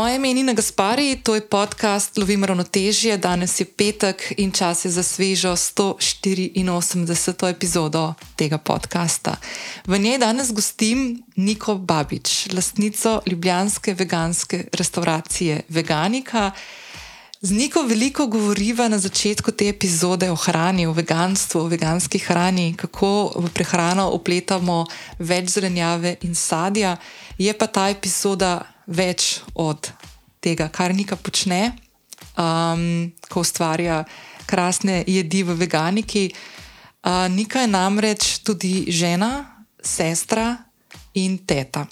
Moje ime je Nina Gaspari, to je podcast Lovim ravnotežje. Danes je petek in čas je za svežo 184. epizodo tega podcasta. V njej danes gostim Niko Babič, lastnico ljubljanske veganske restauracije Veganika. Z Niko veliko govoriva na začetku te epizode o hrani, o veganstvu, o veganski hrani, kako v prehrano upletamo več zelenjave in sadja. Je pa ta epizoda več od tega, kar Nika počne, um, ko ustvarja krasne jedi v veganiki. Uh, Nika je namreč tudi žena, sestra in teta.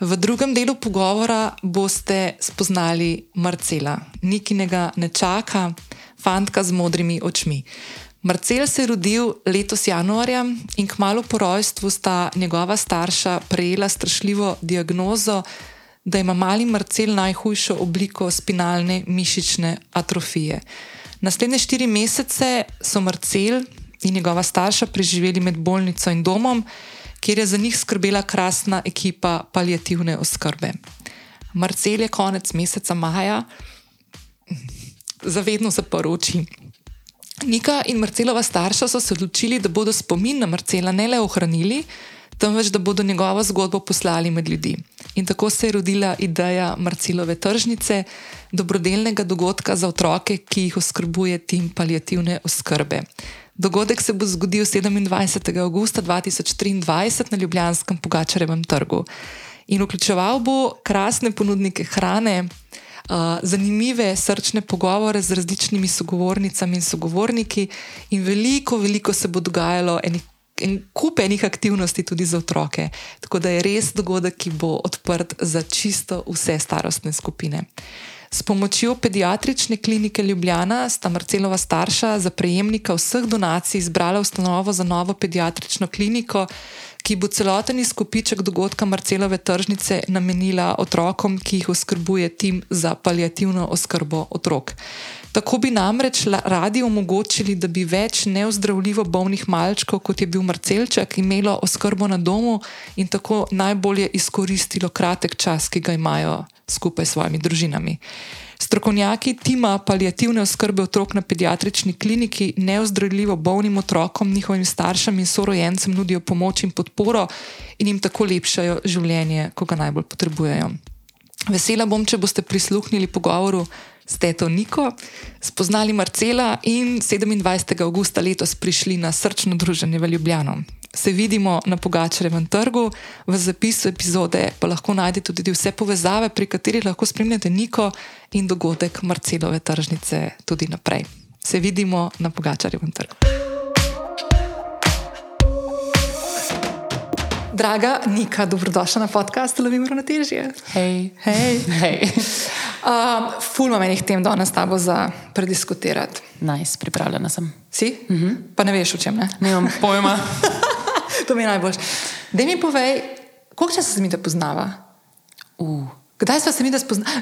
V drugem delu pogovora boste spoznali Marcela, nikinega nečaka, fantka z modrimi očmi. Marcel se je rodil letos januarja in kmalo po rojstvu sta njegova starša prejela strašljivo diagnozo, da ima mali Marcel najhujšo obliko spinalne mišične atrofije. Naslednje štiri mesece so Marcel in njegova starša preživeli med bolnico in domom, kjer je za njih skrbela krasna ekipa palijativne oskrbe. Marcel je konec meseca maja zavedno zaprl oči. Nika in Marcelova starša so se odločili, da bodo spomin na Marcela ne le ohranili, temveč da bodo njegovo zgodbo poslali med ljudi. In tako se je rodila ideja Marcelove tržnice, dobrodelnega dogodka za otroke, ki jih oskrbuje tim palijativne oskrbe. Dogodek se bo zgodil 27. augusta 2023 na Ljubljanskem Pogačarevem trgu in vključeval bo krasne ponudnike hrane, zanimive srčne pogovore z različnimi sogovornicami in sogovorniki, in veliko, veliko se bo dogajalo enih in kup enih aktivnosti tudi za otroke. Tako da je res dogodek, ki bo odprt za čisto vse starostne skupine. S pomočjo pediatrične klinike Ljubljana sta Marcelova starša za prejemnika vseh donacij izbrala ustanovo za novo pediatrično kliniko, ki bo celoten izkupiček dogodka Marcelove tržnice namenila otrokom, ki jih oskrbuje tim za palijativno oskrbo otrok. Tako bi namreč radi omogočili, da bi več neozdravljivo bolnih malčkov, kot je bil Marcelček, imelo oskrbo na domu in tako najbolje izkoristilo kratek čas, ki ga imajo skupaj s svojimi družinami. Strokovnjaki tima palijativne oskrbe otrok na pediatrični kliniki neozdravljivo bolnim otrokom, njihovim staršem in sorojencem nudijo pomoč in podporo in jim tako lepšajo življenje, ko ga najbolj potrebujejo. Vesela bom, če boste prisluhnili pogovoru s Teto Niko, spoznali Marcela in 27. augusta letos prišli na srčno druženje v Ljubljano. Se vidimo na Pogačarevem trgu, v zapisu epizode pa lahko najdete tudi vse povezave, pri katerih lahko spremljate Niko in dogodek Marcelove tržnice tudi naprej. Se vidimo na Pogačarevem trgu. Draga Nika, dobrodošla na podcast Lovim ravnotežje. Hej. Hej. Hej. Um, ful imam enih tem danes s tabo za prediskutirati. Nice, pripravljena sem. Si? Uh -huh. Pa ne veš, o čem ne? Nimam pojma. to mi je najbolj. Da mi povej, koliko časa se mi da poznava? Uh. Kdaj smo se mi da spoznali?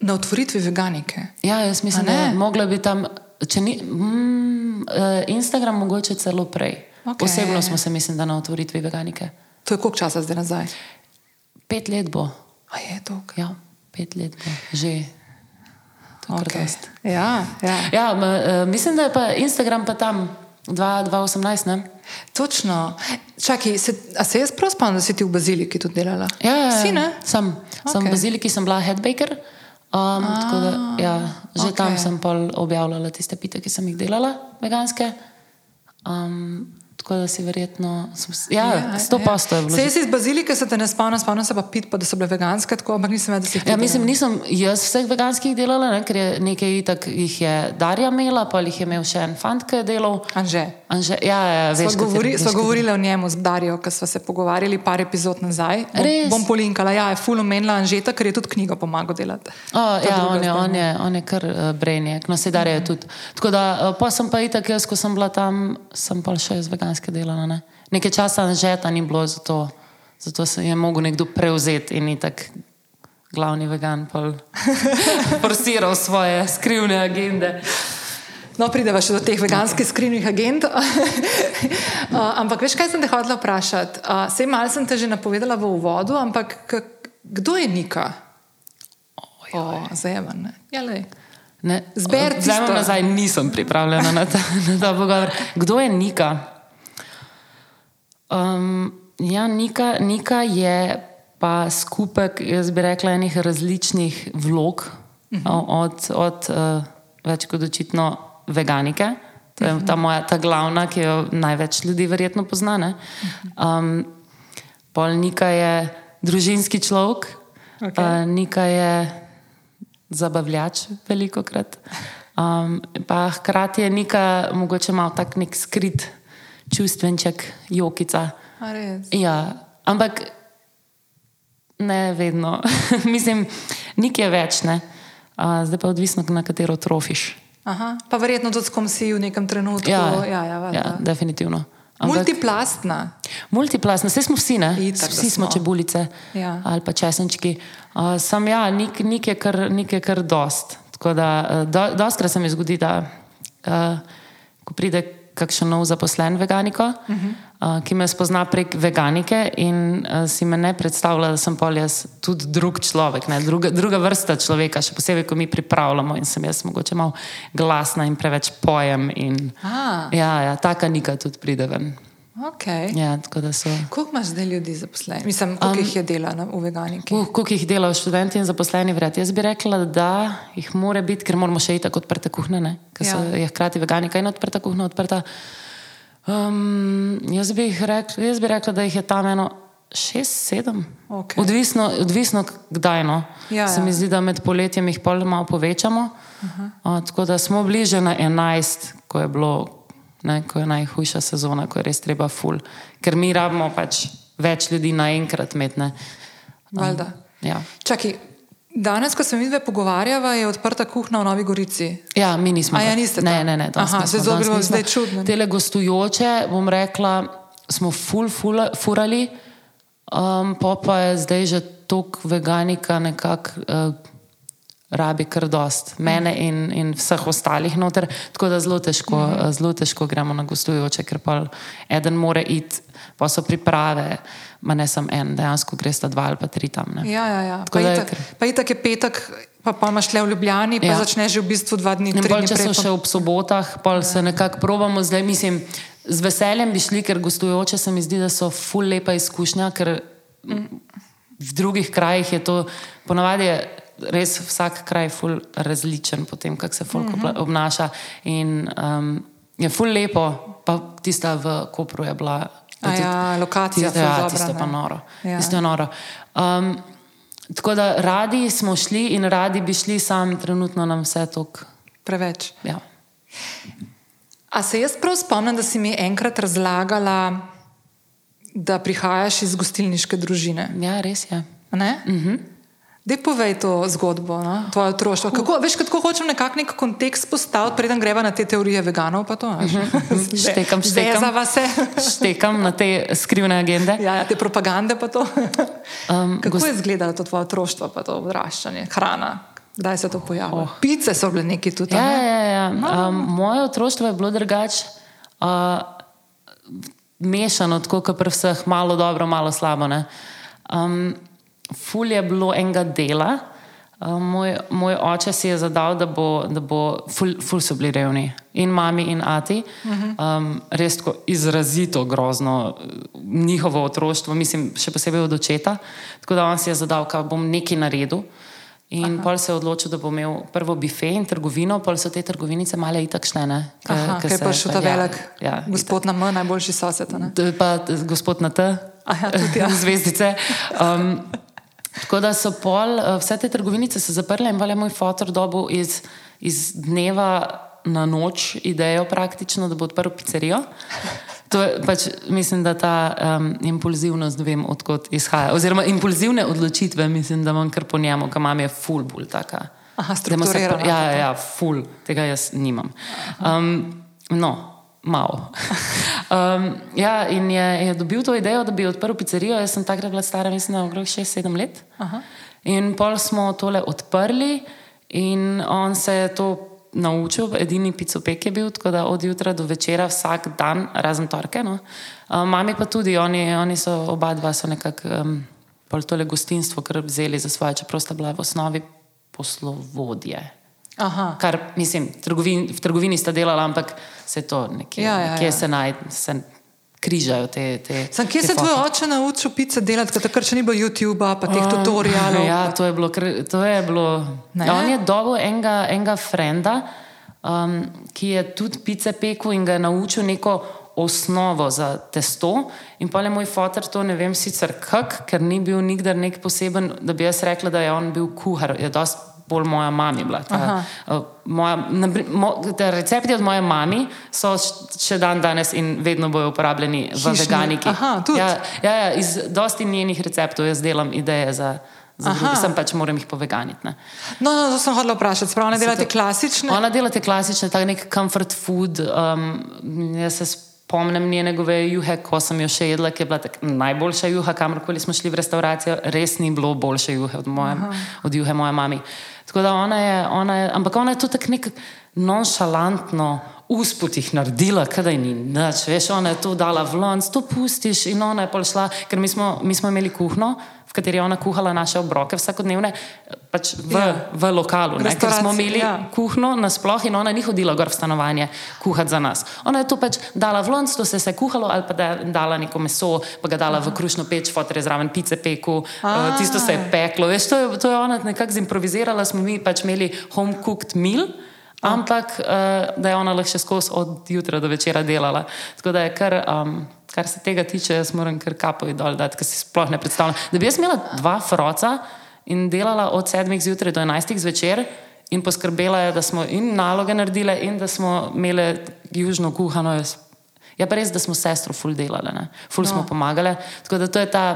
Na otvoritvi veganike. Ja, jaz mislim, da je mogla bi tam, če ni mm, Instagram, mogoče celo prej. Okay. Osebno smo se, mislim, da na otvoritvi veganike. To je koliko časa zdaj nazaj? Pet let bo. A je to? Ja, pet let bo že. Okay. Ja, ja. Ja, m, mislim, da je pa Instagram pa tam 2018. Ne? Točno. Čakaj, se, a se jaz prav spomnim, da si ti v baziliki tudi delala? Ja, ja, ja. si ne? Sem. Okay. sem v baziliki sem bila headbaker. Um, da, ja, že okay. tam sem objavljala tiste pite, ki sem jih delala, veganske. Um, Tako da si verjetno, ja, sto ja, posto je bilo. Se si iz bazilike, se te ne spomnim, spomnim se pa pit, pa da so bile veganske, tako, ampak nisem vedela, da si jih. Ja, mislim, nisem jaz vseh veganskih delala, ne, ker je nekaj itak jih je Darja imela, pa jih je imel še en fant, ki je delal. Anže. Anže ja, ja, veš, sva, govori, sva govorila o njemu z Darjo, ker sva se pogovarjali par epizod nazaj. Bom, bom polinkala, ja, je full omenila Anžeta, ker je tudi knjigo pomagal delati. Oh, ja, on je, on, je, on je kar uh, eh, brenjek, no se Darja je tudi. Tako da, uh, pa sem pa itak jaz, ko sem bila tam, sem pa še iz veganske delala. Ne? Nekaj časa že ta ni bilo, zato, zato se je mogel nekdo prevzeti in tako glavni vegan forsiral svoje skrivne agende. No, prideva še do teh veganskih skrivnih agent. uh, ampak veš, kaj sem te hodila vprašati? Uh, Sej malo sem te že napovedala v uvodu, ampak kdo je Nika? O, zajemen. Ja, lej. Ne, Zber Vzamem tisto. nazaj, nisem pripravljena na ta, na ta pogovor. Kdo je Nika? Um, ja, Nika, Nika je pa skupek, jaz bi rekla, enih različnih vlog, uh -huh. od, od uh, več kot očitno veganike. To je ta moja, ta glavna, ki jo največ ljudi verjetno pozna. ne. Um, pol Nika je družinski človek, Okej. uh, Nika je zabavljač veliko krat. Um, pa hkrati je neka, mogoče malo tak nek skrit čustvenček, jokica. Ja, ampak ne vedno. Mislim, nik je več, ne. Uh, zdaj pa odvisno, na katero trofiš. Aha, pa verjetno tudi s kom si v nekem trenutku. Ja, ja, ja, valjda. ja definitivno. Ampak, Multiplastna. multiplastna, vse smo vsi, ne? Itak, vsi smo smo. čebulice Ja. ali pa česenčki. Uh, sam ja, nik, nik, je kar, nik je kar dost. Tako da, uh, do, dostkrat se mi zgodi, da uh, ko pride kakšen nov zaposlen veganiko, uh -huh. uh, ki me spozna prek veganike in uh, si me ne predstavlja, da sem pol jaz tudi drug človek, ne, druga, druga vrsta človeka, še posebej, ko mi pripravljamo in sem jaz mogoče malo glasna in preveč pojem. In, A. ja, ja, taka nika tudi pride ven. Okay. Ja, so. Koliko imaš zdaj ljudi zaposlenih? Mislim, koliko um, jih je dela na, v veganiki? Uh, koliko jih delajo študenti in zaposleni vred? Jaz bi rekla, da jih mora biti, ker moramo še iti odprte kuhne, ker Ja. so je hkrati veganika in odprta kuhna odprta. Um, jaz, bi rekla, jaz bi rekla, da jih je tam eno šest, sedem. Okej. Odvisno, odvisno kdaj. No. Ja, Se ja. mi zdi, da med poletjem jih pol malo povečamo. Uh, tako da smo bliže na 11, ko je bilo. Ne, ko je najhujša sezona, ko je res treba ful. Ker mi rabimo pač več ljudi naenkrat metne. Valjda. Ja. Čakaj, danes, ko se mi dve pogovarjava, je odprta kuhna v Novi Gorici. Ja, mi nismo. A ja, niste Ne, ne, ne. Aha, nismo, zdaj zelo danes bilo nismo. zdaj čudno. Tele gostujoče, bom rekla, smo ful, ful, furali, um, pa pa je zdaj že tok veganika nekako. Uh, Rabi kar dost, mene in, in vseh ostalih noter, tako da zelo težko, mm. zelo težko gremo na gostujoče, ker pa eden more iti, pa so priprave, ma ne samo en, dejansko greš ta dva ali pa tri tam. Ne. Ja, ja, ja. Tako Pa je itak, kar- pa itak je petek, pa, pa imaš le v Ljubljani, pa ja. Ja. začneš že v bistvu dva dni, tri bolj, če prej. so še ob sobotah, pa se nekako probamo, zdaj mislim, z veseljem bi šli, ker gostujoče se mi zdi, da so ful lepa izkušnja, ker v drugih krajih je to, ponavadi je res vsak kraj ful različen po tem, kako se folk Mhm. mm -hmm. obnaša. In um, je ful lepo, pa tista v Kopru je bila. A ja, lokacija Tisto, ful ja, tisto pa noro. Ja. Tisto je noro. Um, tako da radi smo šli in radi bi šli, sam trenutno nam vse tok. Preveč. Ja. A se jaz prav spomnim, da si mi enkrat razlagala, da prihajaš iz gostilniške družine? Ja, res je. Ne? Uh Mhm. -huh. Dej povej to zgodbo, no? tvoje otroštvo. Kako, veš, kako hočem nekako nek kontekst postaviti, preden greva na te teorije veganov. To, a veš? Zdaj- Štekam, štekam. Štekam na te skrivne agende. Ja, ja, te propagande pa to. Um, Kako gos- je izgledalo to tvoje otroštvo, pa to odraščanje, hrana? Kdaj se to pojavilo? Oh. Pice so bile neki tudi. Ja, ne? ja, ja. Um, moje otroštvo je bilo drugače, uh, mešano, tako kot pri vseh, malo dobro, malo slabo. ne. Um, ful je bilo enega dela. Um, moj, moj oče si je zadal, da bo, da bo ful, ful so bili revni, in mami, in ati. Um, res tako izrazito grozno njihovo otroštvo, mislim, še posebej od očeta. Tako da on si je zadal, da bom nekaj naredil. In pol se je odločil, da bo imel prvo bife in trgovino, pol so te trgovinice male itak šle. Ne, ke- Aha, ke kaj se- pa še ta ja, velik ja, gospod na M, najboljši sosed. je pa gospod na T, Aha, tudi ja. zvezdice. Um, tako da so pol, eh, vse te trgovinice se zaprle in je moj fotor dobil iz, iz dneva na noč idejo praktično, da bo odprl pizzerijo. To je pač, mislim, da ta um, impulzivnost, vem, odkot izhaja. Oziroma, impulzivne odločitve, mislim, da imam kar po njemu, kam imam je full bolj taka. Aha, strukturirana. Ja, ja, ja, full, tega jaz nimam. Um, no, malo. Um, ja, in je, je dobil to idejo, da bi odprl pizzerijo. Jaz sem takrat bila stara, mislim, da okrog 6-7 let. Aha. In pol smo tole odprli, in on se je to naučil, edini picopek je bil, tako da od jutra do večera vsak dan, razen torke. No. Um, mami pa tudi, oni, oni so oba dva so nekako um, tole gostinstvo kar vzeli za svoje, čeprav sta bila v osnovi poslovodje. Aha. Kar, mislim, trgovin, v trgovini sta delala, ampak se to nekje, Ja, ja, nekje ja. se naj. Se, Križajo te. te Sam, kje te se tvoj oče naučil pice delati, ker takrat še ni bilo YouTuba, pa teh tutorialov? Ja, to je bilo. To je bilo Ne? ja, on je dobil enega, enega frenda, um, ki je tudi pice pekel in ga je naučil neko osnovo za testo. In pa je moj fotor to ne vem sicer kak, ker ni bil nikdar nek poseben, da bi jaz rekla, da je on bil kuhar. Je dosti bolj moja mama bila. Ta, uh, moja, na, pri- mo, te recepti od moje mame so še dan danes in vedno bojo uporabljeni v Hišni. veganiki. Aha, tudi. Ja, ja, ja, iz dosti njenih receptov jaz delam ideje za. Aha. druge, sem pač moram jih poveganiti. Ne. No, no, to sem hodila vprašati. Spravo ne delate klasične? Ona dela te klasične, tako nek comfort food. Um, jaz se spomnim njene goveje juhe, ko sem jo še jedla, ki je bila tak najboljša juha, kamorkoli smo šli v restauracijo. Res ni bilo boljše juhe od, moje, od juhe moje mami. Tako da ona je, ona je ampak ona je to tako nek nonšalantno. Usput jih naredila, kadaj ni nič, veš, ona je to dala v lonc, to pustiš in ona je pol šla, ker mi smo, mi smo imeli kuhno, v kateri je ona kuhala naše obroke vsakodnevne, pač v, Ja. v lokalu, ne, ker smo imeli ja. kuhno nasploh in ona ni hodila gor v stanovanje kuhati za nas. Ona je to pač dala v lonc, to se je kuhalo ali pa da dala neko meso, pa ga dala v krušno peč, fotor je zraven pice peku, uh, tisto se je peklo. Veš, to, je, to je ona nekako zimprovizirala, smo mi pač imeli home cooked meal. Ampak, uh, da je ona lahko še skozi od jutra do večera delala. Tako da je kar, um, kar se tega tiče, jaz moram kar kapovi dol dati, ker si sploh ne predstavljam. Da bi jaz imela dva froca in delala od sedmih zjutraj do enajstih zvečer in poskrbela je, da smo in naloge naredile, in da smo imeli južno kuhano. Je pa res, da smo sestro ful delali, ne? ful no. smo pomagale. Tako da to je ta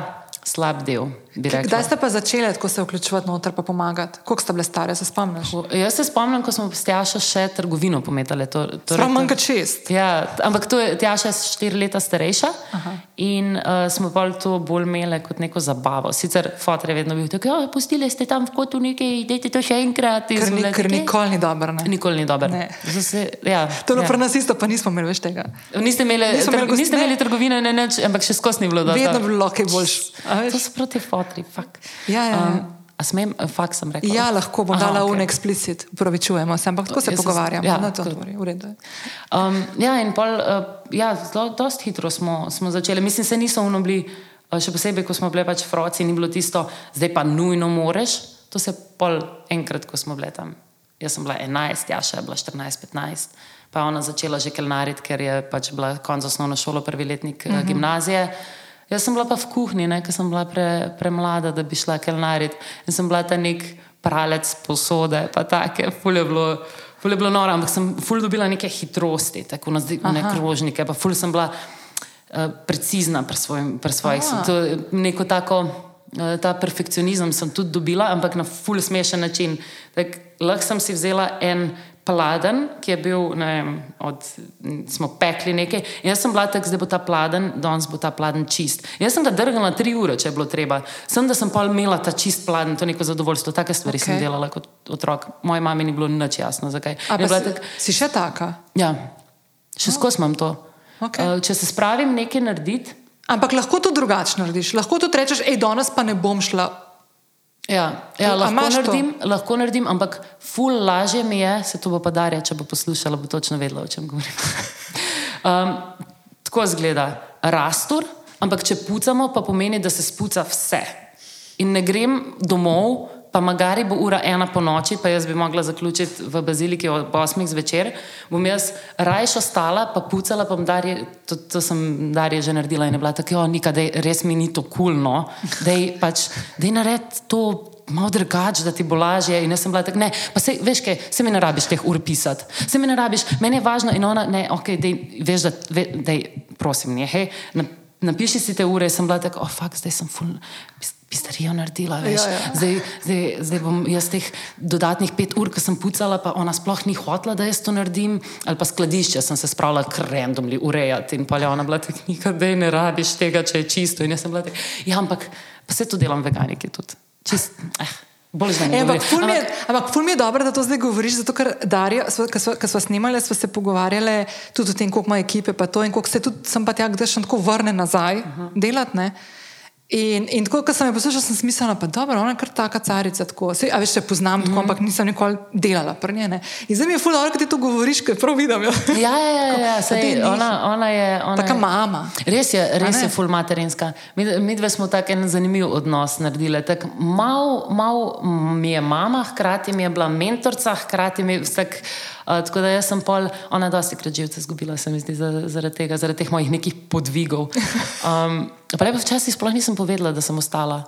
slab del. Kdaj ste pa začeli tako se vključevati noter pa pomagati? Koliko ste bile stare, se spomniš? Jaz se spomnim, ko smo s Tjašo še trgovino pometali. To, torej Prav manj kot šest. Ja, ampak to je Tjaša štiri leta starejša Aha. in uh, smo pa to bolj imeli kot neko zabavo. Sicer fotor je vedno bil tako, ja, pustili ste tam v kotu nekaj, idete to še enkrat. In Ker, ni, ker nikoli ni dobro. ne? Nikoli ni dobro. Se, ja, To je bilo ja. pri nas isto, pa nismo imeli več tega. Niste imeli, imeli niste imeli trgovine, ne, ne, ampak še skozi ni bilo dobro. Vedno je bilo kaj boljš. To so proti fotri, fak. Ja, ja, ja. a smem, fak sem rekla. Ja, lahko bom Aha, dala okej. un explicit, upravičujemo se, ampak tako se Jaz pogovarjamo. ja, no, to, tako. v redu je. Um, ja, in pol, uh, ja, zelo dost hitro smo, smo začeli. Mislim, se niso unobili, uh, še posebej, ko smo bili pač froci, ni bilo tisto, zdaj pa nujno moreš. To se pol enkrat, ko smo bili tam. Jaz sem bila 11, ja, še je bila 14-15. Pa je ona začela že kelnariti, ker je pač bila konc osnovne šole, prvi letnik uh -huh. gimnazije. Jaz sem bila pa v kuhinji, ne, ker sem bila pre, premlada, da bi šla kelnariti. In sem bila ta nek pralec posode, pa take, ful je bilo. Ful je bilo noro, ampak sem ful dobila neke hitrosti, tako na ne krožnike, pa ful sem bila uh, precizna pri, svojim, pri svojih. To, neko tako, uh, ta perfekcionizem sem tudi dobila, ampak na ful smešen način. Tak, lahko sem si vzela en pladen, ki je bil, ne vem, od, smo pekli nekaj. In jaz sem bila tak, zdaj bo ta pladen, danes bo ta pladen čist. Jaz sem ga drgnila tri ure, če je bilo treba. Sem, da sem pa imela ta čist pladen, to neko zadovoljstvo. Take stvari okay. sem delala kot otrok. Moji mami ni bilo nič jasno, zakaj. Si, tak- si še taka? Ja, še skozi imam to. Okej. Uh, če se spravim nekaj narediti, Ampak lahko to drugače narediš. Lahko to rečeš, hej, danes pa ne bom šla. Ja, ja lahko, imaš to? naredim, lahko naredim, ampak ful lažje mi je, se to bo pa Darja, če bo poslušala, bo točno vedela, o čem govorim. um, tako zgleda rastur, ampak če pucamo, pa pomeni, da se spuca vse. In ne grem domov, pa magari bo ura ena po noči, pa jaz bi mogla zaključiti v baziliki ob osmih zvečer, bom jaz rajš ostala, pa pucala, pa Darje, to, to sem Darje že naredila in je bila tako, nika, da res mi ni to kulno, da je pač, da je nared to. Malo drugače, da ti bo lažje. In jaz sem bila tako, ne, pa se, veš, kaj, se mi ne rabiš teh ur pisati, se mi ne rabiš, meni je važno. In ona, ne, ok, dej, veš, da, ve, dej, prosim, nehaj, na, napiši si te ure. Sem bila tako, oh, fuck, zdaj sem pis- pisterijo naredila, veš. Ja, ja. Zdaj, zdaj, zdaj bom jaz teh dodatnih pet ur, ki sem pucala, pa ona sploh ni hotela, da jaz to naredim. Ali pa skladišče sem se spravila kar randomly urejati in pa je ona bila tako, nikdaj ne rabiš tega, če je čisto. In jaz sem bila tako, ja, ampak pa se to delam veganiki tudi. Čist, eh, bolj ne. E, ampak, ful je, Ampak- ful mi je dobro, da to zdaj govoriš, zato ker Darja, ko smo snimali, smo se pogovarjali tudi o tem, koliko ima ekipe, pa to in koliko se tudi sem pa tja, kdaj še tako vrne nazaj uh -huh. delati. In, in tako, ko sem jo poslušala, sem mislila, da je ona kar taka carica. Tako. Sej, a veš, če poznam tako, mm -hmm. ampak nisem nikoli delala pri njej. In zdaj mi je ful, da ti to govoriš, ker prav vidim. Ja, ja, ja, ja sej, ona, ona je. Ona taka je, mama. Res je, res je ful materinska. Mi, mi dve smo tak en zanimiv odnos naredili. Mal, mal mi je mama, hkrati mi je bila mentorica, hkrati mi je vsak. Uh, tako da jaz sem pol, ona dosti krat živce izgubila, se mi zdi, zaradi tega, zaradi teh mojih nekih podvigov. Um, pa lepo včasih sploh nisem povedala, da sem ostala.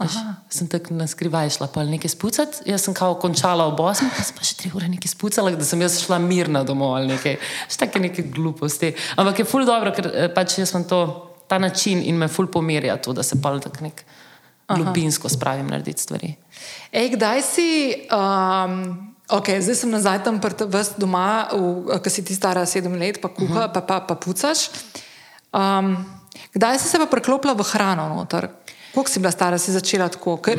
Veš, sem tako na skrivaj šla, pa nekaj spucati. Jaz sem kao končala ob 8, pa sem pa še 3 ure nekaj spucala, da sem jaz šla mirna domov ali nekaj. Še take neke gluposti. Ampak je ful dobro, ker eh, pač jaz sem to, ta način in me ful pomirja to, da se pa tako nek globinsko spravim narediti stvari. Ej, kdaj si... Um... Okay, zdaj sem nazaj tam doma, ki si ti stara sedem let, pa kuha, uh -huh. pa, pa, pa pucaš. Um, kdaj si se pa preklopila v hrano noter? Koliko si bila stara, si začela tako? Ker...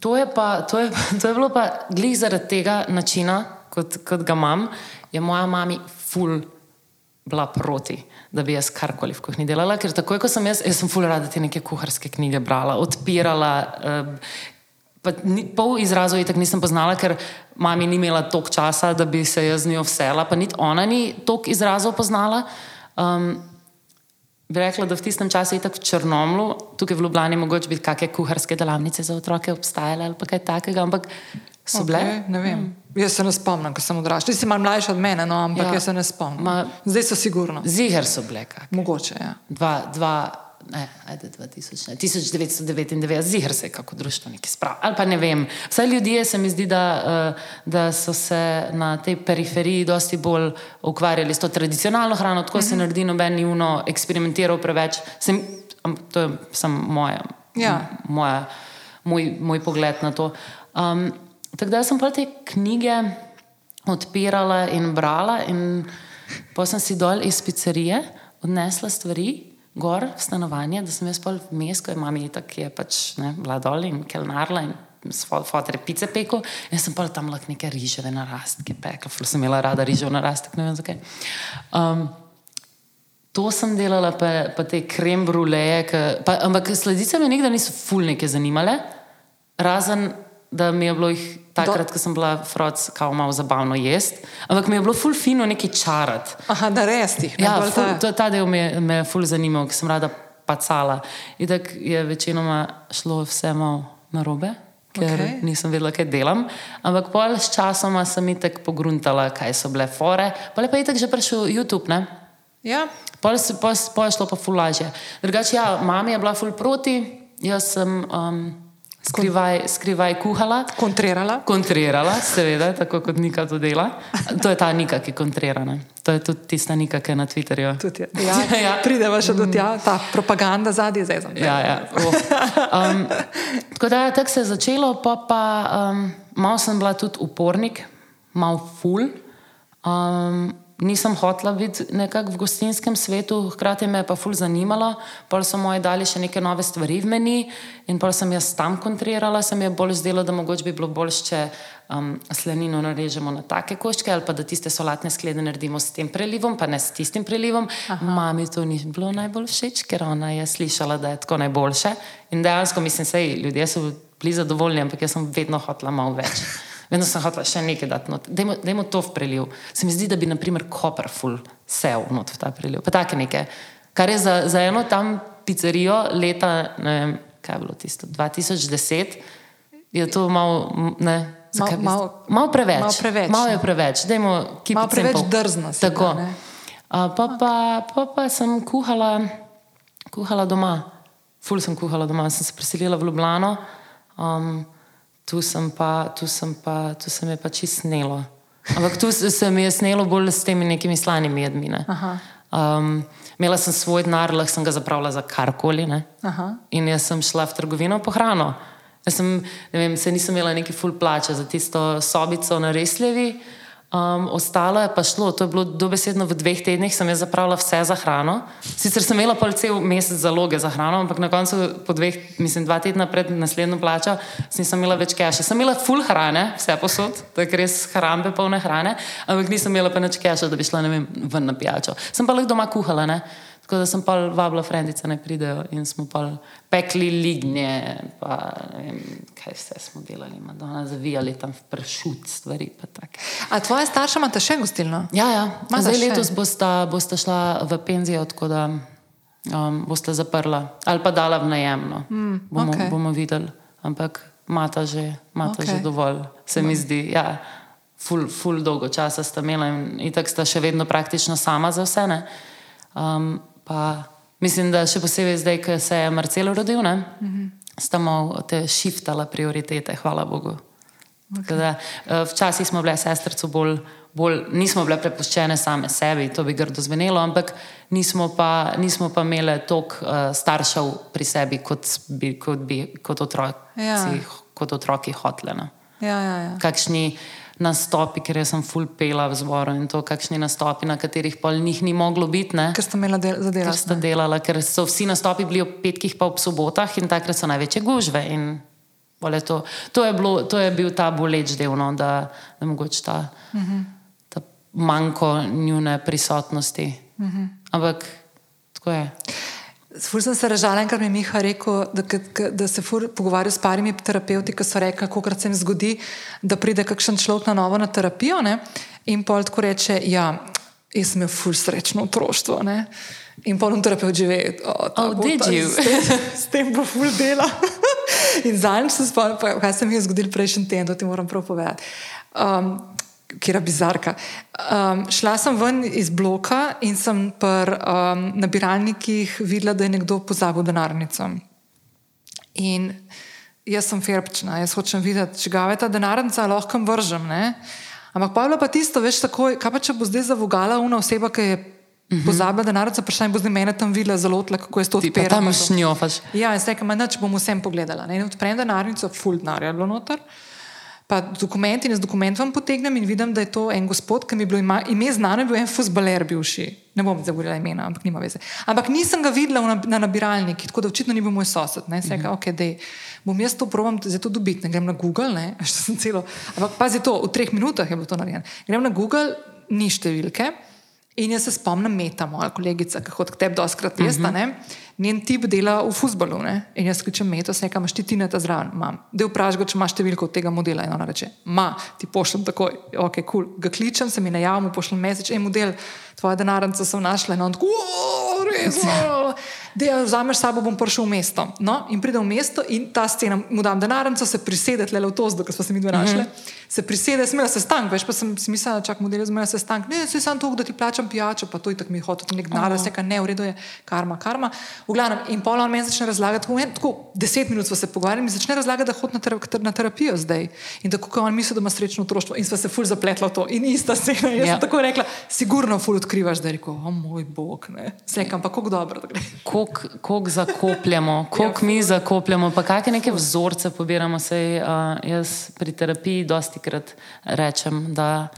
To, je pa, to, je, to je bilo pa glih zaradi tega načina, kot, kot ga imam, je moja mama ful bila proti. Da bi jaz karkoli v kuhinji delala, ker takoj, ko sem jaz, jaz sem fulj rada te neke kuharske knjige brala, odpirala, uh, Pa ni, pol izrazov je tako nisem poznala, ker mami ni imela toliko časa, da bi se jaz z njo vsela, pa niti ona ni toliko izrazov poznala. Um, bi rekla, da v tistem času je tako v Črnomlu, tukaj v Ljubljani, mogoče bi kakšne kuharske delavnice za otroke obstajale ali kaj takega, ampak so bile. Okay, ne vem. Hmm. Jaz se ne spomnim, ko sem odraščala. Ti si malo mlajša od mene, no, ampak ja. jaz se ne spomnim. Ma, Zdaj so sigurno. Ziger so bile. Kak. Mogoče, ja. Dva, dva ne, ajde 2000, ne, 1999, zihar se je kako društvo nekaj spravilo. Ali pa ne vem. Vse ljudje se mi zdi, da, eh, da so se na tej periferiji dosti bolj ukvarjali s to tradicionalno hrano, tako mm -hmm. se mhm. naredi noben juno, eksperimentiral preveč. Sem, to je samo moja, ja. moja, moj, moj pogled na to. Um, tako da sem pa te knjige odpirala in brala in pa sem si dol iz pizzerije odnesla stvari gor v stanovanje, da sem jaz pol vmes, ko je mami tako, je pač ne, bila dol in kelnarla in fotor pice pekel. Jaz sem pa tam lahko neke riževe narastke pekla, ful sem imela rada rižev narastek, ne vem zakaj. Um, To sem delala, pa, pa te krem bruleje, ampak sledice me nikdar niso fulnike zanimale, razen da mi je bilo jih takrat, ko sem bila froc, kao malo zabavno jesti. Ampak mi je bilo ful fino nekaj čarati. Aha, da res ti. Ja, ful, je ta del, me, me je ful zanimal, ker sem rada pacala. In tako je večinoma šlo vse malo na robe. Ker okay. nisem vedela, kaj delam. Ampak pol s časom sem jih tako pogruntala, kaj so bile fore. Pa lepo je tako že prišel YouTube. Ne? Ja. Pol, pol, pol je šlo pa fulaže. Drugače, ja, mami je bila ful proti, jaz sem. Um, skrivaj, skrivaj kuhala. Kontrirala. Kontrirala, seveda, tako kot Nika to dela. To je ta Nika, ki je kontrirana. To je tudi tista Nika, ki je na Twitterju. Tudi, ja. Ja, ja. Prideva še do tja, ta propaganda zadnji zdaj. Ja, ja. Oh. Um, tako da je tako se začelo, pa, pa um, malo sem bila tudi upornik, malo ful. Um, nisem hotela biti nekako v gostinskem svetu, hkrati me je pa ful zanimalo. Pol so moji dali še neke nove stvari v meni in pol sem jaz tam kontrirala, se mi je bolj zdelo, da mogoče bi bilo bolj, če um, slanino narežemo na take koščke ali pa da tiste solatne sklede naredimo s tem prelivom, pa ne s tistim prelivom. Aha. Mami to ni bilo najbolj všeč, ker ona je slišala, da je tako najboljše. In dejansko mislim, da ljudje so bili zadovoljni, ampak jaz sem vedno hotela malo več. Vedno sem hotel še nekaj dati, da imamo to v preliv. Se mi zdi, da bi, naprimer, Koperful sev v ta preliv. Pa take neke. Kar je za, za eno tam pizzerijo leta, ne vem, kaj je bilo tisto, 2010, je to malo, ne. Malo mal, mal preveč. Malo preveč. Mal je preveč. Malo preveč drzno. Tako. Da, pa, pa, pa, pa sem kuhala, kuhala doma. Ful sem kuhala doma, sem se preselila v Ljubljano. Um, tu sem pa, tu sem pa, tu se mi je pač snelo. Ampak tu se mi je snelo bolj s temi nekimi slanimi jedmi. Ne. Um, imela sem svoj denar, lahko sem ga zapravila za karkoli. In jaz sem šla v trgovino po hrano. Jaz sem, ne vem, se nisem imela neki full plače za tisto sobico na Resljevi. Um, ostalo je pa šlo, to je bilo dobesedno v dveh tednih, sem jaz zapravila vse za hrano. Sicer sem imela pa cel mesec zaloge za hrano, ampak na koncu, po dveh, mislim, dva tedna pred naslednjo plačo, nisem imela več keša. Sem imela full hrane, vse posod, tako res hrambe, polne hrane, ampak nisem imela pa več keša, da bi šla vem, ven na pijačo. Sem pa lahko doma kuhala. Ne? Tako da sem pa vabila frendice, naj pridejo in smo pa pekli lignje, pa vem, kaj vse smo delali, Madonna, zavijali tam v pršut stvari. A tvoje starše imate še gostilno? Ja, ja. Mata zdaj še? letos bosta, bosta šla v penzijo, tako da um, bosta zaprla ali pa dala v najemno. Mm, bomo, okej. bomo videli, ampak mata že, mata Okej. že dovolj, se mi zdi. Ja. Ful, ful dolgo časa sta imela in itak sta še vedno praktično sama za vse. ne. Um, pa mislim, da še posebej zdaj, ko se je Marcel rodil, ne, mm -hmm. sta malo te shiftala prioritete, hvala Bogu. Okay. Da, eh, včasih smo bile sestrico bolj, bolj, nismo bile prepuščene same sebi, to bi grdo zvenelo, ampak nismo pa, nismo pa imele toliko uh, staršev pri sebi, kot bi kot, bi, kot otroci, Ja. kot otroki hotele. No. Ja, ja, ja. Kakšni nastopi, ker jaz sem full pela v zboru in to, kakšni nastopi, na katerih pol njih ni moglo biti. Ne? Ker ste imeli del, za Ker delati. sta delala, ker so vsi nastopi bili ob petkih, pa ob sobotah in takrat so največje gužve. Je to, to, je bilo, to je bil ta boleč del, no, da, da mogoče ta, uh -huh. ta manjko njune prisotnosti. Uh -huh. Ampak tako je. Fur sem se ražala, ker mi je Miha rekel, da, k- da se fur pogovarja s parimi terapeuti, ki so rekli, koliko se jim zgodi, da pride kakšen človek na novo na terapijo ne? in pol tako reče, ja, jaz sem imel fur srečno otroštvo. Ne? In pol terapeut že ve, "O, ta Oh, did ta- you?" S tem, bo ful dela. in zadnjič sem spomnil, pa kaj se mi je zgodilo prejšnji teden, to ti moram prav povedati. Um, Kira bizarka. Um, šla sem ven iz bloka in sem pri um, nabiralnikih videla, da je nekdo pozabil denarnico. In jaz sem ferbčna, jaz hočem videti, če ga je ta denarnica, lahko vržem. Ne? Ampak pa je pa tisto, veš, takoj, kaj pa če bo zdaj zavogala una oseba, ki je uh -huh. pozabila denarnico, vprašanje bo zdaj mene tam videla zelo tla, kako je to Ti pa odpirala. tam šnjofaš. Ja, in zdaj, kaj manj, bom vsem pogledala. Ne? In odprem denarnico, full denarja je bilo noter. Pa dokumenti in z dokumentom potegnem in vidim, da je to en gospod, ki mi je bilo ima, ime znano, je bil en fusbaler bivši. Ne bom zagovorila imena, ampak nima veze. Ampak nisem ga videla na, na nabiralnikih, tako da očitno ni bil moj sosed. Ne, se, mm -hmm. okay, dej, bom jaz to probam zdaj to dobiti, ne grem na Google, ne, še sem celo. Ampak pazi to, v treh minutah je bilo to narejeno. Grem na Google, ni številke. In jaz se spomnim, meta, moja kolegica, ki hodi k tebi doskrat jesta, uh -huh. Njen tip dela v fusbalu. Ne? In jaz kličem meto, se nekam štiti ta zraven, imam. Del vprašaj če imaš številko tega modela. In ona reče, ma, ti pošljem takoj, ok, kul. Cool. Ga kličem, se mi najavim, pošljem mesič, en model, tvoja denarnica sem našla. In on tako, "O, res, o." da jo vzameš s sabo, bom prišel v mesto. No, in pride v mesto in ta scena, mu dam denarnico, se prisede, le v to zdo, ker smo se mi dve našli. Mm -hmm. Se prisede, smela se stank, veš pa sem si mislila, čak model zmela se stank. Ne, se sam to, da ti plačam pijačo, pa to je tako mi hotel, nek denar, vse kaj ne, v redu je, karma, karma. V glavnem, in pol on meni začne razlagati, tako, en, tako deset minut smo se pogovarjali, mi začne razlagati, da hodi na, tera, na terapijo zdaj. In tako, ko on misli, da ima srečno otroštvo in sva se ful zapletla v to. In ista scena, jaz Ja. sem tako rekla, sigurno ful odkrivaš, da je rekel, o moj bog, ne. Sekam, pa kako dobro gre. Koliko zakopljamo, koliko mi zakopljamo, pa kakšne neke vzorce pobiramo. Sej, uh, jaz pri terapiji dosti krat rečem, da.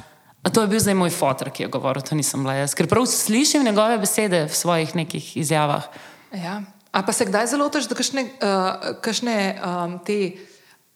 A to je bil zdaj moj fotor, ki je govoril, to nisem bila jaz. Ker prav slišim njegove besede v svojih nekih izjavah. Ja. A pa se kdaj zelo tež, da kakšne, uh, kakšne um, te,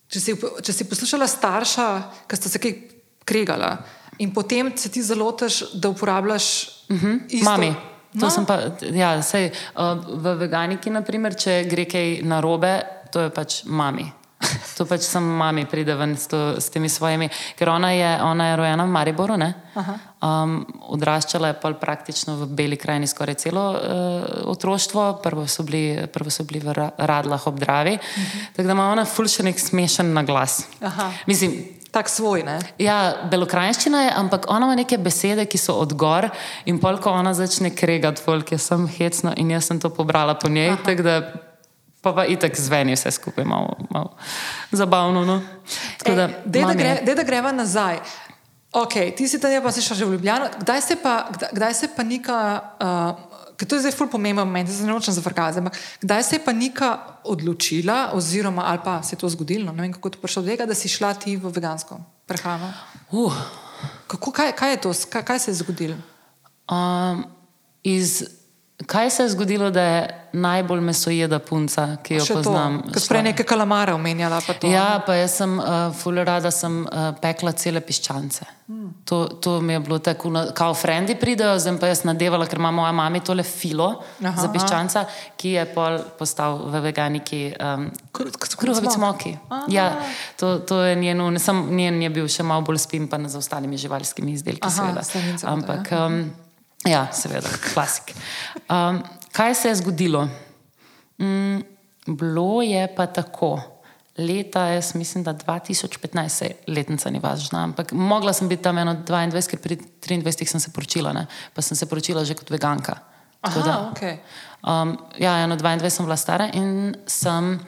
če si, če si poslušala starša, ki sta se kaj kregala in potem se ti zelo tež, da uporabljaš uh -huh. isto. Mami. To No. sem pa, ja, sej, uh, v veganiki, naprimer, če gre kaj narobe, to je pač mami. To pač sem mami, pride ven s, to, s temi svojimi. Ker ona je, ona je rojena v Mariboru, um, odraščala je praktično v Beli krajini skoraj celo uh, otroštvo, prvo so bili, prvo so bili v Ra- Radlah ob Dravi. Uh -huh. Tako da ima ona ful še nek smešen naglas. Aha. Mislim, Tak svoj, ne? Ja, belokrajščina je, ampak ona ima neke besede, ki so odgor in pol, ko ona začne kregati, folk je sem hecno in jaz sem to pobrala po njej, tako da pa pa itak zveni vse skupaj malo, malo zabavno. No? Tako da, Ej, dej, da, mami je- gre, dej, da greva nazaj. Ok, ti si tam, pa si šel že v Ljubljano. Kdaj se pa, kdaj, kdaj se pa neka, uh, ker to je zdaj ful pomemben moment, zdaj se ne nočem zafrkazati, ampak kdaj se je pa neka odločila, oziroma ali pa se je to zgodilo, no, ne vem kako je to prišlo do tega, da si šla ti v vegansko prehrano. Uh, Kako, kaj, kaj je to, kaj, kaj se je zgodilo? um, iz kaj se je zgodilo, da je najbolj mesojeda punca, ki jo Še poznam? Si prej neke kalamare omenjala. pa to. Ja, pa jaz sem uh, fully rada, sem uh, pekla cele piščance. Hmm. To, to mi je bilo tako, kao frendi pridejo, zdaj pa jaz nadevala, ker ima moja mama tole filo Aha. Aha. za piščanca, ki je pol postal v veganiki. Um, Kruhovic moki. Ja, to, to je njen, ne sam njen je bil še malo bolj spimpan za ostalimi živalskimi izdelki, Aha, seveda. Ampak, um, ja, seveda, klasik. Um, kaj se je zgodilo? Mm, bilo je pa tako. Leta, jaz mislim, da 2015, sej letnica ni važna, ampak mogla sem biti tam eno 22, ker pri 23 sem se poročila, ne? pa sem se poročila že kot veganka. Aha, da- okay. Um, ja, eno 22 sem bila stara in sem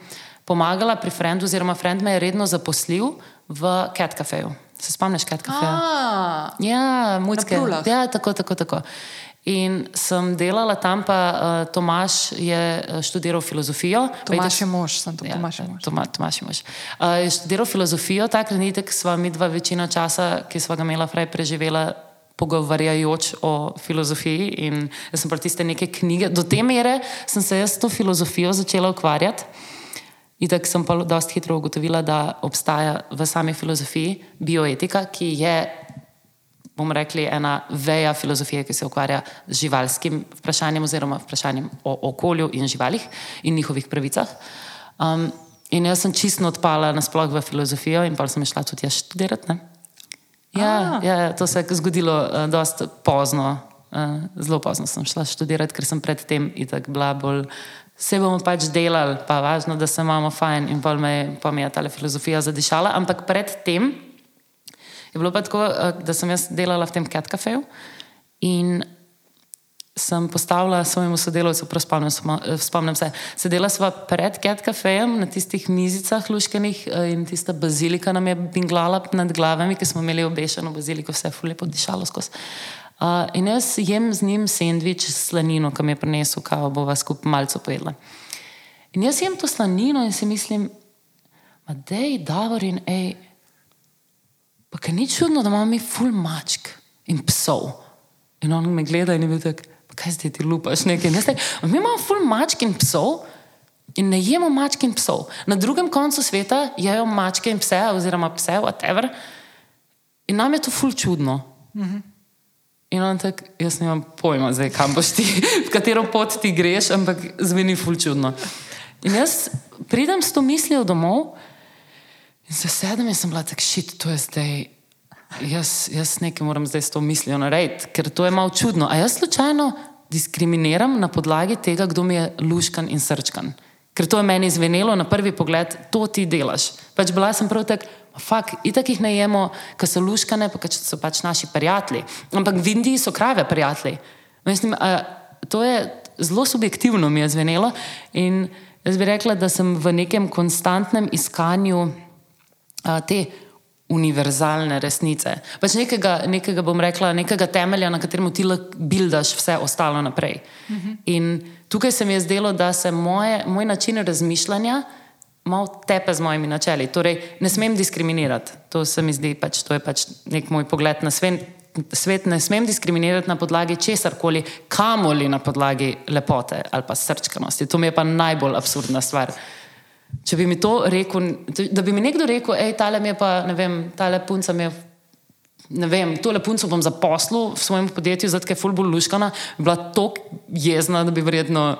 pomagala pri Frendu, oziroma Frend me je redno zaposlil v Cat Cafeju. Se spomniš Cat Cafeja? A, Ja. Prulah. Ja, tako, tako, tako. In sem delala tam, pa uh, Tomaš je eh, študiral filozofijo. Tomaš je mož, sem to Ja, Tomaš je mož. Toma, Tomaš je mož. Uh, je študiral filozofijo, takrat nitek sva mi dva večino časa, ki sva ga imela fraj preživela, pogovarjajoč o filozofiji. In jaz sem pa tiste neke knjige, do te mere sem se jaz s to filozofijo začela ukvarjati. In tako sem pa dosti hitro ugotovila, da obstaja v sami filozofiji bioetika, ki je, bomo rekli, ena veja filozofije, ki se ukvarja z živalskim vprašanjem oziroma vprašanjem o okolju in živalih in njihovih pravicah. Um, in jaz sem čisto odpala nasploh v filozofijo in pa sem šla tudi jaz študirati. Ne? Ja, ja, to se je zgodilo uh, dosti pozno, uh, zelo pozno sem šla študirati, ker sem predtem itak bila bolj. Vse bomo pač delali, pa važno, da se imamo fajn, in pa me, pa mi je ta filozofija zadišala. Ampak predtem je bilo pa tako, eh, da sem jaz delala v tem Cat Cafeju in sem postavila svojemu sodelavcu, prav spomnim, spomnim se, sedela sva pred Cat Cafejem na tistih mizicah luškanih eh, in tista bazilika nam je binglala nad glavami, ker smo imeli obešeno baziliko, vse je fulje podišalo skozi. Uh, in jaz jem z njim sendvič s slanino, ki mi je prinesel, kao bova skupaj malce pojedla. In jaz jem to slanino in si mislim, da je Davorin, ej, pa kaj ni čudno, da imamo mi ful mačk in psov. In on me gleda in je "Pa kaj zdaj ti lupaš nekaj. In "A Mi imamo ful mačk in psov. In ne jemo mačk in psov. Na drugem koncu sveta jejo mačke in pse, oziroma pse, whatever. In nam je to ful čudno. In on tak, jaz nimam pojma, zdaj, kam boš ti, v katero pot ti greš, ampak zveni ful čudno. In jaz pridem s to mislijo domov in se sedem in sem bila tak šit, to je zdaj. Jaz, jaz nekaj moram zdaj s to mislijo narediti, ker to je malo čudno. A jaz slučajno diskriminiram na podlagi tega, kdo mi je luškan in srčkan. Ker to je meni zvenelo na prvi pogled, to ti delaš. Pač bila sem prav tak, fak, itak jih ne jemo, ker so luškane, pa ker so pač naši prijatelji. Ampak v Indiji so krave prijatelji. Mislim, a, to je zelo subjektivno mi je zvenelo in jaz bi rekla, da sem v nekem konstantnem iskanju a, te univerzalne resnice. Pač nekega, nekega, bom rekla, nekega temelja, na katerem ti lahko buildaš vse ostalo naprej. Uh -huh. In tukaj se mi je zdelo, da se moje, moj način razmišljanja malo tepe z mojimi načeli. Torej, ne smem diskriminirati. To se mi zdi, pač, to je pač nek moj pogled na svet. Svet ne smem diskriminirati na podlagi česar koli, kamoli na podlagi lepote ali pa srčkanosti. To mi je pa najbolj absurdna stvar. Če bi mi to rekel, da bi mi nekdo rekel, hej, tale mi je pa, ne vem, tale punca mi je. Ne vem, tole punco bom zaposlil v svojem podjetju, zato je ful bolj luškana, bi bila tako jezna, da bi verjetno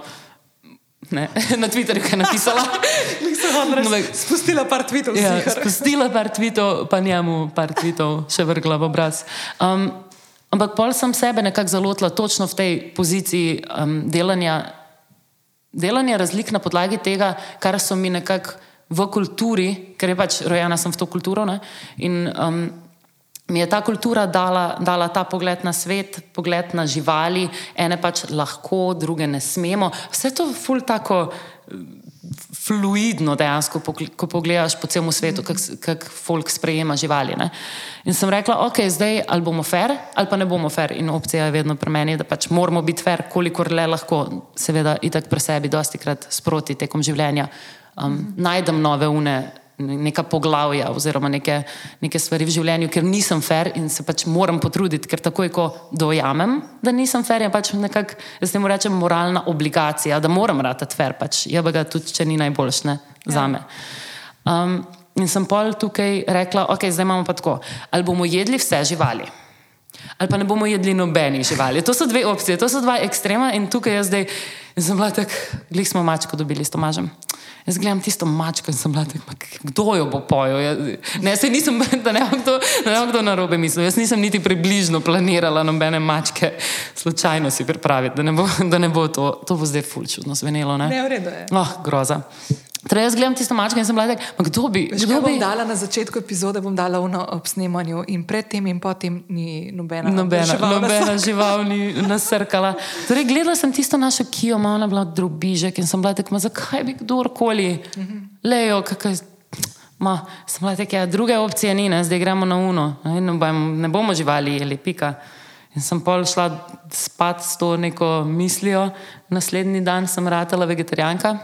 ne, na Twitterju kaj napisala. No, Spustila par tvitev, Ja, ziher. spustila par tvitev, pa njemu par tvitev še vrgla v obraz. Um, ampak pol sem sebe nekako zalotila točno v tej poziciji um, delanja, delanja razlik na podlagi tega, kar so mi nekako v kulturi, ker je pač rojena sem v to kulturo. Ne, in, um, Mi je ta kultura dala, dala ta pogled na svet, pogled na živali, ene pač lahko, druge ne smemo. Vse to je ful tako fluidno dejansko, ko pogledaš po celem svetu, kako kak folk sprejema živali. Ne? In sem rekla, ok, zdaj ali bomo fair, ali pa ne bomo fair. In opcija je vedno pri meni, da pač moramo biti fair, kolikor le lahko, seveda, itak pri sebi, dosti krat sproti tekom življenja. Um, najdem nove une, neka poglavja oziroma neke, neke stvari v življenju, ker nisem fair in se pač moram potruditi, ker takoj, ko dojamem, da nisem fair, je pač nekako, jaz temu rečem, moralna obligacija, da moram ratati fair, pač je pa ga tudi, če ni najboljšne ja. za me. Um, in sem pol tukaj rekla, ok, zdaj imamo pa tako, ali bomo jedli vse živali. Ali pa ne bomo jedli nobenih živali. To so dve opcije, to so dva ekstrema, in tukaj jaz zdaj, in sem bila tako, glej smo mačko dobili s Tomažem. Jaz gledam tisto mačko in sem bila tako, kdo jo bo pojel. Ne, se nisem, da ne bo kdo, kdo na robe mislil. Jaz nisem niti približno planirala nobene mačke, slučajno si pripraviti, da ne bo, da ne bo to, to bo zdaj fulčudno zvenelo. Ne, ne v redu je. Oh, groza. Torej, jaz gledam tisto mačko in sem bila tako, kdo bi. Že kdo bi dala na začetku epizode, bom dala uno ob snemanju in predtem in potem ni nobena. Nobena, žival nobena žival ni nasrkala. Torej, gledala sem tisto našo kijo, malo bila drobižek in sem bila tako, zakaj bi kdorkoli, uh -huh. lejo, kakaj. Ma, sem bila tako, ja, druge opcije ni, ne? zdaj gremo na uno, ne, ne, bom, ne bomo živali ali pika. In sem pol šla spat s to neko mislijo, naslednji dan sem ratala vegetarijanka.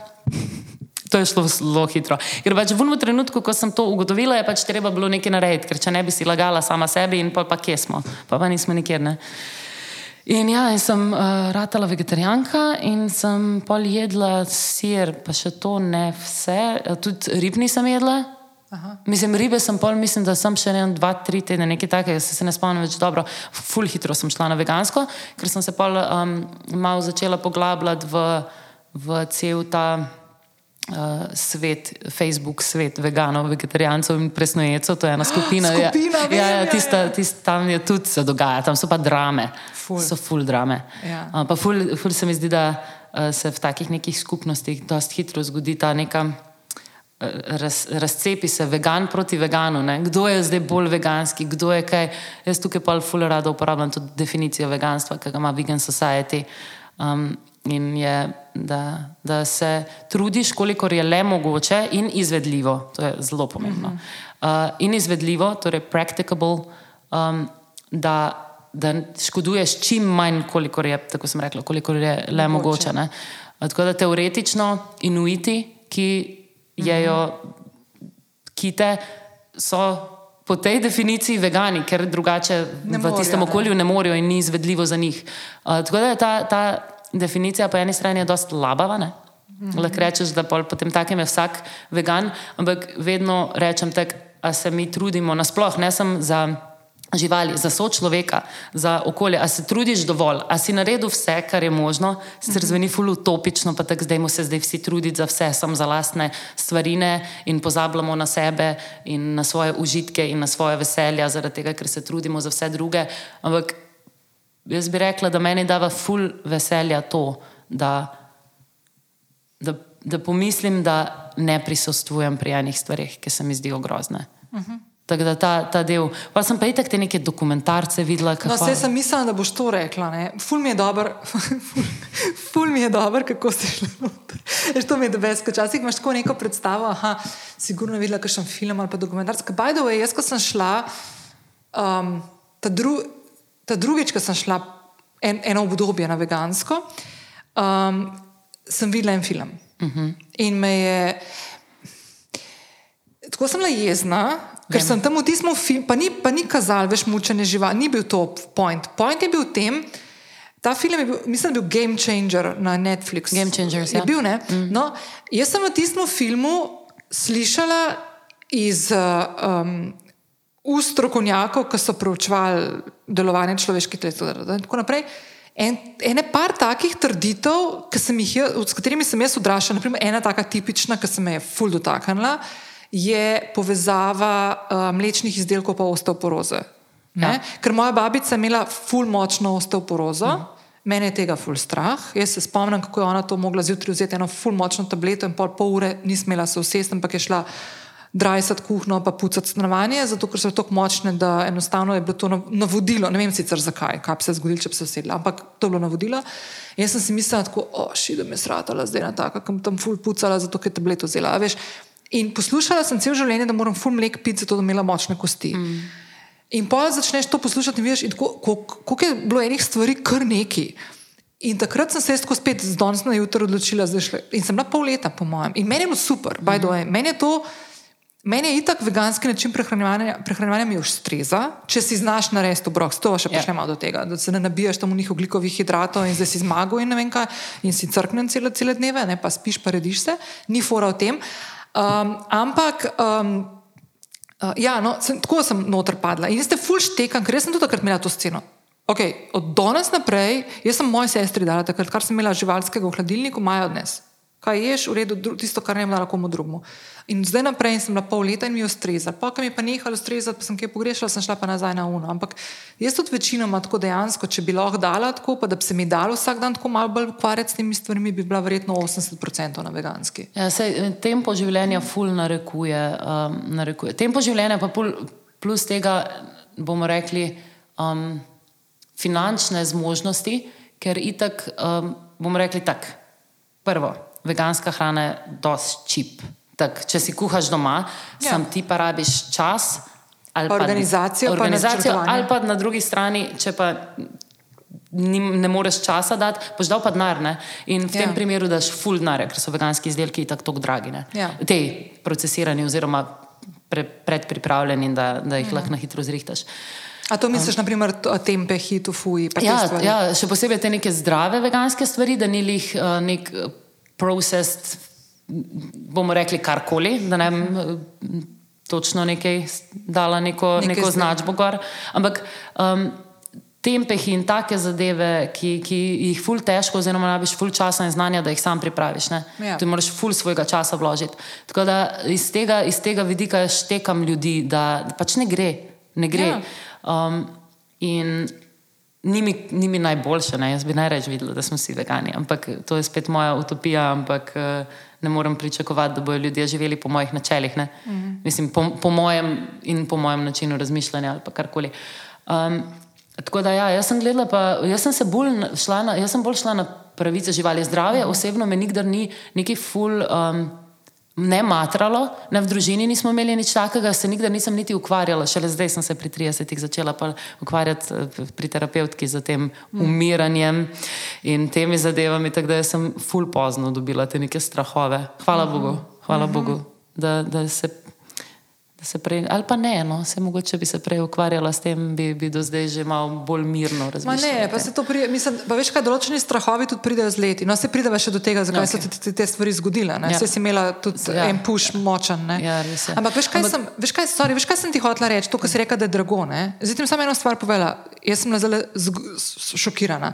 To je šlo zelo hitro. Ker pač v trenutku, ko sem to ugotovila, je pač treba bilo nekaj narediti, ker če ne bi si lagala sama sebi in pa, pa kje smo, pa pa nismo nikjer. Ne? In ja, in sem uh, ratala vegetarijanka in sem pol jedla sir, pa še to ne vse, tudi rib nisem jedla. Aha. Mislim, ribe sem pol, mislim, da sem še en, dva, tri tedne, nekaj takega, se, se ne spomnim več dobro. Ful hitro sem šla na vegansko, ker sem se pol um, malo začela poglabljati v, v cel ta uh, svet, Facebook svet veganov, vegetarijancev in presnojecev, to je ena skupina. Ja. skupina ja, ja, ja, tista, tista, tam je tudi se dogaja, tam so pa drame, ful. so full drame. Ja. Uh, pa ful, ful se mi zdi, da uh, se v takih nekih skupnostih dosta hitro zgodi ta neka. Raz, razcepi se vegan proti veganu, ne? kdo je zdaj bolj veganski, kdo je kaj. Jaz tukaj pa zelo rado uporabljam tudi definicijo veganstva, ki ga ima Vegan Society. Um, in je, da, da se trudiš, kolikor je le mogoče, in izvedljivo, to je zelo pomembno. Uh, in izvedljivo, torej practicable, um, da, da škoduješ čim manj, kolikor je, tako sem rekla, kolikor je le mogoče. mogoče tako da teoretično, inuiti, ki jejo kite, so. Po tej definiciji vegani, ker drugače ne v tistem okolju ne morejo in ni izvedljivo za njih. Uh, tako da je ta, ta definicija po eni strani je dosta labava. Mm -hmm. Lahko rečeš, da potem takem je vsak vegan, ampak vedno rečem tako, da se mi trudimo nasploh, ne samo za živali, za sočloveka, za okolje. A se trudiš dovolj, a si naredil vse, kar je možno, sicer mhm. zveni fulu utopično, pa tako zdaj mu se zdaj vsi truditi za vse, samo za lastne stvarine in pozabljamo na sebe in na svoje užitke in na svoje veselja, zaradi tega, ker se trudimo za vse druge. Ampak jaz bi rekla, da meni dava ful veselja to, da, da, da pomislim, da ne prisostvujem pri enih stvarih, ki se mi zdijo grozne. Uh -huh. Tako da ta, ta del. Pa sem pa i tako te neke dokumentarce videla. No, vse sem mislila, da boš to rekla. Ne? Ful mi je dober, ful, ful mi je dober, kako si šla noter. To mi je dobesko. Včasih imaš tako neko predstavo, aha, sigurno videla kakšen film ali pa dokumentarce. By the way, jaz ko sem šla, um, ta drugi ta drugič, ko sem šla en, eno obdobje na vegansko, um, sem videla en film. Uh mhm. -huh. In me je. Tako sem bila jezna, ker Vem. sem tam v tistem filmu, pa ni, pa ni kazal več mučenja živali, ni bil to point. Point je bil v tem, ta film je bil, mislim, je bil Game Changer na Netflixu. Game Changer, je ja. bil, ne? Mm. No, jaz sem v tistem filmu slišala iz um, ust strokovnjakov, ki so preučevali delovanje človeških telesov. In tako naprej. En, ene par takih trditev, jih, s katerimi sem jaz odraščal, naprimer ena taka tipična, ki se me je ful dotaknila, je povezava uh, mlečnih izdelkov pa osteoporoze. Ja. Ker moja babica je imela ful močno osteoporozo. Mhm. Mene je tega ful strah. Jaz se spomnim, kako je ona to mogla zjutraj vzeti eno ful močno tableto in pol, pol ure ni smela se usesti, ampak je šla drajsati kuhno, pa pucati stanovanje, zato ker so tako močne, da enostavno je bilo to navodilo. Ne vem sicer zakaj, kaj bi se zgodilo, če bi se sedela, ampak to je bilo navodilo. In jaz sem si mislila, tako, o, šida me sratala, zdaj na taka, kam tam ful pucala, zato ker je tableto vzela. Veš? In poslušala sem cel življenje, da moram ful mlek piti, zato da imela močne kosti. Mm. In pa začneš to poslušati in vidiš, koliko je bilo enih stvari, kar neki. In takrat sem se jaz spet z danes na jutro odločila, šle, in sem bila pol leta, po mojem. In meni je bilo super, mm. by the way. Meni je to Meni je itak veganski način prehranevanja, prehranevanja mi ustreza, če si znaš narediti obrok. To še Ja. počnemo do tega, da se ne nabijaš tam v njih oglikovih hidratov in zdaj si zmagal in ne vem kaj, in si crknen cele, cele dneve, ne pa spiš, pa rediš se, ni fora v tem. Um, ampak. Um, Uh, ja, no, sem, tako sem noter padla. In jaz te ful štekam, ker sem tudi takrat imela to sceno. Okay, od danes naprej, jaz sem moji sestri dala takrat, kar sem imela živalskega v hladilniku, maja odnes. Kaj ješ, v redu, tisto, kar ne bi dala komu drugemu. In zdaj naprej sem bila pol leta in mi je ustrezala. Pa, ko mi je pa nehalo ustrezati, pa sem kaj pogrešala, sem šla pa nazaj na uno. Ampak jaz tudi večinoma tako dejansko, če bi lahko dala tako, pa da bi se mi dalo vsak dan tako malo bolj ukvarjati s temi stvarmi, bi bila verjetno 80% na veganski. Ja, sej, tempo življenja ful narekuje. Um, narekuje. Tempo življenja pa pul, plus tega, bomo rekli, um, finančne zmožnosti, ker itak, um, bomo rekli tako. Prvo, veganska hrana je dosti čip. Tak, če si kuhaš doma, Ja. ja. sam ti pa rabiš čas. Ali Pa organizacijo, pa organizacijo načrtovanje. ali pa na drugi strani, če pa ni, ne moreš časa dati, boš dal pa denar. In v tem Ja. primeru daš full denar, ker so veganski izdelki tako dragi. ne. Ja. Te procesirani oziroma pre, predpripravljeni, da, da jih lahko na hitro zrihtaš. A to misliš, naprimer, to- tempe, hitu, fuji, pa te Ja, ja, še posebej te neke zdrave veganske stvari, da ni jih uh, nek uh, processed, bomo rekli karkoli, da ne bi uh, točno nekaj dala neko, Nekaj neko značbo gor. Ampak um, tempehi in take zadeve, ki, ki jih ful težko, oziroma rabiš ful časa in znanja, da jih sam pripraviš. ne. Ja. Ti moraš ful svojega časa vložiti. Tako da iz tega, iz tega vidika štekam ljudi, da, da pač ne gre. Ne gre. Ja. Um, in ni mi, ni mi najboljše, ne? jaz bi najraje videla, da smo vsi vegani, ampak to je spet moja utopija, ampak eh, ne morem pričakovati, da bodo ljudje živeli po mojih načelih. Mm -hmm. Mislim, po, po mojem in po mojem načinu razmišljanja ali karkoli. Um, tako da, ja, jaz sem gledala, pa jaz sem se bolj šla na, bolj šla na pravice živali. Zdravje mm osebno me nikdar ni neki ful. Um, ne matralo, ne v družini nismo imeli nič takega, se nikdar nisem niti ukvarjala, šele zdaj sem se pri 30-ih začela ukvarjati eh, pri terapeutki z tem umiranjem in temi zadevami, tako da sem ful pozno dobila te neke strahove. Hvala Bogu, hvala Bogu, da, da se. Prej, ali pa ne, no, se mogoče bi se prej ukvarjala s tem, bi, bi do zdaj že malo bolj mirno Ma razmišljala. ne, o pa se to prije, mislim, pa veš kaj, določeni strahovi tudi pridejo z leti. No, se prideva še do tega, zakaj okay. so te, te stvari zgodile. Ne? Ja. Ja. Vse si imela tudi Ja. ja. en puš močen. Ne? Ja. Ampak veš kaj, Ampak- sem, veš, kaj, sorry, veš, kaj sem ti hotela reči, to, kar si rekla, da je drago. Ne? Zdaj ti samo eno stvar povedala. Jaz sem bila zelo šokirana.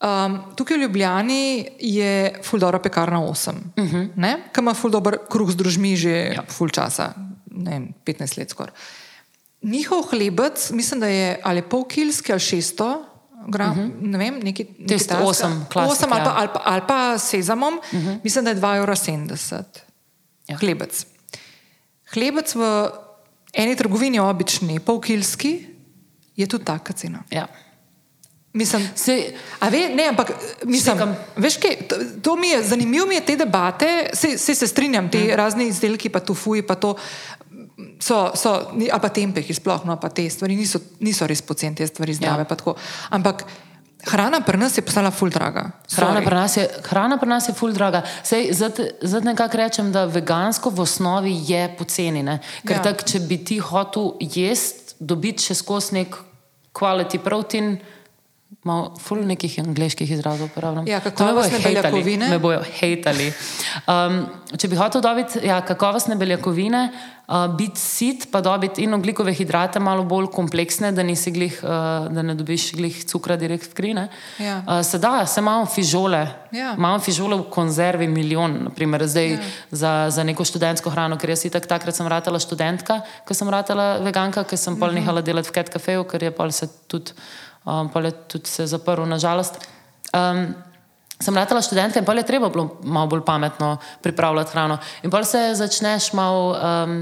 Um, tukaj v Ljubljani je fuldora pekarna 8, uh -huh. ki ima fuldober kruh z družmi že ja. ful časa, ne vem, 15 let skoraj. Njihov hlebec, mislim, da je ali polkilski ali 600 gram, uh -huh. ne vem, neki tasga. osem, klasik, Osem ali, ja. pa, ali, pa, ali pa sezamom, uh -huh. mislim, da je 2,70 evra. Ja. Hlebec. Hlebec v eni trgovini obični, polkilski, je tudi taka cena. Ja. Mislim, Sej, A ve, ne, ampak mislim, Štekam. veš, kaj, to, to mi je zanimivo, mi je te debate, se, se, se strinjam, ti mm. razni izdelki, pa tu fuji, pa to so, so ali pa tempehi sploh, no pa te stvari niso, niso res poceni, te stvari zdrave, Ja. Ampak hrana pri nas je postala ful draga. Hrana pri, nas je, hrana pri nas je ful draga. Sej, zdaj, nekako rečem, da vegansko v osnovi je poceni. Ne? Ker Ja. tak, če bi ti hotel jesti, dobiti še skozi nek quality protein. Malo ful nekih angliških izrazov uporabljam. Ja, me kakovostne hejtali, beljakovine. Me bojo hejtali. Um, če bi hotel dobiti ja, kakovostne beljakovine, uh, biti sit, pa dobiti in oglikove hidrate malo bolj kompleksne, da, glih, uh, da ne dobiš glih cukra direkt v kri. ne. Ja. Uh, se da, se imamo fižole. Ja. Imamo fižole v konzervi, milijon, naprimer, zdaj ja. za, za neko študentsko hrano, ker jaz itak takrat sem ratala študentka, ko sem ratala veganka, ker sem pol Mhm. nehala delati v Cat Cafeju, ker je pol se tudi, um, pol je tudi se zaprl, nažalost. Um, Sem ratala študentka in pol je treba bilo malo bolj pametno pripravljati hrano. In pol se začneš malo um,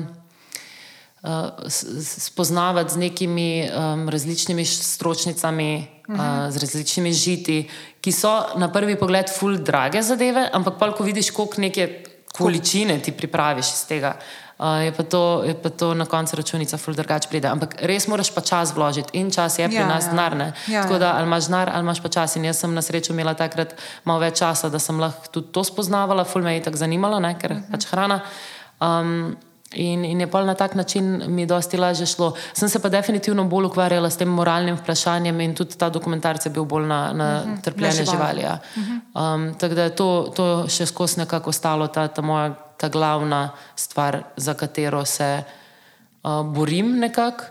uh, spoznavati z nekimi um, različnimi stročnicami, uh -huh. uh, z različnimi žiti, ki so na prvi pogled ful drage zadeve, ampak pa ko vidiš, koliko neke količine ti pripraviš iz tega. Uh, je, pa to, je pa to na koncu računica, ful drugače pride. Ampak res moraš pa čas vložiti in čas je pri Ja, nas ja. denar. ne. Ja, Tako ja. da ali imaš denar, ali imaš pa čas. In jaz sem na srečo imela takrat malo več časa, da sem lahko tudi to spoznavala, ful me je tako zanimalo, ne, ker uh -huh. pač hrana. Um, in, in je pa na tak način mi dosti lažje šlo. Sem se pa definitivno bolj ukvarjala s tem moralnim vprašanjem in tudi ta dokumentarc je bil bolj na, na uh -huh. trpljenje živali. Ja. Um, tako da je to, to še skozi nekako ostalo, ta, ta moja ta glavna stvar, za katero se uh, borim nekako.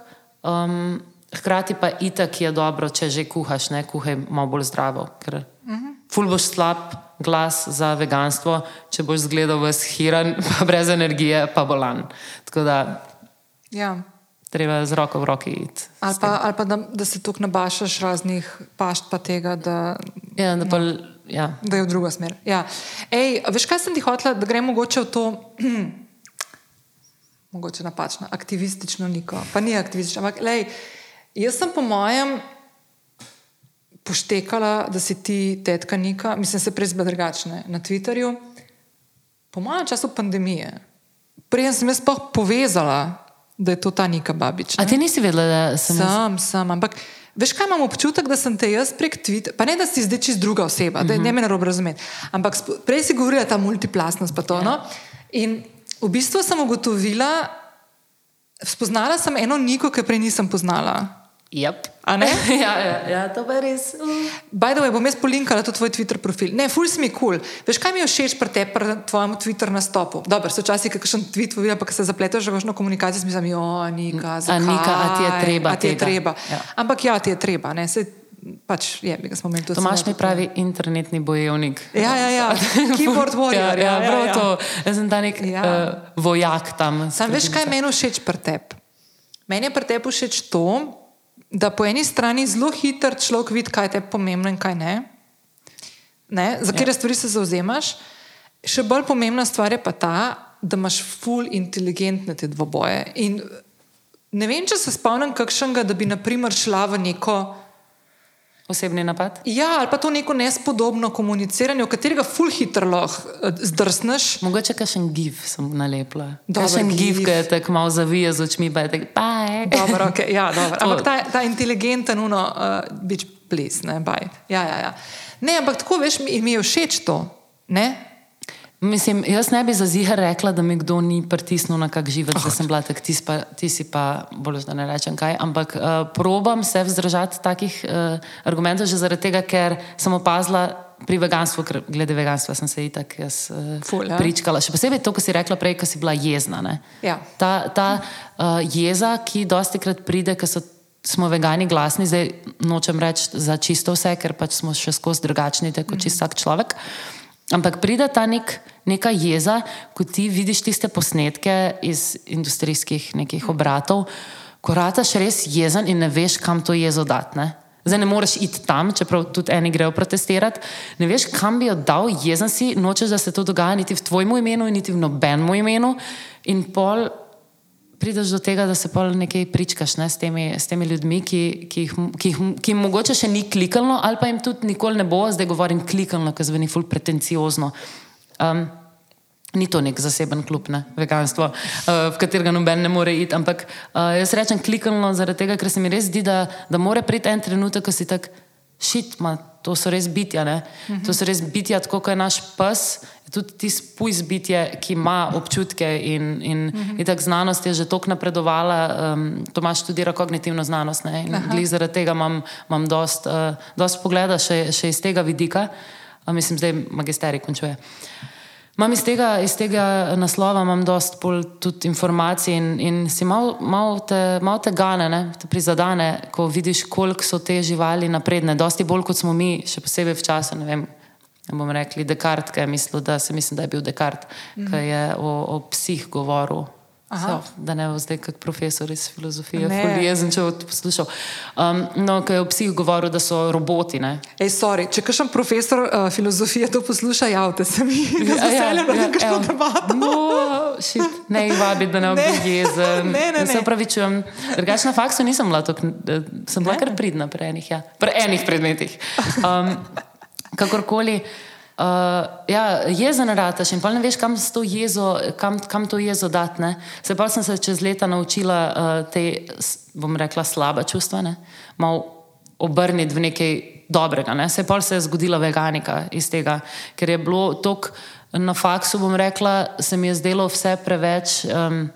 Um, hkrati pa itak je dobro, če že kuhaš, ne kuhaj malo bolj zdravo. Ker uh -huh. ful boš slab glas za veganstvo, če boš zgledal v shiran, pa brez energije, pa bolan. Tako da Ja. treba z roko v roki iti. Ali pa, ali pa da, da se tukaj nabašaš raznih pašt, pa tega, da, Ja, da pa, ja. da je v drugo smer. Ja. Ej, veš, kaj sem ti hotela, da gremo mogoče v to, mogoče napačno, aktivistično niko. Pa ni aktivistično, ampak lej, jaz sem po mojem poštekala, da si ti tetka Nika, mislim, se prej zbila drugačne na Twitterju. Po mojem času pandemije, prej sem jaz pa povezala, da je to ta Nika Babič. A ti nisi vedela, da sem jaz? Sam, sam, ampak veš, kaj imam občutek, da sem te jaz prek Twittera, pa ne da si zdaj čist druga oseba, da ne me narobe razumeti, ampak prej si govorila ta multiplastnost pa to. No? In v bistvu sem ugotovila, spoznala sem eno Niko, ki prej nisem poznala. Yep. Ja, ja, ja, to je res. By the way, bom jaz polinkala to tvoj Twitter profil. Ne, ful si mi kul. Cool. Veš, kaj mi je všeč pri tebi, pri tvojem Twitter nastopu? Dobro, so včasih kakšen tweet videla, pa ko se zapletaš v kakšno komunikacijo, si mislim, jo, Nika, zakaj? Nika, a ti je treba A ti je tega? treba. Ja. Ampak ja, ti je treba, ne, se pač je, bi smo imeli tudi. Tomaš mi pravi internetni bojevnik. Ja, ja, ja. Keyboard warrior, ja, ja, ja, ja, ja. to. Jaz sem ta nek Ja. uh, vojak tam. Sam veš, kaj meni všeč pri tebi? Meni je pri tebi všeč to, da po eni strani zelo hiter človek vidi, kaj je tebi pomembno in kaj ne, ne za katere ja. stvari se zauzemaš. Še bolj pomembna stvar je pa ta, da imaš ful inteligentne te dvoboje. In ne vem, če se spomnim kakšnega, da bi naprimer šla v neko. Osebni napad. Ja, ali pa to neko nespodobno komuniciranje, v katerega ful hitro lahko eh, zdrsneš. Mogoče kakšen gif sem nalepila. Dober Kakšen gif, ki je tako malo zavija z očmi, pa je tako, baj. Dobro, okay, ja, dobro. Ampak ta, ta inteligenten, uno, uh, bič ples, ne, baj. Ja, ja, ja. Ne, ampak tako veš, mi, mi je všeč to. Ne? Mislim, jaz ne bi za zihar rekla, da mi kdo ni pritisnil na kak živec, da sem bila tak, ti, pa, ti si pa, bolj da ne rečem kaj, ampak uh, probam se vzdržati takih uh, argumentov, že zaradi tega, ker sem opazila pri veganstvu, ker glede veganstva sem se itak jaz uh, Ful, ja. pričkala. Še posebej to, kar si rekla prej, ko si bila jezna. ne. Ja. Ta, ta uh, jeza, ki dosti krat pride, ker so. Smo vegani glasni, zdaj nočem reči za čisto vse, ker pač smo še skozi drugačni, tako kot čist vsak človek. Ampak pride ta nek, neka jeza, ko ti vidiš tiste posnetke iz industrijskih nekih obratov, ko rataš res jezen in ne veš, kam to jezo dati. Zdaj ne moreš iti tam, čeprav tudi eni grejo protestirati. Ne veš, kam bi jo dal, jezen si, nočeš, da se to dogaja niti v tvojem imenu, niti v nobenem imenu. In pol prideš do tega, da se pol nekaj pričkaš ne, s, temi, s temi ljudmi, ki, ki, jih, ki, jih, ki jim mogoče še ni klikalno, ali pa jim tudi nikoli ne bo, zdaj govorim klikalno, ker zveni ful pretenciozno. Um, Ni to nek zaseben klub, ne, veganstvo, uh, v katerega noben ne more iti. Ampak uh, jaz rečem klikalno zaradi tega, ker se mi res zdi, da, da mora priti en trenutek, ko si tak šit, ma, to so res bitja. Uh -huh. To so res bitja, tako kot je naš pes, tudi ti spujs bitje, ki ima občutke in, in, uh -huh. in tako znanost je že toliko napredovala. Um, to imaš tudi kognitivno znanost zaradi tega imam, imam dost, uh, dost pogleda še, še iz tega vidika. Uh, mislim, zdaj magisterij končuje. Mam iz tega, iz tega naslova imam dost bolj tudi informacij in, in si malo mal te, mal te gane, ne, te prizadane, ko vidiš, koliko so te živali napredne. Dosti bolj kot smo mi, še posebej v času, ne vem, ne bom rekli Descartes, ki je mislil, da mislim, da je bil Descartes, mm ki je o, o psih govoril. So, da ne bo zdaj kot profesor iz filozofije, Ne. folijezen, če bo to poslušal. Um, no, ki je o psih govoril, da so roboti. Ne? Ej, sorry, če kakšen profesor uh, filozofije to posluša, javite se mi. Ja, Ja, ja, ja, ja, kakšno evo. debato. No, shit, ne jih vabi, da ne Ne. bi jezen. Ne, ne, Se ne. upravičujem. Drugače na faksu nisem bila tako, eh, sem bila Ne. kar pridna pri enih, ja. pri enih predmetih. Um, kakorkoli. Uh, ja, jezen rataš in pa ne veš, kam, jezo, kam, kam to jezo dati. ne. Se pa sem se čez leta naučila uh, te, bom rekla, slaba čustva, ne? malo obrniti v nekaj dobrega. Ne? Se pa se je zgodila veganika iz tega, ker je bilo tok na faksu, bom rekla, se mi je zdelo vse preveč. Um,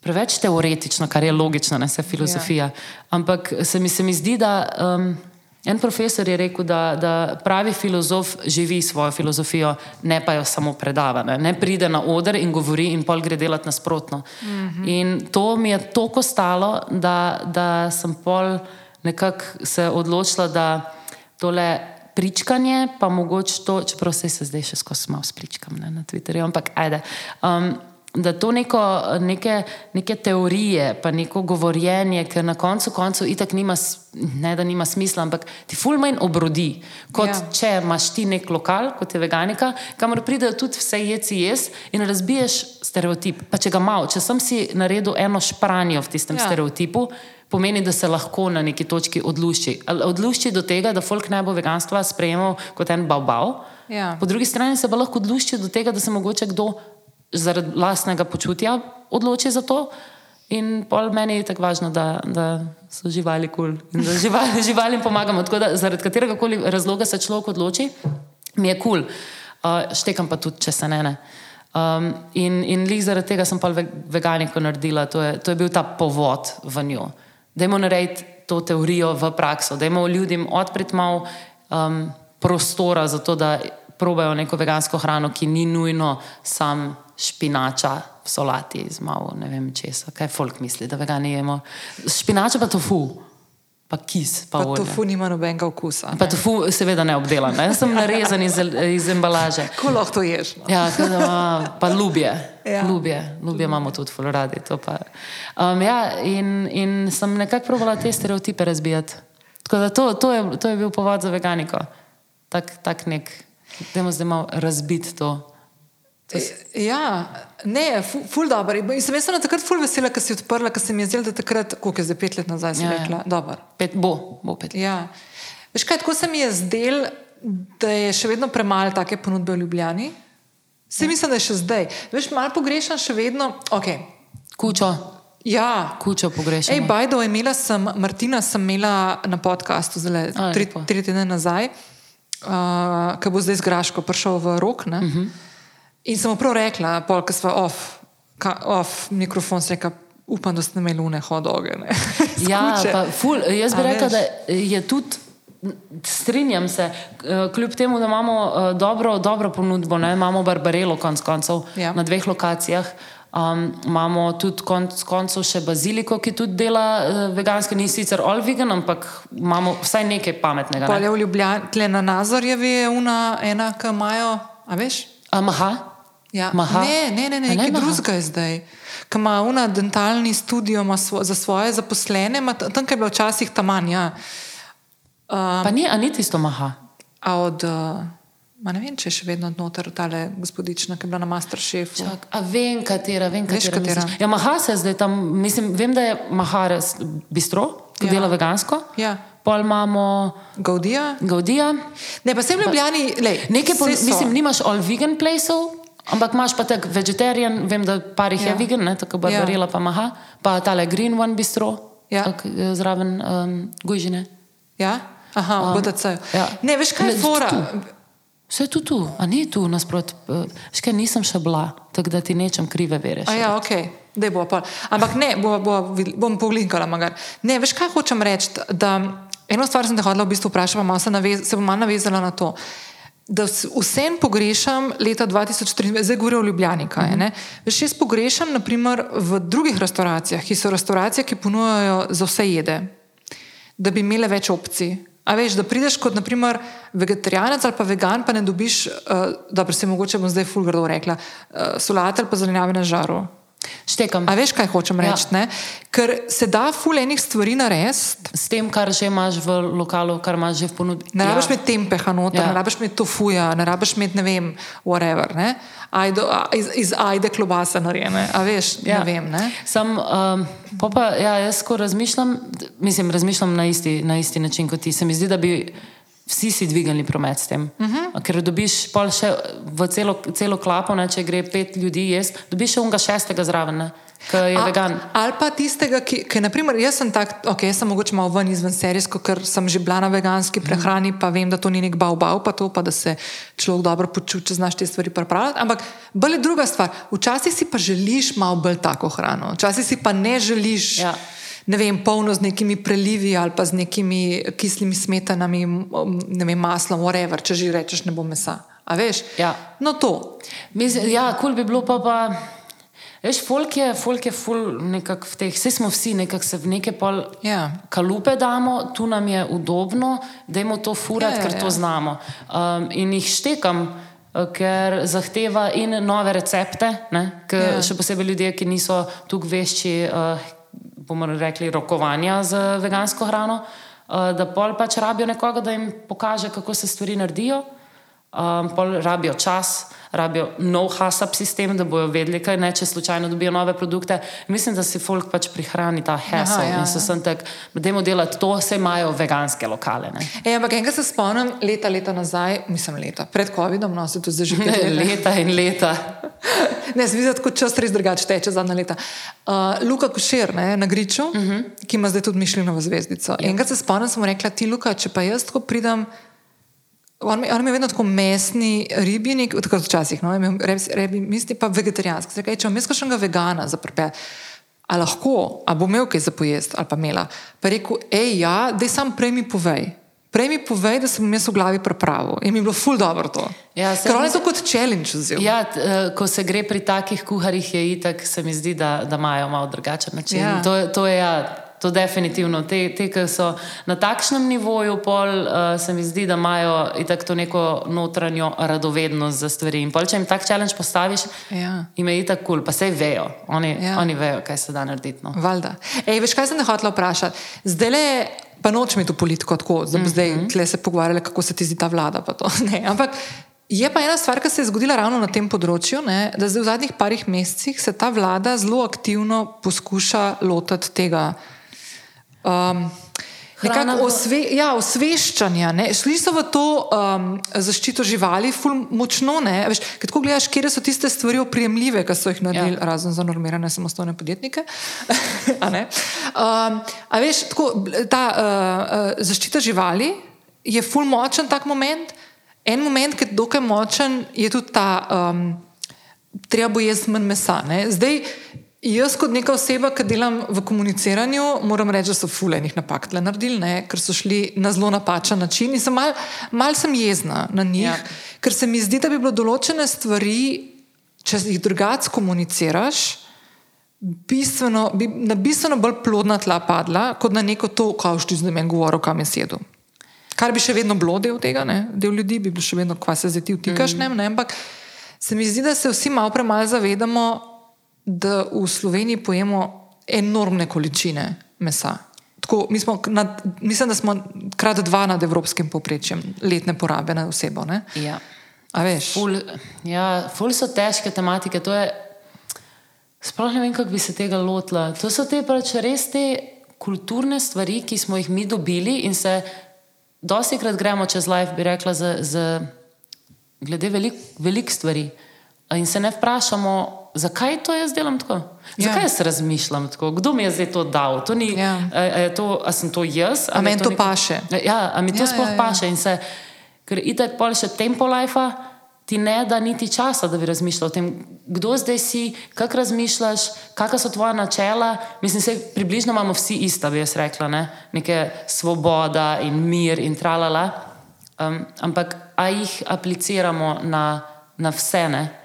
Preveč teoretično, kar je logično, ne se filozofija. Ja. Ampak se mi, se mi zdi, da um, en profesor je rekel, da, da pravi filozof živi svojo filozofijo, ne pa jo samo predava. Ne, ne pride na oder in govori, in pol gre delati nasprotno. Mm -hmm. In to mi je toliko stalo, da, da sem pol nekako se odločila, da tole pričkanje, pa mogoče to, čeprav se zdaj še skozi malo spričkam ne, na Twitterju, ampak ajde. Um, da to neko, neke, neke teorije, pa neko govorjenje, ker na koncu koncev itak nima, ne da nima smisla, ampak ti fulmajn obrodi. Kot ja. če imaš ti nek lokal, kot je veganika, kamor pridejo tudi vse jeci jaz in razbiješ stereotip. Pa če ga malo, če sem si naredil eno špranjo v tistem ja. stereotipu, pomeni, da se lahko na neki točki odlušči. Odlušči do tega, da folk ne bo veganstva sprejemal kot en bav-bav. Ja. Po drugi strani se pa lahko odlušči do tega, da se mogoče kdo zaradi vlastnega počutja odloči za to. In pol meni je tako važno, da, da so živali kul cool in da živali, živalim pomagamo. Tako da zaradi katerega koli razloga se človek odloči, mi je kul, cool. uh, štekam pa tudi, če se ne. ne. Um, in in lih zaradi tega sem pa veganiko naredila, to je, to je bil ta povod v njo. Dajmo narediti to teorijo v prakso, dajmo ljudem odpreti malo um, prostora za to, da probajo neko vegansko hrano, ki ni nujno sam špinača v solati z malo ne vem česa. Kaj folk misli, da vegani jemo? Špinača pa tofu. Pa kis, pa, pa tofu nima nobenega okusa. Pa tofu, seveda ne obdelan, ne? sem narezan iz, iz embalaže. Ko lahko to ješ? No? Ja, kada, pa ljubje. Ja. Ljubje, ljubje imamo tudi v Floridi. Um, ja, in, in sem nekako provala te stereotipe razbijati. To, to, je, to je bil povod za veganiko. Tak, tak nek, imamo zdaj malo razbiti to. Ja, ne, ful, ful dobro. In sem jaz na takrat ful vesela, ker si odprla, ker se mi je zdelo, da takrat, koliko je zdaj pet let nazaj, si ja, ja. rekla, ja. pet, bo, bo pet. Ja. Veš kaj, tako se mi je zdelo, da je še vedno premalo take ponudbe v Ljubljani. Se ja. mislim, da je še zdaj. Veš, malo pogrešam še vedno. Okay. Kučo. Ja, kučo pogrešam. Ej, Bajdo, imela sem, Martina sem imela na podkastu, zdaj tri, tri tedne nazaj, uh, ki bo zdaj z Graško prišel v rok. Uh mhm. -huh. In sem prav rekla, polk smo off, off mikrofon, se reka, upam, da ste imeli lune hodoge. ja, pa ful, jaz bi A, rekla, veš? da je tudi. Strinjam se, kljub temu, da imamo eh, dobro, dobro ponudbo, ne? imamo Barbarelo, konc koncev, ja. na dveh lokacijah. Um, imamo tudi konc koncev še baziliko, ki tudi dela uh, veganske, ni sicer all vegan, ampak imamo vsaj nekaj pametnega. Ne? Pa je v Ljubljani, tle na Nazorjevi je ena, ena ki imajo, a veš? Amaha. Ja. Ne, ne, ne, ne nekaj drugega je zdaj. Ko ima una dentalni studio svo, za svoje zaposlene, tam je bilo včasih tam manj. Ja. Um, pa ni, a ni tisto maha. A od, uh, ma ne vem, če je še vedno odnoter tale gospodična, ki je bila na Masterchefu. Čak, a vem, katera, vem, katera. katera. Ja, maha se zdaj tam, mislim, vem, da je maha res bistro, ki ja. dela vegansko. Ja. Pol imamo Gaudija. Gaudija. Ne, pa sem v Ljubljani, le. Nekaj, pol, mislim, nimaš all vegan placeov. Ampak imaš pa tak vegetarijan, vem, da par jih ja. je vegan, ne, tako barbarila ja. pa maha, pa tale green one bistro, ja. tak, eh, zraven um, gužine. Ja, aha, v um, BTC. Ja. Ne, veš kaj je fora? Vse je tu, tu, a ni tu nasprot. Eh, kaj, nisem še bila, tako da ti nečem krive vereš. A ja, ok, da bo pa. Ampak ne, bo, bo, bom pogledala magar. Ne, veš kaj hočem reči, eno stvar sem te hodila v bistvu vprašati, pa se, navez, se bom malo navezala na to da vsem pogrešam leta 2013, zdaj govorim o Ljubljani. Kaj, mm. Veš, jaz pogrešam naprimer, v drugih restauracijah, ki so restauracije, ki ponujajo za vse jede, da bi imele več opcij. A veš, da prideš kot naprimer vegetarijanec ali pa vegan, pa ne dobiš, uh, da se mogoče bom zdaj fulgardo rekla, uh, solate ali pa zelenjave na žaru. Štekam. A veš, kaj hočem reči? Ja. Ker se da fulejnih stvari narediti. S tem, kar že imaš v lokalu, kar imaš že v ponudbi. Ne ja. rabiš imeti tempeha noter, ja. ne rabiš imeti tofuja, ne rabiš imeti ne vem, whatever. Ne? Ajdo, iz, iz ajde klobasa narejene. A veš, ja. ne vem. Ne? Sam, um, pa, ja, jaz ko razmišljam, mislim, razmišljam na isti, na isti način kot ti. Se mi zdi, da bi vsi si dvigali promet s tem. Uh mhm. -huh. Ker dobiš pol še v celo, celo klapo, ne, če gre pet ljudi jesti, dobiš še unga šestega zraven. Ne. Ali pa tistega, ki, ki naprimer, jaz sem tak, ok, jaz sem mogoče malo ven izven serijsko, ker sem že bila na veganski prehrani, pa vem, da to ni nek bav bav, pa to, pa da se človek dobro počuti, če znaš te stvari pripravljati. Ampak bolj je druga stvar. Včasih si pa želiš malo bolj tako hrano, včasih si pa ne želiš. Ja. Ne vem, polno z nekimi prelivi ali pa z nekimi kislimi smetanami, ne vem, maslom, whatever, če že rečeš, ne bo mesa. A veš? Ja. No, to. Mislim, ja, kul cool bi bilo pa. pa Veš, folk je, folk je ful nekako v teh, vse smo vsi nekako se v neke pol Ja. kalupe damo, tu nam je udobno, dajmo to furati, Ja, ja, ker to ja. znamo. Um, in jih štekam, eh, ker zahteva in nove recepte, ne? Ker ja. še posebej ljudje, ki niso tukaj vešči, uh, bomo rekli, rokovanja z vegansko hrano, uh, da pol pač rabijo nekoga, da jim pokaže, kako se stvari naredijo. Um, pol rabijo čas, rabijo nov hasap sistem, da bojo vedeli, kaj ne, če slučajno dobijo nove produkte. Mislim, da si folk pač prihrani ta hassle Aha, ja, in se ja. sem tak, da jemo delati to, vse imajo veganske lokale. Ne, E, ampak enkrat se spomnim, leta, leta nazaj, mislim leta, pred COVID-om, no se to zdaj že ne let. leta in leta. Ne, se vidi, kot čas res drugače teče zadnja leta. Uh, Luka Košir ne, na Griču, uh -huh. ki ima zdaj tudi Mišljenovo zvezdico. Ja. Enkrat se spomnim, sem rekla, ti Luka, če pa jaz tako pridem. On mi, on je vedno tako mesni ribjenik, tako včasih, no, imel rebi, rebi, misli pa vegetarijanski. Zdaj, če bom jaz kakšnega vegana zaprpet, a lahko, a bo imel kaj za pojest ali pa imela. Pa je rekel, hej, ja, dej sam prej mi povej. Prej mi povej, da sem jaz v glavi pripravil. In mi je bilo ful dobro to. Ja, Ker on je to kot challenge vzel. Ja, t, eh, ko se gre pri takih kuharjih, je itak, se mi zdi, da, da imajo malo drugačen način. Ja. To, je- to je ja, to definitivno. Te, te ki so na takšnem nivoju, pol, uh, se mi zdi, da imajo itak to neko notranjo radovednost za stvari. In pol, če jim tak challenge postaviš, Ja. jim je itak kul, cool, pa sej vejo. Oni, Ja. oni vejo, kaj se da narediti. No. Valjda. Ej, veš, kaj sem te hotela vprašati? Zdaj le, pa nočem iti v politiko tako, da bi mm -hmm. zdaj tle se pogovarjali, kako se ti zdi ta vlada. pa to, ne. Ampak je pa ena stvar, ki se je zgodila ravno na tem področju, ne, da zdaj v zadnjih parih mesecih se ta vlada zelo aktivno poskuša lotiti tega. Um, Nekako osve, ja, osveščanja. ne. Šli so v to um, zaščito živali, ful močno. Veš, tako gledaš, kje so tiste stvari oprijemljive, ki so jih naredili, ja. razen za normirane samostojne podjetnike. a ne? um, a veš, tako, ta uh, uh, zaščita živali je ful močen tak moment. En moment, ki je dokaj močen, je tudi ta, um, treba bo jesti manj mesa. Ne? Zdaj, jaz kot neka oseba, ki delam v komuniciranju, moram reči, da so fulejnih napak tle naredili, ne? ker so šli na zelo napačen način in sem mal, mal sem jezna na njih, ja. Ker se mi zdi, da bi bilo določene stvari, če jih drugače komuniciraš. Bistveno, bi na bistveno bolj plodna tla padla, kot na neko to, kaj ti zdaj meni govoril, kam je sedel. Kar bi še vedno bilo del tega, ne? del ljudi bi bil še vedno, kva se zdaj ti vtikaš, mm. ne? ampak se mi zdi, da se vsi malo premalo zavedamo, da v Sloveniji pojemo enormne količine mesa. Tako, mi smo nad, mislim, da smo krat dva nad evropskim povprečjem letne porabe na osebo. Ne? Ja. A veš? Ful, ja, ful so težke tematike. Je, sploh ne vem, kako bi se tega lotila. To so te pač res te kulturne stvari, ki smo jih mi dobili in se dosti krat gremo čez life, bi rekla, z, z, glede velik, velik stvari. In se ne vprašamo, zakaj to jaz delam tako. Ja. Zakaj jaz razmišljam tako? Kdo mi je zdaj to dal? To ni, Ja. a, a, to, a sem to jaz? A me meni je to neko- paše? Ja, a mi to Ja, ja, sploh ja, ja, ja. paše. In se, ker itek pol še tempo life ti ne da niti časa, da bi razmišljal o tem, kdo zdaj si, kako razmišljaš, kakšna so tvoja načela. Mislim, se približno imamo vsi ista, bi jaz rekla, ne? neke svoboda in mir in tralala. Um, ampak a jih apliciramo na, na vse? Ne?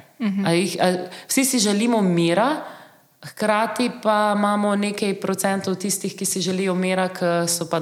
A jih, a, vsi si želimo mira, hkrati pa imamo nekaj procentov tistih, ki si želijo mira, ki so pa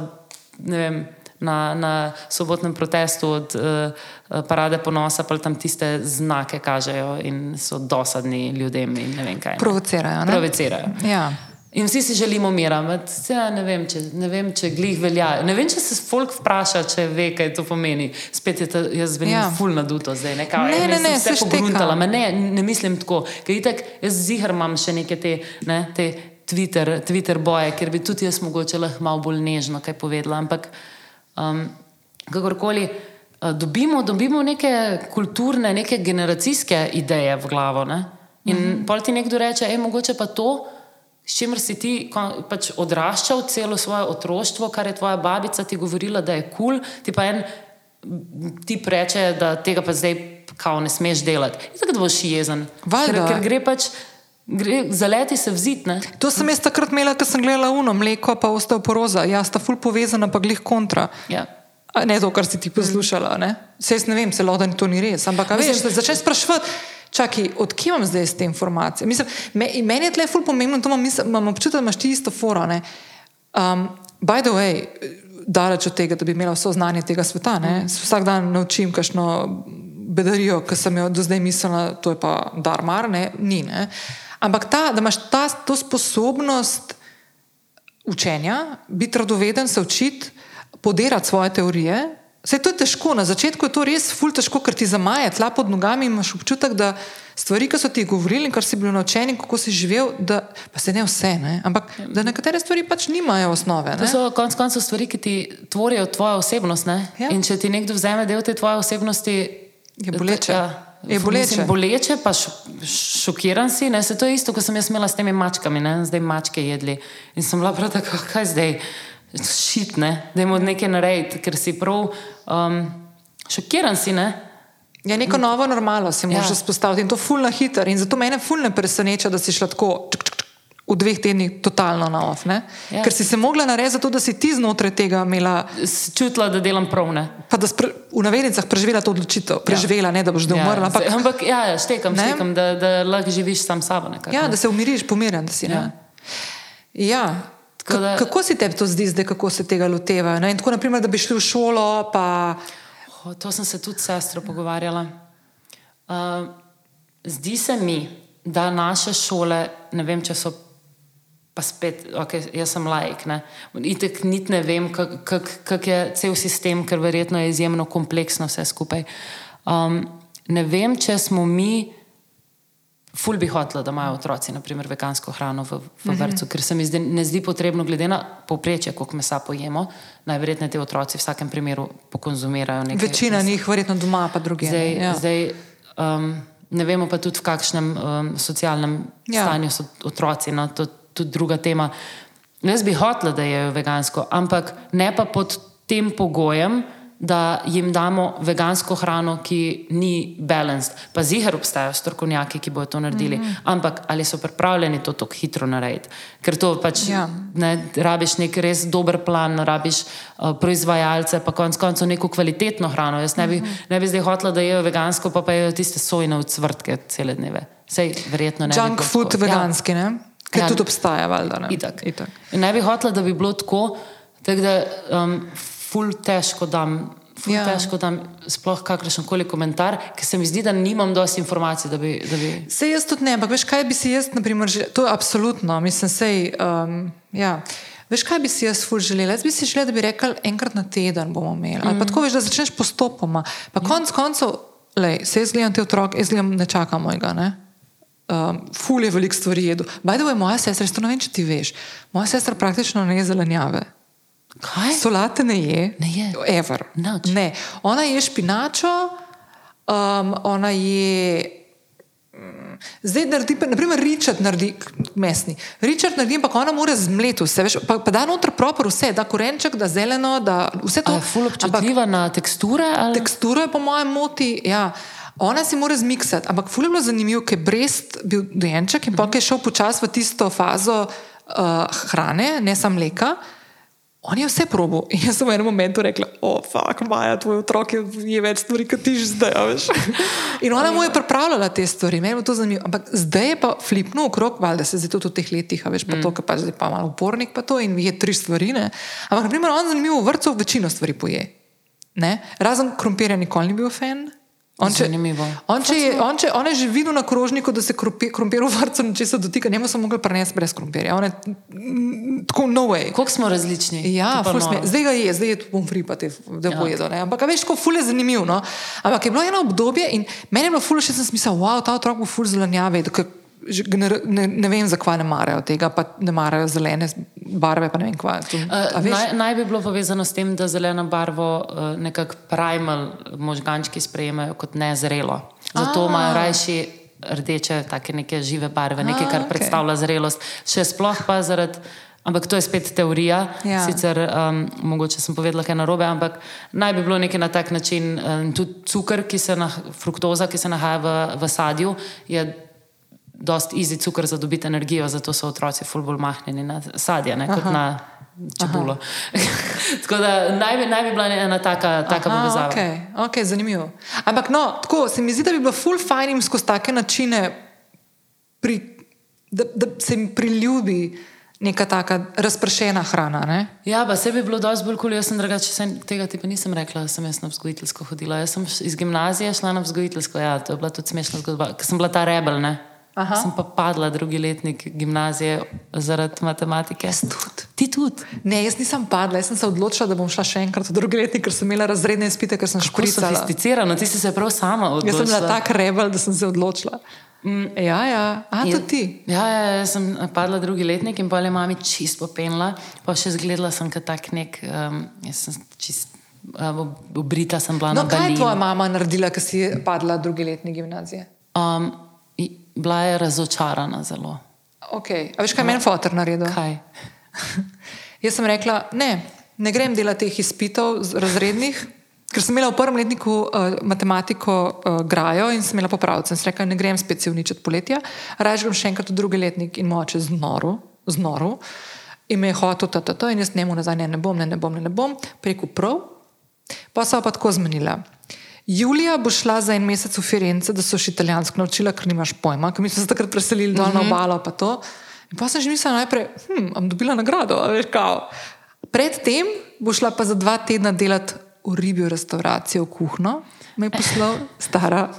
ne vem, na, na sobotnem protestu od uh, parade ponosa, pa tam tiste znake kažejo in so dosadni ljudem in ne vem kaj. ne. Provocirajo. ne? Provocirajo. Ja. In vsi si želimo mira, ja, ne, vem, če, ne vem, če glih velja. Ne vem, če se folk vpraša, če ve, kaj to pomeni. Spet je to, jaz zvenim Ja. ful naduto zdaj. Ne, kao, Ne, ne, ne, se pogruntala. Ne, ne mislim tako. Ker itak, jaz zihar imam še neke te, ne, te Twitter, Twitter boje, ker bi tudi jaz mogoče lahko malo bolj nežno kaj povedala. Ampak um, kakorkoli. uh, Dobimo, dobimo neke kulturne, neke generacijske ideje v glavo. Ne? In mm -hmm. pol ti nekdo reče, ej, mogoče pa to, s čimer si ti pač odraščal celo svoje otroštvo, kar je tvoja babica ti govorila, da je kul, cool, ti pa en ti reče, da tega pa zdaj kao ne smeš delati. In tako da boš jezen. Ker, ker gre pač, gre, zaleti se vzit. Ne? To sem jaz takrat imela, ko sem gledala uno, mleko pa osteoporoza. Ja, sta ful povezana, pa glih kontra. Ja. Ne to, kar si ti poslušala. Ne? Sej jaz ne vem, celo da to ni res. Ampak a veš, začneš spraševati. Čakaj, odkje imam zdaj te informacije? Mislim, me, meni je tle ful pomembno, to imam, mislim, imam občutek, da imaš ti isto foro. ne. Um, by the way, daleč od tega, da bi imela vso znanje tega sveta, ne? se vsak dan naučim kakšno bedarijo, ki sem jo do zdaj mislila, to je pa darmar, ne? ni. Ne? Ampak ta, da imaš ta, to sposobnost učenja, biti radoveden, se učiti, podirati svoje teorije. Vse to je težko, na začetku je to res ful težko, ker ti zamaje tla pod nogami in imaš občutek, da stvari, ki so ti govorili in kar si bil naučen in kako si živel, da pa se ne vse, ne? ampak da nekatere stvari pač nimajo osnove. To Ne? so konec koncev stvari, ki ti tvorijo tvojo osebnost. Ne? Ja. In če ti nekdo vzame del te tvoje osebnosti, Je boleče. Ja, Je boleče. Mislim, boleče, pa šokiran si. Ne? Se to je isto, kot sem jaz imela s temi mačkami, ne? zdaj mačke jedli. In sem bila prav tako, kaj zdaj, šit, ne? da jim od nekaj narediti, ker si prav um, šokiran si. Ne? Ja, neko novo normalo moraš Ja. vzpostaviti in to fulno hiter. In zato mene fulno preseneča, da si šla tako čuk, čuk, čuk, v dveh tednih totalno na off. ne. Ja. Ker si se mogla narediti zato, da si ti znotraj tega imela, Čutila, da delam prav. Ne? pa da si pre, v navednicah preživela to odločitev. Preživela, ne da boš zdaj umrla. Ja, Ampak, ampak ja, ja, štekam, Ne? štekam da, da lahko živiš sam sabo. Nekako, ja, ne. da se umiriš, pomirjen, da si. Ja. Ja. Ja. Da- Ka, kako si tebi to zdi, zdaj, kako se tega lotevajo? ne? In tako, naprimer, da bi šli v šolo, pa O, to sem se tudi s sestro pogovarjala. Uh, zdi se mi, da naše šole, ne vem, če so pa spet, okay, jaz sem lajk. Ne? Itek niti ne vem, kako kak, kak je cel sistem, ker verjetno je izjemno kompleksno vse skupaj. Um, ne vem, če smo mi. Ful bi hotela, da imajo otroci naprimer, vegansko hrano v, v vrtu, ker se mi zdi, ne zdi potrebno, glede na povprečje, koliko mesa pojemo, najverjetneje te otroci v vsakem primeru pokonzumirajo nekaj. večina njih verjetno doma, pa druge. Zdaj, ne. ja. zdaj um, ne vemo pa tudi, v kakšnem um, socialnem ja. stanju so otroci. No, to je tudi druga tema. Jaz bi hotela, da jejo vegansko, ampak ne pa pod tem pogojem, da jim damo vegansko hrano, ki ni balanced. Pa zihar obstajajo strokovnjaki, ki bodo to naredili. Mm -hmm. Ampak ali so pripravljeni to tako hitro narediti? Ker to pač Ja. ne, rabiš nek res dober plan, rabiš uh, proizvajalce, pa konec koncev neko kvalitetno hrano. Jaz ne bi, Mhm. ne bi zdaj hotela, da jejo vegansko, pa pa jejo tiste sojne ocvrtke cele dneve. Sej, verjetno ne. Junk food tako. veganski, ne? Ker Ja. tudi obstaja, valjda. Ne? Itak. Itak. Ne bi hotela, da bi bilo tako, tako da um, ful težko dam. Ful Ja. ja. Težko dam sploh kakršen koli komentar, ker se mi zdi, da nimam dosti informacij. Da bi, da bi... Sej jaz tudi ne, ampak veš, kaj bi si jaz, naprimer, želela, to je absolutno, mislim, sej, um, ja. Veš, kaj bi si jaz ful želela? Jaz bi si želela, da bi rekel, enkrat na teden bomo imeli. Ali pa tako veš, da začneš postopoma. Pa konc koncev, lej, se jaz gledam te otroke, jaz gledam, ne čakam mojega, ne. Um, ful je veliko stvari jedu. Bajdo je moja sestra, to ne vem, če ti veš. Moja sestra praktično ne je zelenjave. Kaj? Solate ne je. Ne je? Ever. Ne. Ona je špinačo, um, ona je. mm, Zdaj naredi, naprimer, Richard naredi mesni. Richard naredi, ampak ona mora zmleti vse, veš, pa, pa da noter propor vse, da korenček, da zeleno, da vse To ful občutljiva na teksture. Ali? teksturo je po mojem moti. Ja. Ona si mora zmiksati, ampak ful je bilo zanimivo, ker je brest bil dojenček in pa je šel počasi v tisto fazo uh, hrane, ne samo mleka. On je vse probo. In jaz sem v enem momentu rekla, o, fuk, Maja, tvoj otrok je, je več stvari, kot ti že zdaj. a veš." In ona mu je pripravljala te stvari, meni je to zanimivo. Ampak zdaj je pa flipno okrog, valjda se zdaj tudi v teh letih, a veš, pa to, ker pa zdaj pa malo upornik pa to in je tri stvari. Ne? Ampak, na primer, on zanimivo v vrtu večino stvari poje. Ne? Razen krompirja nikoli ni bil fan. On, če, Zanimivo. on, če je, on, če, on je že videl na krožniku, da se krompir, v vrtu nečesa dotika, njemu so mogli prenesti brez krompirja. On je tako no way. Koliko smo različni? Ja, zdaj ga je, zdaj je tu bom free, pa te, da bo Ja. jedel. ne. Ampak veš, kako ful je zanimivo. No? Ampak je bilo eno obdobje in meni je bilo ful, še sem si mislil, wow, ta otrok bo ful zelenjave. Ne, ne, ne vem, zakaj ne marajo tega, pa ne marajo zelene barve. ne vem, kva, to, a Uh, veš? naj, naj bi bilo povezano s tem, da zeleno barvo uh, nekako primal možgančki sprejemajo kot nezrelo. Zato A. imajo rajši rdeče, take neke žive barve, nekaj, kar okej. predstavlja zrelost. Še sploh pa zaradi. Ampak to je spet teorija, Ja. sicer um, mogoče sem povedala kaj narobe, ampak naj bi bilo nekaj na tak način. Um, tudi cukor, ki se nah, fruktoza, ki se nahaja v, v sadju, je dost easy cukor za dobiti energijo, zato so otroci ful bolj mahnjeni na sadje, ne, kot na čebulo. Tako da naj bi, naj bi bila ena taka, taka Aha, povezava. okay, ok, zanimivo. Ampak no, tako se mi zdi, da bi bilo full fajn jim skozi take načine, pri, da, da se jim priljubi neka taka razpršena hrana. Ne? Ja, pa sebi je bilo dosti bolj kul, cool. jaz sem drugače tega tipa nisem rekla, da sem jaz na vzgojiteljsko hodila. Jaz sem iz gimnazije šla na vzgojiteljsko, ja, to je bila tudi smešna zgodba, ker sem bila ta rebel, ne. Aha. Sem pa padla drugi letnik gimnazije zaradi matematike. Jaz tudi. Ti tudi. Ne, jaz nisem padla, jaz sem se odločila, da bom šla še enkrat v drugi letnik, ker sem imela razredne izpite, ker sem Kako špricala. sofisticirano, ti si se prav sama Jaz sem bila odločila. tak rebel, da sem se odločila. Mm. Ja, ja, a Ja. tudi ti. Ja, ja, jaz sem padla drugi letnik in pa je mami čist popenila, pa še zgledala sem kot tak nek, um, jaz sem čist uh, obrita sem bila No, na kaj je balinu. tvoja mama naredila, ko si padla drugi letnik gimnazije? Um, bila je razočarana zelo. Okay. A veš, kaj je meni fotor naredil? Kaj? Jaz sem rekla, ne, ne grem delati teh izpitov razrednih, ker sem imela v prvem letniku uh, matematiko uh, grajo in sem imela popravce. Sem rekla, ne grem spet se uničiti poletja, raje grem še enkrat v drugi letnik in moče z noru, z noru. In me je hotel to, to, to, in jaz njemu nazaj, ne, ne bom, ne, ne bom, ne, ne bom, preko prav. Pa so pa tako zmenila. Julija bo šla za en mesec v Firence, da so še italijansko naučila, ker nimaš pojma, ker mi smo se takrat preselili dol na obalo. Pa to. in pa sem že mislila najprej, hm, am dobila nagrado, veš kao. Predtem bo šla pa za dva tedna delati v ribjo restauracijo v kuhno, me je poslal stara.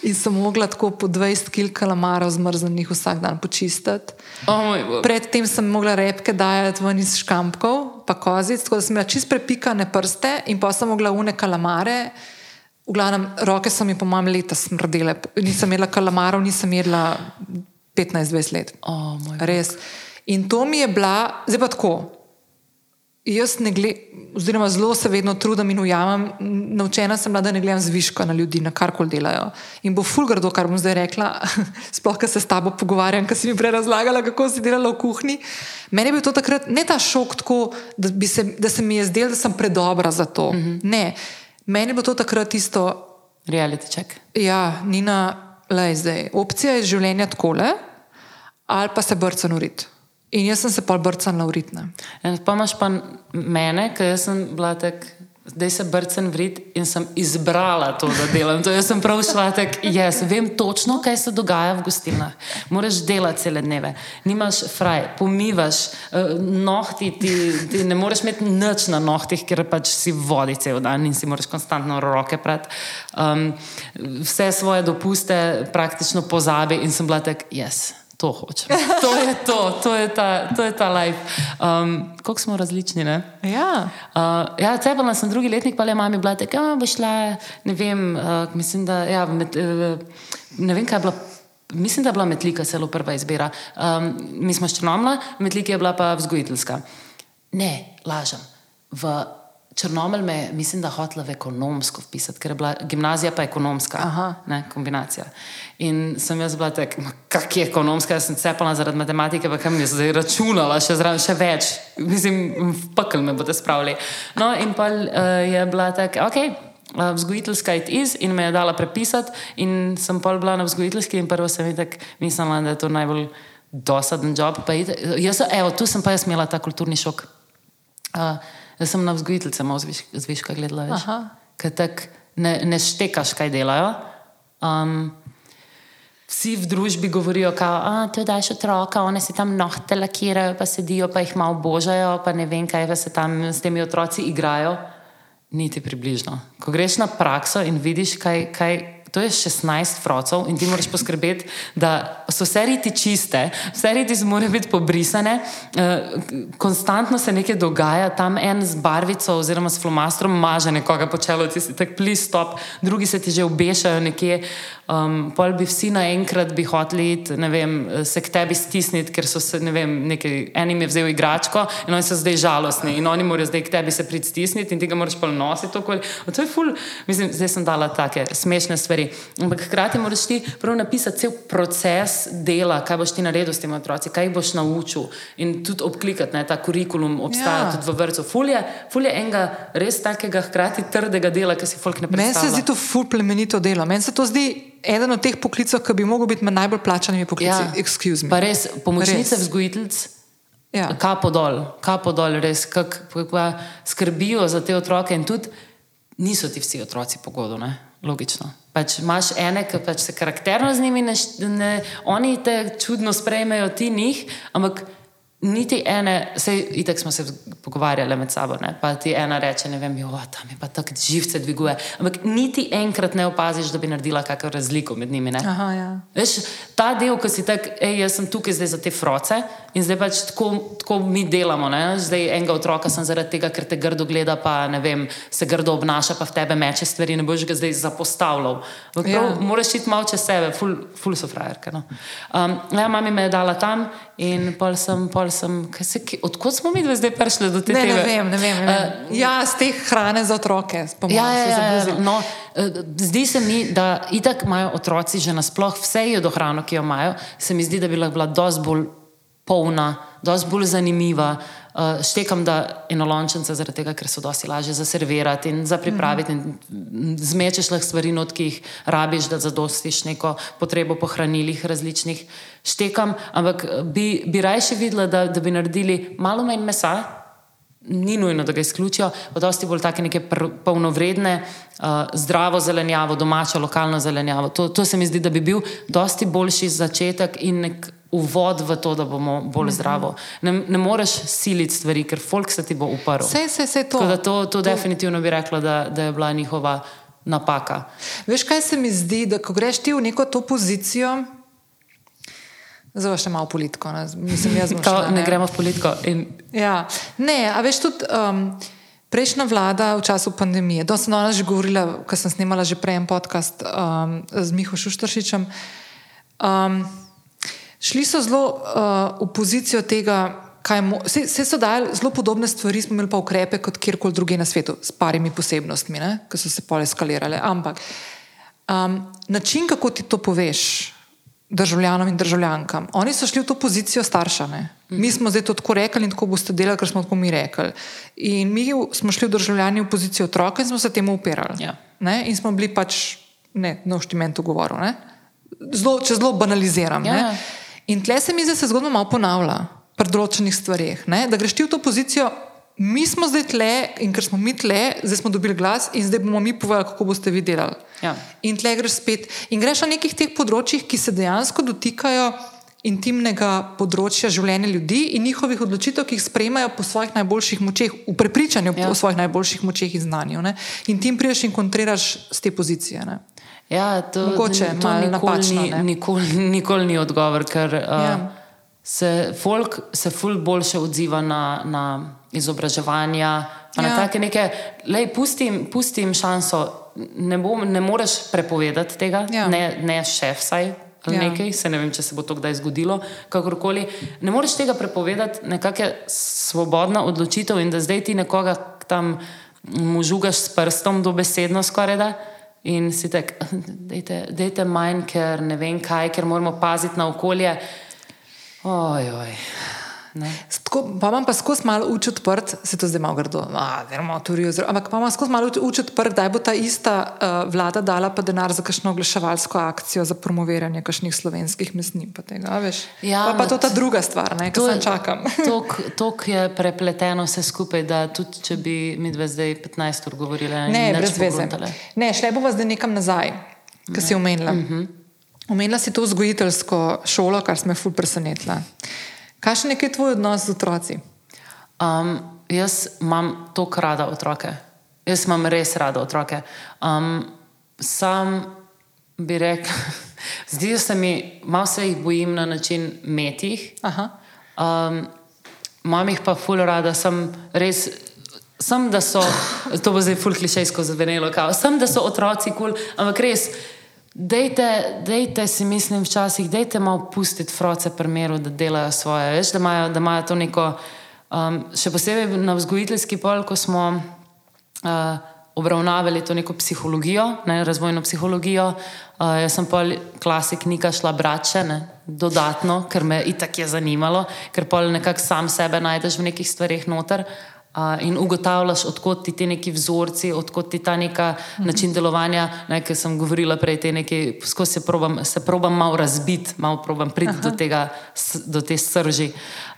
In sem mogla tako po 20 kg kalamarov zmrznjenih vsak dan počistiti. Oh. Predtem sem mogla repke dajati ven iz škampkov, pa kozic, tako da sem imela čist prepikane prste in pa sem mogla une kalamare. V glavnem, roke so mi po mojem leta smrdele. Nisem jedla kalamarov, nisem jedla 15-20 let. Oh. Res. In to mi je bila, zdaj pa tako. Jaz ne gledam, oziroma zelo se vedno trudim in ujamem. Naučena sem bila, da ne gledam zviška na ljudi, na karkoli delajo. In bo fulgardo, kar bom zdaj rekla, sploh, ker se s tabo pogovarjam, ker si mi prej razlagala, kako si delala v kuhinji. Meni je bil to takrat ne ta šok, tako, da, se, da se mi je zdelo, da sem predobra za to. Mm -hmm. Ne, meni je bilo to takrat isto. Reality check. Ja, Nina, le zdaj. Opcija je življenja takole, ali pa se brcam urit. In jaz sem se pol brcala uritna. In pa imaš pa mene, ker sem bila tak. Zdaj se brcem vrit in sem izbrala to, da delam. To sem prav šla tako, jaz vem točno, kaj se dogaja v gostilnah. Moraš delati cele dneve, nimaš fraj, pomivaš, eh, nohti, ti, ti ne moreš imeti nič na nohtih, ker pač si vodi cel dan in si moraš konstantno roke prat. Um, vse svoje dopuste praktično pozabi in sem bila tak, jaz. To hočem. To je to, to je ta, to je ta life. Um, Kako smo različni, ne? Ja. Uh, ja, cepala sem drugi letnik, pa le mami bila tako, da bo šla, ne vem, uh, mislim, da, ja, med, uh, ne vem, kaj je bila. Mislim, da je bila metlika celo prva izbira. Um, mi smo ščrnomla, metlika je bila pa vzgojiteljska. Ne, lažem. V Črnomelj me je, mislim, da hotela v ekonomsko vpisati, ker je bila gimnazija pa ekonomska, Aha. ne, kombinacija. In sem jaz bila tako, kak je ekonomska, jaz sem cepala zaradi matematike, pa kam je zdaj računala, še, zraven, še več. Mislim, v pekel me boste spravili. No, in pa uh, je bila tako, ok. uh, Vzgojiteljska it is in me je dala prepisati, in sem pol bila na vzgojiteljski, in prvo sem videla, mislila, da je to najbolj dosaden job. Jaz, evo, tu sem pa jaz imela ta kulturni šok. Uh, jaz sem na vzgojiteljce malo zviš, zviška gledala, veš. Ker tako ne, ne štekaš, kaj delajo. Um, Vsi v družbi govorijo, da ti daš otroka, oni se tam nohte lakirajo, pa sedijo, pa jih malo božajo, pa ne vem, kaj pa se tam s temi otroci igrajo. Niti približno. Ko greš na prakso in vidiš, kaj, kaj to je 16 frocov in ti moraš poskrbeti, da so vse riti čiste, vse riti morajo biti pobrisane, eh, konstantno se nekaj dogaja, tam en z barvico oziroma s flomastrom maže nekoga po čelu, ti si tak please stop, drugi se ti že obešajo nekje, um, pol bi vsi naenkrat bi hoteli iti, ne vem, se k tebi stisniti, ker so se, ne vem, nekaj, enim je vzel igračko in oni so zdaj žalostni in oni morajo zdaj k tebi se pridstisniti in ti ga moraš pol nositi okoli. To je ful, mislim, zdaj sem dala take smešne stvari. Ampak hkrati moraš ti prav napisati cel proces dela, kaj boš ti naredil s temi otroci, kaj jih boš naučil. In tudi obklikati, da ta kurikulum obstaja Ja. tudi v vrtu. Fulje, fulje enega res takega hkrati trdega dela, ki si folk ne Meni predstavlja. se zdi to ful plemenito delo. Meni se to zdi eden od teh poklicov, ki bi mogel biti med najbolj plačanimi poklici. Ja. Excuse me. Pa res, pomočnice Res. vzgojiteljc, Ja. kapo dol, kapo dol, res, kako skrbijo za te otroke in tudi niso ti vsi otroci pogodu, ne? logično. Pač imaš ene, ki pač se karakterno z njimi, ne, ne, oni te čudno sprejmejo, ti njih, ampak niti ene, sej itek smo se pogovarjali med sabo, ne? pa ti ena reče, ne vem, jo, tam je pa tako živce dviguje, ampak niti enkrat ne opaziš, da bi naredila kakšno razliko med njimi. Ne? Aha, ja. Veš, ta del, ki si tak, ej, jaz sem tukaj zdaj za te froce in zdaj pač tako, tako mi delamo. Ne? Zdaj enega otroka sem zaradi tega, ker te grdo gleda, pa ne vem, se grdo obnaša, pa v tebe meče stvari, ne boš ga zdaj zapostavljal. Ampak Ja. Prav, moraš iti malo čez sebe, ful, ful so frajerke. No. Um, ja, mami me je dala tam in pol sem, pol sem, se, odkot smo mi zdaj prišli do te Ne, ne teme? vem, ne vem. Ne vem. Uh, ja, z teh hrane za otroke, po mojem, Ja, ja, se ja, ja, zabluzili. no, eh, zdi se mi, da itak imajo otroci že nasploh vse jedo hrano, ki jo imajo. Se mi zdi, da bi lahko bila dosti bolj polna, dosti bolj zanimiva. Uh, štekam, da enolončence, zaradi tega, ker so dosti lažje za servirati in za pripraviti. In mm, zmečeš lahko stvari, not, ki jih rabiš, da zadostiš neko potrebo po hranilih različnih. Štekam, ampak eh, bi, bi rajše videla, da, da bi naredili malo manj mesa, ni nujno, da ga izključijo, pa dosti bolj take neke pr- polnovredne, uh, zdravo zelenjavo, domačo, lokalno zelenjavo. To, to se mi zdi, da bi bil dosti boljši začetek in nek uvod v to, da bomo bolj Mhm. zdravo. Ne, ne moreš siliti stvari, ker folk se ti bo uprl. Vse, vse, vse to. Tako da to, to definitivno bi rekla, da, da je bila njihova napaka. Veš, kaj se mi zdi, da ko greš ti v neko to pozicijo, zdaj še malo politiko, ne? mislim, jaz bom To, šla, ne gremo v politiko. In, Ja, ne, a veš tudi. Um, Prejšnja vlada v času pandemije, to sem danes že govorila, ko sem snimala že prej en podcast um, z Miho Šuštršičem. Um, šli so zelo uh, v pozicijo tega, kaj mo- se, se so dajali zelo podobne stvari, smo imeli pa ukrepe kot kjerkoli druge na svetu, s parimi posebnostmi, ne, ki so se pole eskalirale. Ampak um, način, kako ti to poveš državljanom in državljankam, oni so šli v to pozicijo starša. Ne. Mi smo zdaj to tako rekli in tako boste delali, ker smo tako mi rekli. In mi smo šli v državljani v pozicijo otroka in smo se temu upirali. Ja. Ne, In smo bili pač ne, na uštimentu govoru. ne. Zelo, če zelo banaliziram. Ja, ne. In tle se mi zdi, da se zgodba malo ponavlja pri določenih stvareh. ne, Da greš ti v to pozicijo, mi smo zdaj tle in ker smo mi tle, zdaj smo dobili glas in zdaj bomo mi povedali, kako boste vi delali. Ja. In tle greš spet. In greš na nekih teh področjih, ki se dejansko dotikajo intimnega področja življenja ljudi in njihovih odločitev, ki jih sprejemajo po svojih najboljših močeh, v prepričanju Ja. ja. o svojih najboljših močeh in znanju. Ne? In ti jim priješ in kontriraš z te pozicije. Ne? Ja, to, Mogoče to malo nikoli, napačno, ni, nikoli, nikoli ni odgovor, ker uh, Ja. se folk se ful boljše odziva na, na izobraževanja, ja. na take neke, lej, pustim, pustim šanso, ne, bom, ne moreš prepovedati tega, Ja. ne, ne šef saj. Ali Ja. nekaj, se ne vem, če se bo to kdaj zgodilo, kakorkoli. Ne moreš tega prepovedati, nekako je svobodna odločitev, in da zdaj ti nekoga tam mu žugaš s prstom, dobesedno skoraj da. In si tak, dejte, dejte manj, ker ne vem kaj, ker moramo paziti na okolje. Oj, oj. Tako, pa imam pa skozi malo uč odprt, se to zdaj malo grdo, teorijo, zelo- ampak pa imam skozi malo uč odprt, da bo ta ista uh, vlada dala pa denar za kakšno oglaševalsko akcijo za promoviranje kakšnih slovenskih mesnin. Pa, tega, veš. Ja, pa, pa to ta druga stvar, ne, ki sem čakam. Tako je prepleteno vse skupaj, da tudi če bi mi dve zdaj 15 ur govorili, Ne, brez veze. Ne, šle bova zdaj nekam nazaj, kar si omenila. Mhm. Omenila si to vzgojiteljsko šolo, kar me ful presenetila. Kakšen je tvoj odnos z otroci? Um, jaz imam tako rada otroke. Jaz imam res rada otroke. Um, sam bi rekel, zdijo se mi, malo se jih bojim na način metih. Um, Mam jih pa ful rada, sem res. Sem, da so, to bo zdaj ful klišejsko zvenelo, kao, sem, da so otroci kul, cool, ampak res, dejte, dejte si mislim včasih, dejte malo pustiti froce primeru, da delajo svoje, veš, da imajo, da imajo to neko, um, še posebej na vzgojiteljski pol, ko smo uh, obravnavali to neko psihologijo, ne, razvojno psihologijo. Uh, jaz sem pa klasik Nika šla brače, ne, dodatno, ker me itak je zanimalo, ker pa nekako sam sebe najdeš v nekih stvarih noter. Uh, in ugotavljaš, odkot ti ti neki vzorci, odkot ti ta neka mhm. način delovanja, ne, ki sem govorila prej, te neki, skozi se probam, se probam malo razbiti, malo probam priti do, tega, do te srži.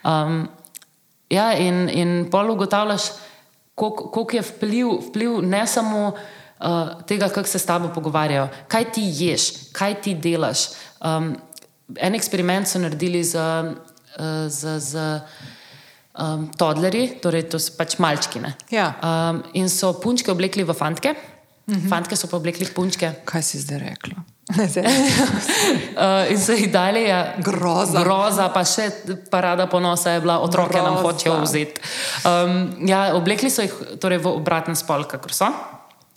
Um, ja, in, in pol ugotavljaš, koliko je vpliv, vpliv ne samo uh, tega, kako se s tabo pogovarjajo, kaj ti ješ, kaj ti delaš. Um, en eksperiment so naredili z. Uh, z, z um, toddlerji, torej to so pač malčki. Ja. Um, in so punčke oblekli v fantke, -hmm. fantke so pa oblekli v punčke. Kaj si zdaj rekla? uh, in so jih dali, ja, groza. groza, pa še parada ponosa je bila, otroke groza. nam hočejo vzeti. Um, ja, oblekli so jih torej v obraten spol, kakor so.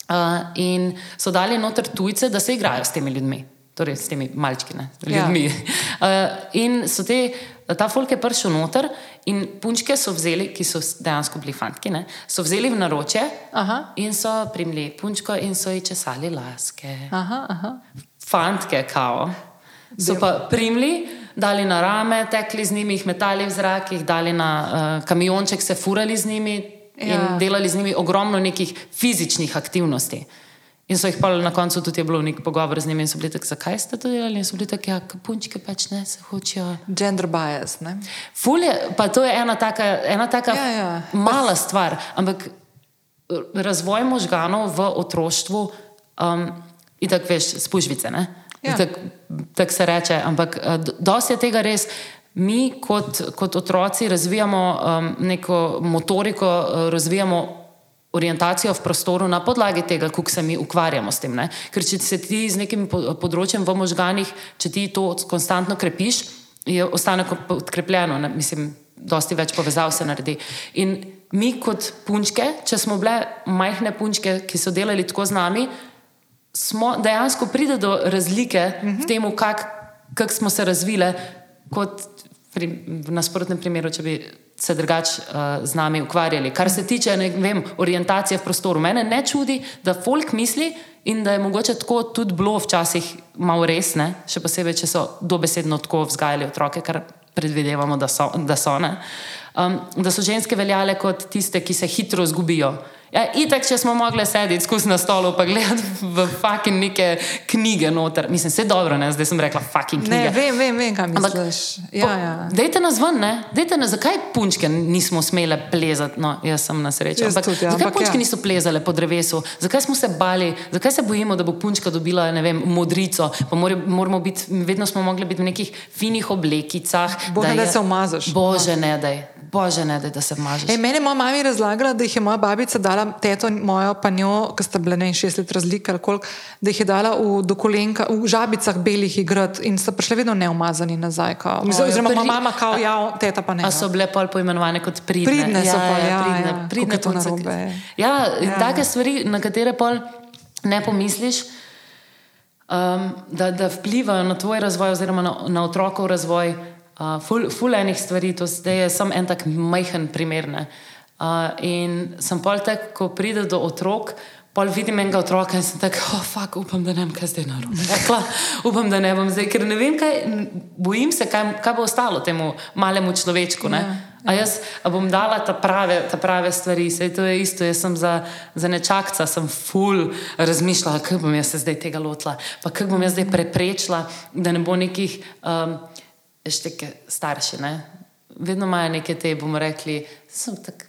Uh, in so dali noter tujce, da se igrajo s temi ljudmi, torej s temi malčki, ne, ljudmi. Ja. Uh, in so te ta folk je prišel noter in punčke so vzeli, ki so dejansko bili fantki, ne, so vzeli v naročje aha. in so primili punčko in so ji česali laske. Aha, aha. Fantke, kao. So pa primili, dali na rame, tekli z njimi, jih metali v zrak, jih dali na uh, kamionček, se furali z njimi ja. in delali z njimi ogromno nekih fizičnih aktivnosti. In so jih pa na koncu tudi bilo nek pogovor z njimi in so bili tako, zakaj ste to delali? In so bili tako, ja, punčke pač ne se hočejo. Gender bias, ne? Fulje, pa to je ena taka, ena taka ja, ja. mala stvar, ampak razvoj možganov v otroštvu um, in tako veš, spužvice, ne? Ja. Tako tak se reče, ampak uh, dosti je tega res. Mi kot, kot otroci razvijamo um, neko motoriko, uh, razvijamo orientacijo v prostoru na podlagi tega, kako se mi ukvarjamo s tem. Ne? Ker če se ti z nekim področjem v možganih, če ti to konstantno krepiš, je ostane podkrepljeno, ne? mislim, dosti več povezav se naredi. In mi kot punčke, če smo bile majhne punčke, ki so delali tako z nami, smo dejansko pride do razlike uh -huh. v mhm. tem, kako kak smo se razvile, kot pri, v nasprotnem primeru, če bi se drugače uh, z nami ukvarjali. Kar se tiče vem, orientacije v prostoru, mene ne čudi, da folk misli in da je mogoče tako tudi bilo včasih malo resne, še posebej, če so dobesedno tako vzgajali otroke, kar predvidevamo, da so. Da so, um, da so ženske veljale kot tiste, ki se hitro zgubijo. Ja, itak, če smo mogli sedeti skozi na stolu in gledati v fucking neke knjige noter, mislim, vse dobro, ne? zdaj sem rekla fucking knjige. Ne, vem, vem, vem kaj misliš. Ja, ja. Dajte nas ven, ne? Dejte nas, zakaj punčke nismo smele plezati? No, jaz sem na srečo. Ampak, tudi, ja, zakaj ampak, punčke ja. niso plezale po drevesu? Zakaj smo se bali? Zakaj se bojimo, da bo punčka dobila, ne vem, modrico? Pa moramo biti, vedno smo mogli biti v nekih finih oblekicah. Bože, da, je, da se umazaš. Bože, ne, daj. Bože, ne, da se mažeš. Ej, meni je moja mama razlagala, da jih je moja babica dala, teto mojo, pa njo, ki sta bile ne šest let razlike, koliko, da jih je dala v dokolenka, v žabicah belih igrat in so prišle vedno neumazani nazaj. Oziroma, moja mama, kao, ja, teta pa ne. A so bile pol poimenovane kot pridne. Pridne ja, so pa, ja, ja, pridne, ja, pridne to narobe. Ja, ja, take stvari, na katere pol ne pomisliš. Um, da, da vplivajo na tvoj razvoj, oziroma na, na otrokov razvoj, uh, ful, ful enih stvari, to zdaj je samo en tak majhen primer. Uh, in sem pol tek, ko pride do otrok, pol vidim enega otroka in sem tak, oh, fuck, upam, da ne vem, kaj zdaj narobe. Rekla, upam, da ne bom zdaj, ker ne vem, kaj, bojim se, kaj, kaj bo ostalo temu malemu človečku. Ne? Ja. A jaz a bom dala ta prave, ta prave stvari, vse to je isto. Jaz sem za, za nečakca, sem full razmišljala, kako bom jaz se zdaj tega lotila, pa kako bom jaz zdaj preprečila, da ne bo nekih. Um, šteke starši, ne? vedno imajo neke te, bomo rekli, tak,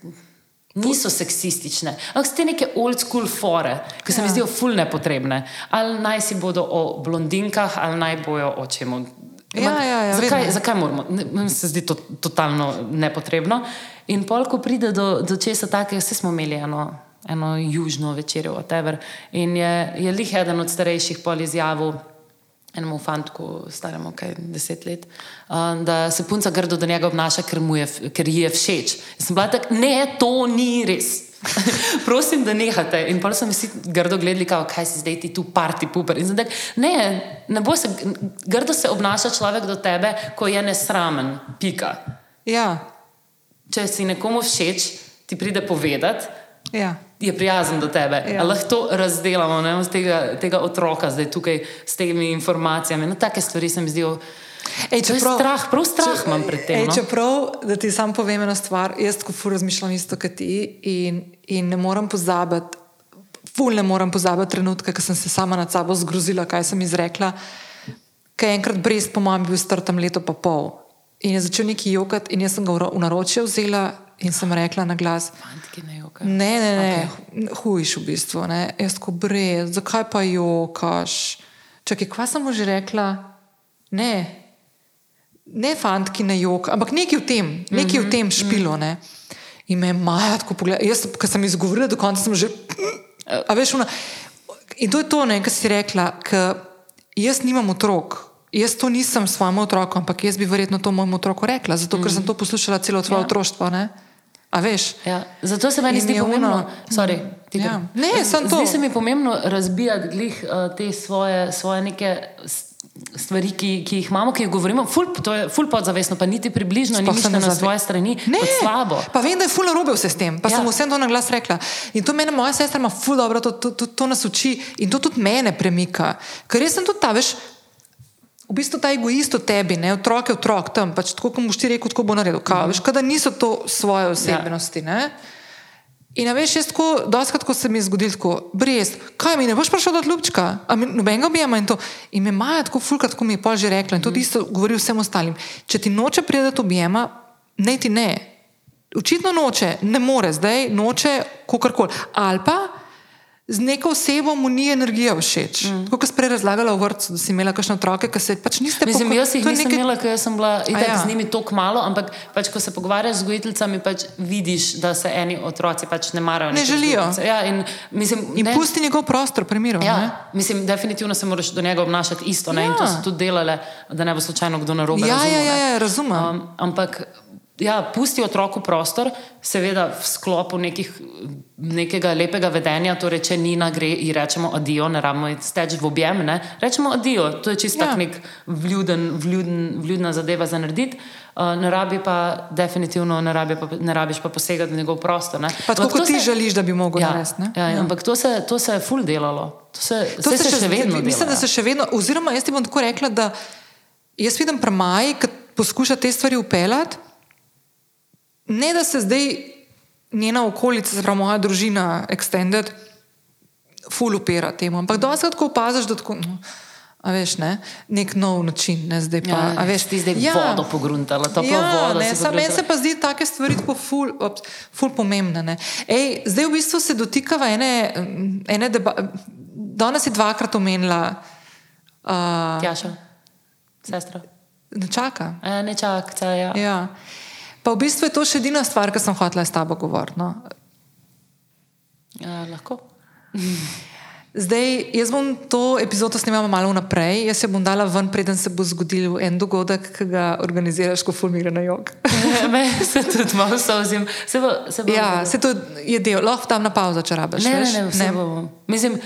niso seksistične, ampak ste neke old school fore, ki se ja. mi zdijo ful nepotrebne. Ali naj si bodo o blondinkah, ali naj bojo o čemu. Ja, ja, ja, zakaj, zakaj moramo? Meni se zdi to totalno nepotrebno. In pol, ko pride do, do česa takega, vse smo imeli eno, eno južno večerjo, whatever. In je, je lih eden od starejših pol izjavil enemu fantu, staremu kaj deset let, um, da se punca grdo do njega obnaša, ker, je, ker ji je všeč. Jaz sem bila tak, ne, to ni res. Prosim, da nehate. In pa sem si grdo gledali, kao, kaj si zdaj ti tu parti puper. Tak, ne, ne bo se, grdo se obnaša človek do tebe, ko je nesramen, pika. Ja. Če si nekomu všeč, ti pride povedati, Ja. Je prijazen do tebe. Ja. Lahko to razdelamo, ne, z tega, tega otroka, zdaj tukaj s temi informacijami. No, take stvari se mi zdijo. Ej, To je strah, prav strah imam pred tem, Ej, no. čeprav, da ti sam povem eno stvar, jaz tako ful razmišljam isto kot ti in, in ne morem pozabiti, ful ne morem pozabiti trenutka, ko sem se sama nad sabo zgrozila, kaj sem izrekla. Je enkrat brez, po mojem, bil star tam leto pa pol. In je začel neki jokati, in jaz sem ga v ro- v naročje vzela in sem rekla na glas. Fantki ne jokajo. Ne, ne, ne, okay. hujš v bistvu. Ne. Jaz tako brez, zakaj pa jokaš? Čakaj, kva sem mu že rekla? Ne, ne fantki ne jok, ampak nekaj v tem, nekaj v tem špilo. Ne. In me Maja tako pogledala. Jaz, ko sem izgovorila, do konca sem že. A veš, ona, in to je to, kar si rekla, ker jaz nimam otrok. Jaz to nisem svojemu otroku, ampak jaz bi verjetno to mojemu otroku rekla, zato ker sem to poslušala celo svoje Ja. otroštvo. Ne. A veš? Ja, zato se meni zdi pomembno, sorry, Ja. Ne. Zdi se mi pomembno razbijati glih, uh, te svoje, svoje neke stvari, ki, ki jih imamo, ki jih govorimo. Ful, to je ful podzavestno, pa niti približno ni Sploh ne mišljeno na svoje strani Ne, slabo. Pa vem, da je ful narobe vse s tem, pa ja. Sem vsem to na glas rekla. In to mene, moja sestra, ima ful dobro, to, to, to, to nas uči in to tudi mene premika. Ker jaz sem tudi ta, veš, v bistvu ta egoist v tebi, ne, otrok je otrok tam, pač tako, kot boš ti rekel, tako bo naredil. Kaj, Mhm. veš, kada niso to svoje osebnosti. Ja. In a veš, jaz tako, doskrat, ko se mi je zgodilo, tako, brez, kaj mi ne boš prišel do ljubčka, nobenega objema in to. In me Maja tako fulkrat, ko mi je pol že rekla in to isto govori vsem ostalim. Če ti noče priti objema, ne ti ne. Očitno noče, ne more zdaj, noče kakorkoli. Ali pa z neko osebo mu ni energija všeč. Mm. Kot si prej razlagala v vrtu, da si imela kakšne otroke, ki se pač niste Mislim, poko- jaz jih nisem nekaj- imela, ker sem bila itak ja. ja. z njimi tako malo, ampak pač, ko se pogovarjaš z gojiteljicami, pač vidiš, da se eni otroci pač ne marajo. Ne želijo. vzgojiteljice. Ja, in mislim, In ne, pusti njegov prostor, primerov. ne? Ja, mislim, definitivno se moraš do njega obnašati isto. Ja. In to Ja. so tudi delale, da ne bo slučajno kdo narobe. Ja, razumel, ja, ja, ne. ja, razumem. Um, ampak. Ja, pusti otroku prostor, seveda v sklopu nekih, nekega lepega vedenja. Torej, če Nina gre in rečemo adijo, ne rabimo steči v objem, ne? rečemo adijo. To je čisto Ja. ja. nek vljuden, vljuden, vljudna zadeva za narediti. Uh, ne rabi pa, definitivno ne, rabi pa, ne rabiš pa posegati v njegov prostor. Ne? Pa tako kot ti se- želiš, da bi mogel Ja, narediti. ja, ja. Ampak to se, to se je ful delalo. To se, To se, se še vedno dela. Mislim, da se še vedno, oziroma jaz ti bom tako rekla, da jaz vidim premaj, ki poskuša te stvari upeljati. Ne, da se zdaj njena okolica, zelo moja družina, extended, full upira temu, ampak dosti ko opaziš, da tako. No, A veš, ne, nek nov način, ne zdaj pa. Ja, a veš, ti zdaj ja. vodo pogruntala, toplo ja, vodo. Ne, meni se pa zdi take stvari tako ful, ops, ful pomembne. ne. Ej, zdaj v bistvu se dotikava ene, ene debate. Danes je dvakrat omenila, uh, Tjaša, sestra. ne čaka. E, ne čakaj, ja. Ja. Pa v bistvu je to še edina stvar, ki sem hotela s tabo govoriti. No. ja. Lahko. Zdaj, jaz bom to epizodo snimala malo naprej, jaz jo bom dala ven, preden se bo zgodil en dogodek, ki ga organiziraš, ko fulmira na jog. Me se tudi malo sozim. Se bo, se bo ja, se to je del, lahko tam na pauzo, če rabiš. Ne, ne, ne, bo. Mislim,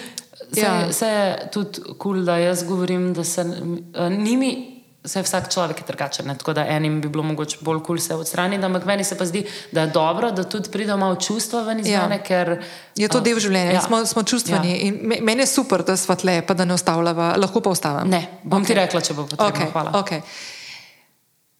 se, Ja. se je tudi kul, cool, da jaz govorim, da se uh, njimi. Se vsak človek je drugačen, ne? tako da enim bi bilo mogoče bolj kul cool se odstraniti, ampak meni se pa zdi, da je dobro, da tudi pride malo čustva ven iz Ja. mene, ker Je to del življenja, ja. ja. smo, smo čustveni. Ja. In me- meni je super, da smo tle, pa da ne ustavljava, lahko pa ustavim. Ne, bom okay. ti rekla, če bo potrebno. Okay, Hvala. okay.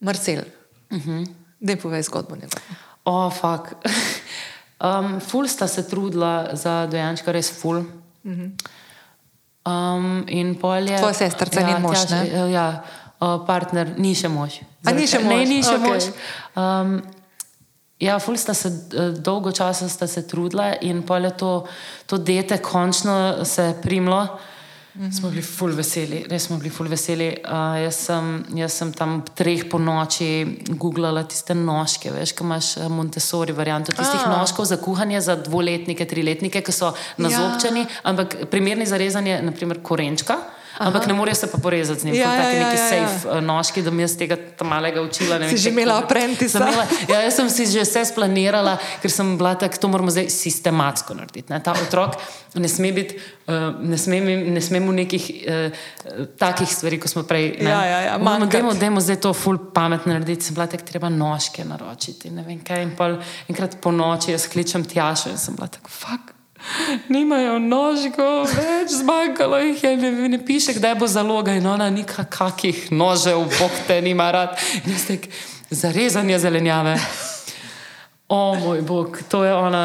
Marcel, uh -huh. da povej zgodbo. njegovo. O, fuk. Um, ful sta se trudila za dojenčka, res ful. Um, in polje. Tvoja sestrica, njen mož, tjaž-? Ja, uh, partner, ni še mož. A ni še Ne, mož? ni še Okej. mož. Um, ja, ful sta se eh, dolgo časa sta se trudila in polje to, to dete končno se je primlo. Smo bili ful veseli, res smo bili ful veseli. Uh, jaz, sem, jaz sem tam ob treh po noči googlala tiste nožke, veš, ki imaš eh, Montessori varianto tistih A. nožkov za kuhanje za dvoletnike, triletnike, ki so nazobčeni, ampak primerni za rezanje, naprimer korenčka. Ampak ne morejo se pa porezati z njim, Ja, ja, ja, neki ja, ja. safe ja. nožki, da mi jaz tega malega učila. ne Si vem, že imela imela- Ja, jaz sem si že vse splanirala, ker sem bila tako, to moramo zdaj sistematsko narediti. Ne? Ta otrok ne sme biti, uh, ne sme, ne sme mu nekih uh, takih stvari, kot smo prej. ne. Ja, ja, ja, Moramo, dajmo, dajmo zdaj to ful pametno narediti. Sem bila tako, treba nožke naročiti. Ne vem kaj. In pol, enkrat po noči jaz kličem Tjašo in sem bila tako, fuck. Nimajo nožkov, več zmanjkalo jih je, ne, ne piše, kdaj bo zaloga in ona nika kakih nožev, bog te nima rad. In jaz tek, zarezanje zelenjave. O moj bog, to je ona,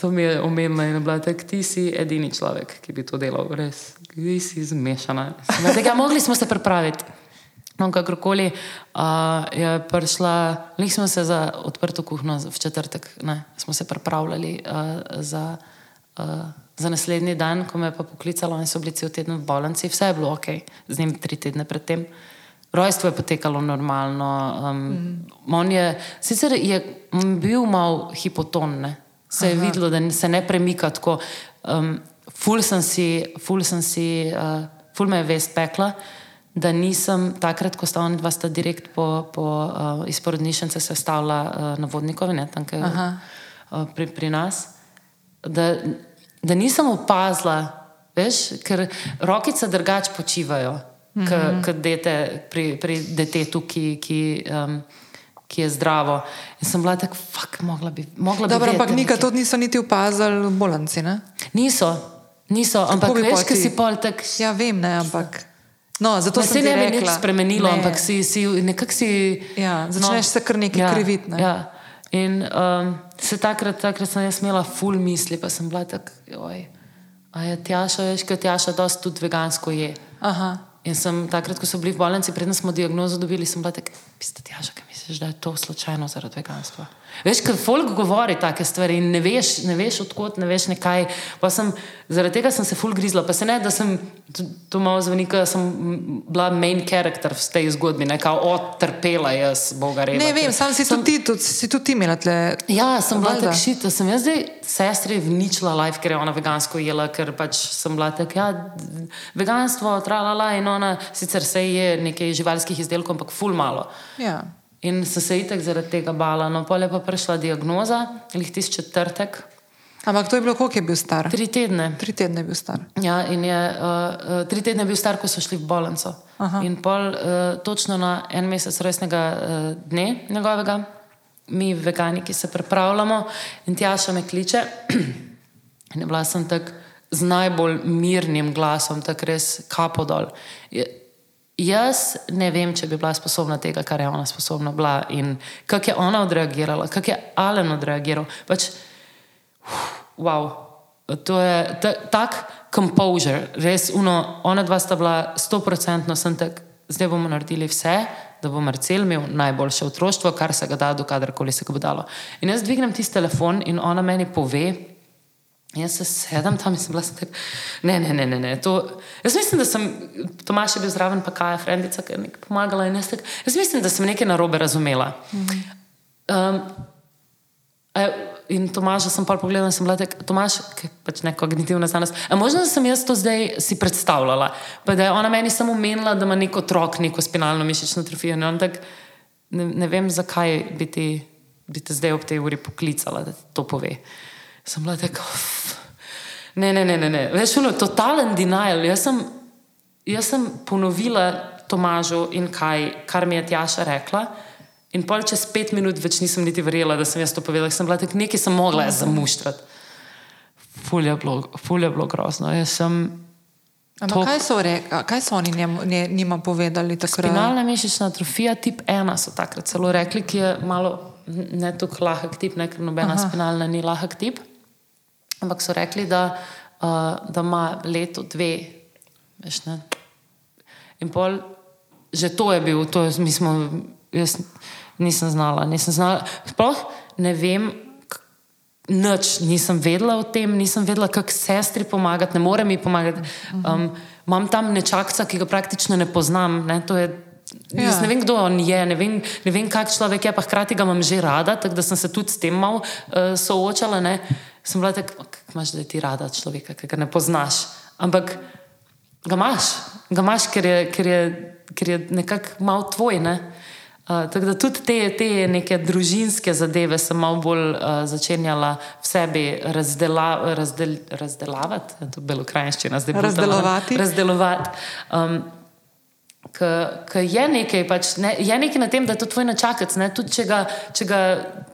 to mi je omenila in bila tako, ti si edini človek, ki bi to delal, res, ti si zmešana. Tega, mogli smo se pripraviti. No, kakorkoli uh, je prišla, nismo se za odprto kuhno v četrtek, ne, smo se pripravljali uh, za, uh, za naslednji dan, ko me je pa poklicalo in so bili cel teden v bolnici, vse je bilo ok, z njim tri tedne predtem. Rojstvo je potekalo normalno. Um, mm. On je sicer je bil mal hipoton, ne. se je Aha. videlo, da se ne premika tako. Um, ful sem si, ful sem si, uh, ful me je vest pekla. Da nisem takrat, ko sta oni dva sta direkt po, po uh, iz porodnišnice se stavila uh, na vodnikove, ne tam, kjer, uh, pri, pri nas, da, da nisem opazila, veš, ker rokice drugače počivajo, mm -hmm. kot dete pri, pri detetu, ki, ki, um, ki je zdravo. In sem bila tako, fuck, mogla bi. Mogla bi Dobro, ampak vedeti nikaj to niso niti opazili v bolnici. Ne? Niso, niso, ampak bi veš, ki si pol tak. Ja, vem, ne, ampak. No, zato To sem se ne bi nič spremenilo, Ne. ampak si, si nekako si. Ja, začneš se kar nekaj ja, kriviti, ne. Ja. In um, se takrat, takrat sem jaz imela full misli, pa sem bila tako, oj. A je Tjaša, veš, ker Tjaša dosti tudi vegansko je. Aha. In sem takrat, ko so bili v bolnici, predtem smo diagnozo dobili, sem bila tako, piste Tjaša, kaj misliš, da je to slučajno zaradi veganstva. Veš, ker folk govori take stvari in ne veš, ne veš odkot, ne veš nekaj. Pa sem, zaradi tega sem se full grizla, pa se ne, da sem to, malo zvonika, da sem bila main character v tej zgodbi, nekaj odtrpela jaz, boga reda. Ne vem, sam si tudi ti, tudi, si tudi ti imela tle. Ja, sem bila tako šita, sem jaz zdaj sestri vničila life, ker je ona vegansko jela, ker pač sem bila tako, ja, veganstvo, tralala in ona sicer se je nekaj živalskih izdelkov, ampak ful malo. Ja. In sem se itek zaradi tega bala. No, pol je pa prišla diagnoza, lih tisti četrtek, Ampak to je bilo, koliko je bil star? tri tedne. Tri tedne je bil star. Ja, in je uh, tri tedne bil star, ko so šli v bolnico. In pol, uh, točno na en mesec rojstnega uh, dne njegovega, mi, vegani, ki se pripravljamo, in Tjaša me kliče. In je bila sem tako z najbolj mirnim glasom, tako res kapo dol. Je, jaz ne vem, če bi bila sposobna tega, kar je ona sposobna bila in kako je ona odreagirala, kako je Alen odreagiral. Pač, Wow. To je ta, tak composure, res uno, ona dva sta bila stoprocentno, sem tak, zdaj bomo naredili vse, da bo Marcel imel najboljše otroštvo, kar se ga da, do kadarkoli se ga bo dalo. In jaz dvignem tisti telefon in ona meni pove, jaz se sedem tam in sem bila sem tak, ne, ne, ne, ne, ne. To, jaz mislim, da sem, Tomaš je bil zraven, pa Kaja, frendica, ki je nekaj pomagala in jaz tak, jaz mislim, da sem nekaj narobe razumela. Um, E, In Tomaža sem pa pogledala in sem bila tako, Tomaž, ki je pač ne kognitivna znanost. A možno, da sem jaz to zdaj si predstavljala, pa da je ona meni samo menila, da ima nek otrok neko spinalno mišično atrofijo. On tak, ne, ne vem, zakaj bi ti, bi te zdaj ob tej uri poklicala, da to pove. Sem bila tako, "Uf, ne, ne, ne, ne, ne. Veš, ono, totalen denial. Jaz sem, jaz sem ponovila Tomažu in kaj, kar mi je Tjaša rekla. In pol čez pet minut več nisem niti verjela, da sem jaz to povedala, sem bila tako nekaj, sem mogla jaz zamuštrati. Ful je bilo, ful je bilo grozno. Jaz sem Ampak kaj so, re, kaj so oni njemu, nje, njima povedali takrat? spinalna mišična atrofija tip 1 so takrat celo rekli, ki je malo ne tako lahek tip, ne, ker nobena Aha. spinalna ni lahek tip. Ampak so rekli, da, uh, da ima leto, dve, veš ne. In pol, že to je bil, to je, mi smo, jaz nisem znala, nisem znala, sploh ne vem, nič nisem vedela o tem, nisem vedela, kako sestri pomagati, ne more mi pomagati. Um, imam tam nečakca, ki ga praktično ne poznam. Ne, to je, Ja. Jaz ne vem, kdo on je, ne vem, ne vem kak človek je, pa hkrati ga imam že rada, tako da sem se tudi s tem mal uh, soočala. Ne. Sem bila tako, kako imaš, da ti rada človeka, ki ga ne poznaš. Ampak ga imaš, ga imaš, ker je, ker je, ker je nekako malo tvoj. Ne? Uh, tako da tudi te, te neke družinske zadeve sem malo bolj uh, začenjala v sebi razdela, razdel, razdelavati, to je bilo krajščina, zdaj Razdelovati. Razdelovati. Um, Ker je nekaj, pač, ne, je nekaj na tem, da je to tvoj načakac. Ne, tudi če ga, če ga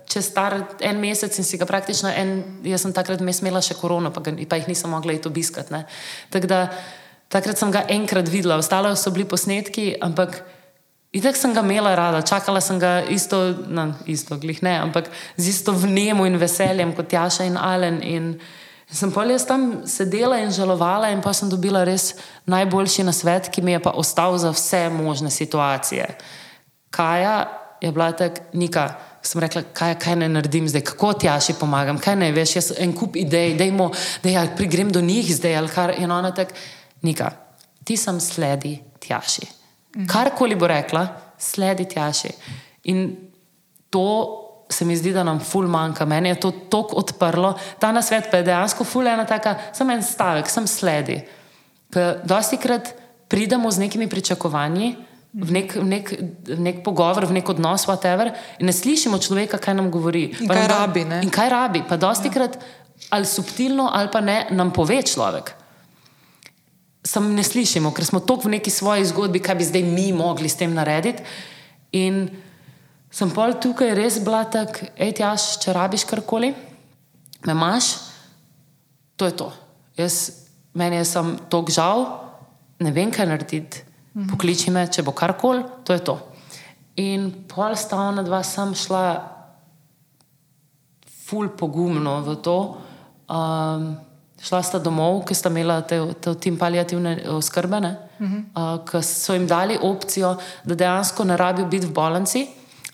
če star en mesec in si ga praktično en, jaz sem takrat mes imela še korono, pa, ga, pa jih nisem mogla iti obiskati. Tako da takrat sem ga enkrat videla, ostalo so bili posnetki, ampak. Itek sem ga imela rada, čakala sem ga isto, no, isto, glih ne, ampak z isto vnemo in veseljem kot Jaša in Alen. In sem pa jaz tam sedela in žalovala, in pa sem dobila res najboljši na svet, ki mi je pa ostal za vse možne situacije. Kaja je bila tak, nika. Sem rekla, kaj, kaj ne naredim zdaj, kako ti jaši pomagam, kaj ne veš, jaz en kup idej, dajmo, da ja, prigrem do njih zdaj, ali kar je ona tak, nika, ti sem sledi tjaši. Karkoli bo rekla, sledi tjaši. In to se mi zdi, da nam ful manjka. Meni je to tako odprlo. Ta na svet pa je dejansko ful ena taka, samo en stavek, sem sledi. Ker dosti krat pridemo z nekimi pričakovanji. V nek, v, nek, v nek pogovor, v nek odnos, whatever, in ne slišimo človeka, kaj nam govori. In Pa kaj nam rabi, ne? In kaj rabi. Pa dosti krat, ali subtilno, ali pa ne, nam pove človek samo ne slišimo, ker smo toliko v neki svoji zgodbi, kaj bi zdaj mi mogli s tem narediti. In sem pol tukaj res bila tak, hej, tjaš, če rabiš karkoli, me imaš, to je to. Jaz, meni je sem tok žal, ne vem, kaj narediti. Pokliči me, če bo karkoli, to je to. In pol sta ona dva sam šla ful pogumno v to. Um, šla sta domov, ki sta imela te, te tim palijativne oskrbe, uh -huh. uh, ki so jim dali opcijo, da dejansko ne rabijo biti v bolnici,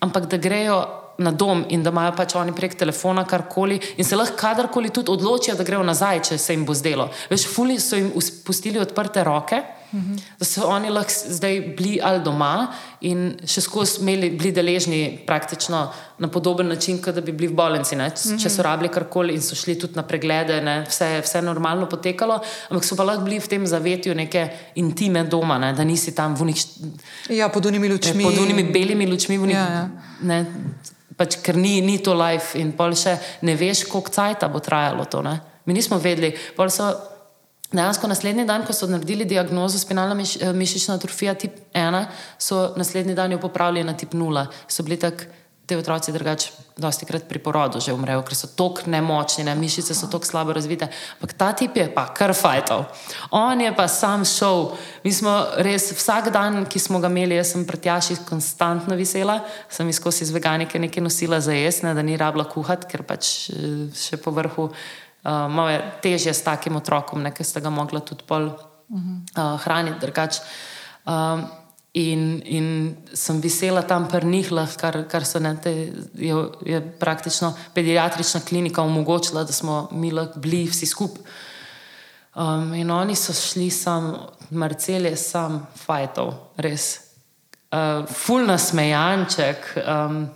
ampak da grejo na dom in da imajo pač oni prek telefona karkoli in se lahko kadarkoli tudi odločijo, da grejo nazaj, če se jim bo zdelo. Veš, fuli so jim us- pustili odprte roke. Da so oni lahko zdaj bili ali doma in še skozi imeli, bili deležni praktično na podoben način, kot da bi bili v bolnici. Ne? Če so rabili karkoli in so šli tudi na preglede, ne? vse, vse normalno potekalo, ampak so pa lahko bili v tem zavetju neke intime doma, ne? da nisi tam v unih, Ja, pod unimi lučmi. pod unimi belimi lučmi, v unih, Ja, ja. ne, pač, ker ni, ni to life in pol še ne veš, koliko cajta bo trajalo to. Ne? Mi nismo vedeli. Pol so Dejansko naslednji dan, ko so naredili diagnozo spinalna miš, eh, mišična atrofija tip 1, so naslednji dan jo popravili na tip 0. So bili tak, te otroci drugače, dosti krat pri porodu že umrejo, ker so tako nemočni, ne? mišice so tako slabo razvite. Ampak ta tip je pa kar fajtov. On je pa sam šel. Mi smo res vsak dan, ki smo ga imeli, jaz sem pretjaši konstantno visela, sem izkosi iz veganike nekaj nosila za jesne, da ni rabila kuhati, ker pač eh, še po vrhu. Uh, malo je težje s takim otrokom, ne, ker ste ga mogla tudi pol uh, hraniti drugače. Um, in, in sem visela tam pri njih, kar, kar so ne, te, je, je praktično pediatrična klinika omogočila, da smo mi lahko bili vsi skupaj. Um, in oni so šli sam, Marcel je sam fajtov, res. Uh, ful nasmejanček. Um,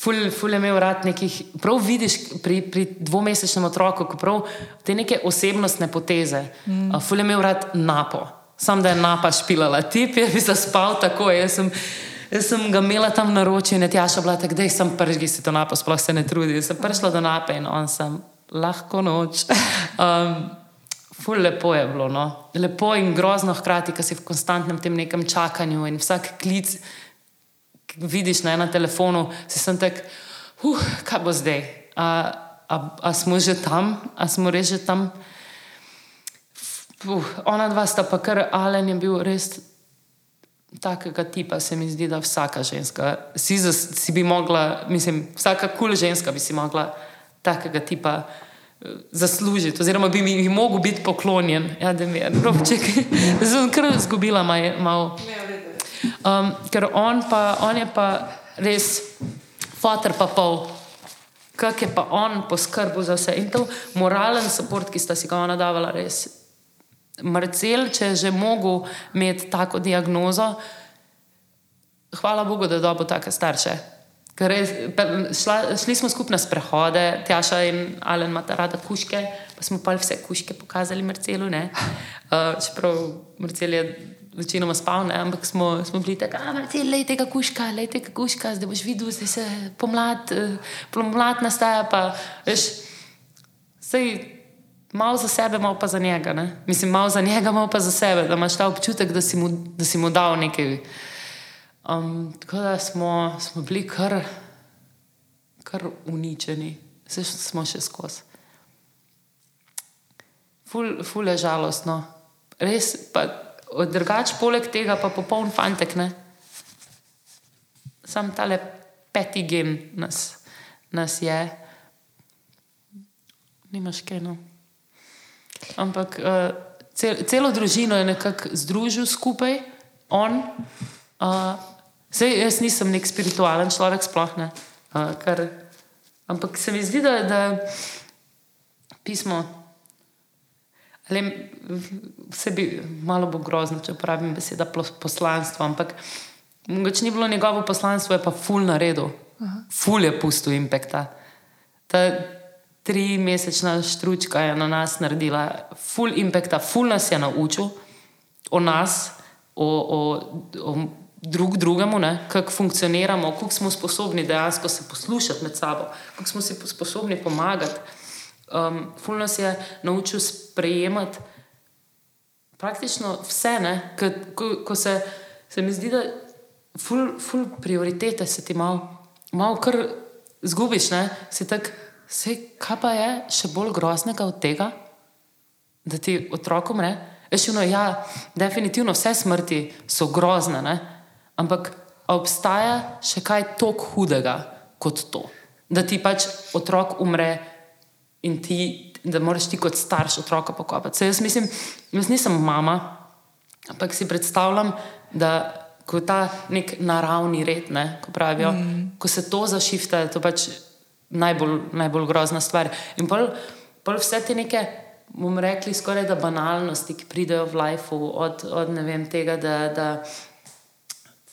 Ful, ful je imel rad nekih, prav vidiš pri, pri dvomesečnem otroku, ko prav te neke osebnostne poteze. Mm. Ful je imel rad napo, sam da je napa špilala, tip je bi zaspal tako. Jaz sem, jaz sem ga imela tam na roči in je tjaša bila tako, da sem prvi, si to napo, sploh se ne trudi. Jaz sem prišla do nape in on sem lahko noč. Um, Ful lepo je bilo, no? lepo in grozno hkrati, ker si v konstantnem tem nekem čakanju in vsak klic vidiš na enem telefonu, si sem tak, uh, kaj bo zdaj? A, a, a smo že tam, a smo res že tam? Uh, ona dva sta pa kar, Alen je bil res takega tipa, se mi zdi, da vsaka ženska si, zas, si bi mogla, mislim, vsaka kul cool ženska bi si mogla takega tipa. eh, Zaslužiti, oziroma bi mi lahko biti poklonjen. Ja, da mi je robček, zdaj sem kar izgubila malo. Um, ker on, pa, on je pa res fotor, pa pol. Kak je pa on poskrbel za vse in to moralen podpor, ki sta si ga ona davala, res. Marcel, če je že mogel imeti tako diagnozo, hvala Bogu, da je dobil take starše. Ker Res, šla, šli smo skupaj na sprehode, Tjaša in Alen imata rada kuške, pa smo pa vse kuške pokazali Marcelu. Uh, čeprav Marcel je večinoma spal, ne? ampak smo, smo bili tako, da je tega kuška, le tega kuška, zdaj boš videl, zdaj se pomlad, eh, pomlad nastaja. Pa, veš, sej, malo za sebe, malo pa za njega. Ne? Mislim, malo za njega, malo pa za sebe, da imaš ta občutek, da si mu, da si mu dal nekaj. Um, tako da smo, smo bili kar, kar uničeni, vse smo še skozi. Ful, ful je žalostno. Res, pa drugač, poleg tega pa popoln fantek. Ne? Sam tale peti gen nas, nas je, nimaš kaj. No. Ampak uh, cel, celo družino je nekako združil skupaj, on. Uh, sej, jaz nisem nek spiritualen človek, sploh ne. Uh, kar, ampak se mi zdi, da, da pismo. Le, vse bi malo bo grozno, če uporabim besedo poslanstvo, ampak mogoče ni bilo njegovo poslanstvo, je pa ful na redu. Ful je pusto impekta. Ta tri mesečna štručka je na nas naredila ful impekta, ful nas je naučil o nas, o, o, o drug drugemu, kako funkcioniramo, kako smo sposobni dejansko se poslušati med sabo, kako smo si sposobni pomagati. Um, ful nas je naučil sprejemati praktično vse, ko, ko, ko se, se mi zdi, da ful, ful prioritete se ti malo mal kar zgubiš, ne? si tak, vse, kaj pa je še bolj groznega od tega, da ti otrok umre. Ešino, ja, definitivno vse smrti so grozne, ne? ampak obstaja še kaj tako hudega kot to, da ti pač otrok umre in ti, da moraš ti kot starš otroka pokopati. Jaz mislim, jaz nisem mama, ampak si predstavljam, da ko je ta nek naravni red, ne, ko pravijo, mm. ko se to zašifta, je to pač najbolj, najbolj grozna stvar. In pol, pol vse te neke. Bomo rekli, skoraj da banalnosti, ki pridejo v lifeu, od, od vem, tega, da, da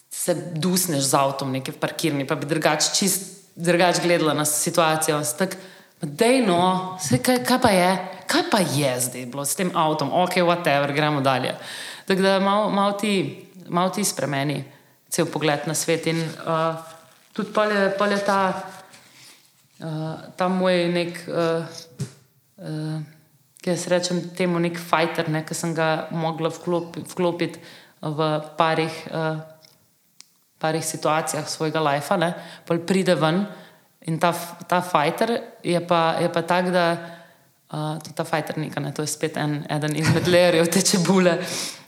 se dusneš z avtom, nekaj v parkirni, pa bi drugače čist drugače gledala na situacijo. Tako, Dej no, Sej, kaj, kaj pa je, kaj pa je zdaj bilo s tem avtom, ok, whatever, gremo dalje. Tako da malo mal ti, mal ti spremeni cel pogled na svet. In uh, tudi pa je ta, uh, ta moj nek, uh, uh, ki jaz rečem temu, nek fighter, ne, ki sem ga mogla vklopiti vklopit v parih, uh, parih situacijah svojega lajfa, pa pride ven. In ta, ta fighter je pa, je pa tak, da uh, ta fighter nekaj, ne, to je spet en, eden izmed lejerjev te čebule.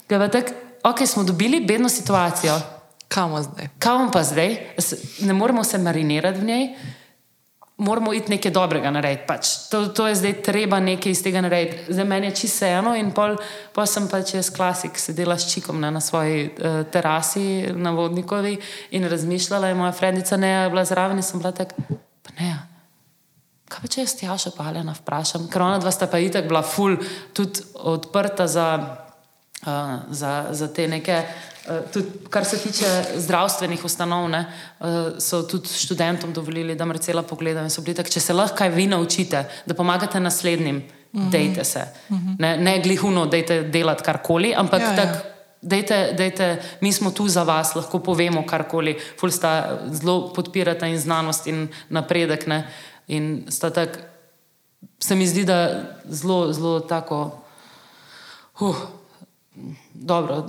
Tak, ok, smo dobili bedno situacijo. Kam zdaj? Kam pa zdaj? Ne moremo se marinirati v njej, moramo iti nekaj dobrega narediti. Pač. To, to je zdaj treba nekaj iz tega narediti. Za mene je čisto eno in pol, pol sem pač jaz klasik, sedela s čikom ne, na svoji uh, terasi na vodnikovi in razmišljala in moja frendica ne je bila zraven in sem bila tako. Ne. Kaj pa če jaz tjaša paljena vprašam? Ker ona dva sta pa itek bila ful, tudi odprta za, uh, za, za te neke. Tudi, kar se tiče zdravstvenih ustanov, ne, so tudi študentom dovolili, da Marcela pogleda in so bili tako, če se lahko kaj vi naučite, da pomagate naslednjim, mm -hmm. dejte se. Mm -hmm. Ne, ne glihuno, dejte delati karkoli, ampak ja, tako. Ja. Dejte, dejte, mi smo tu za vas, lahko povemo karkoli. Ful sta zelo podpirata in znanost in napredek. Ne? In tak, se mi zdi, da zelo, zelo tako. Uh, dobro,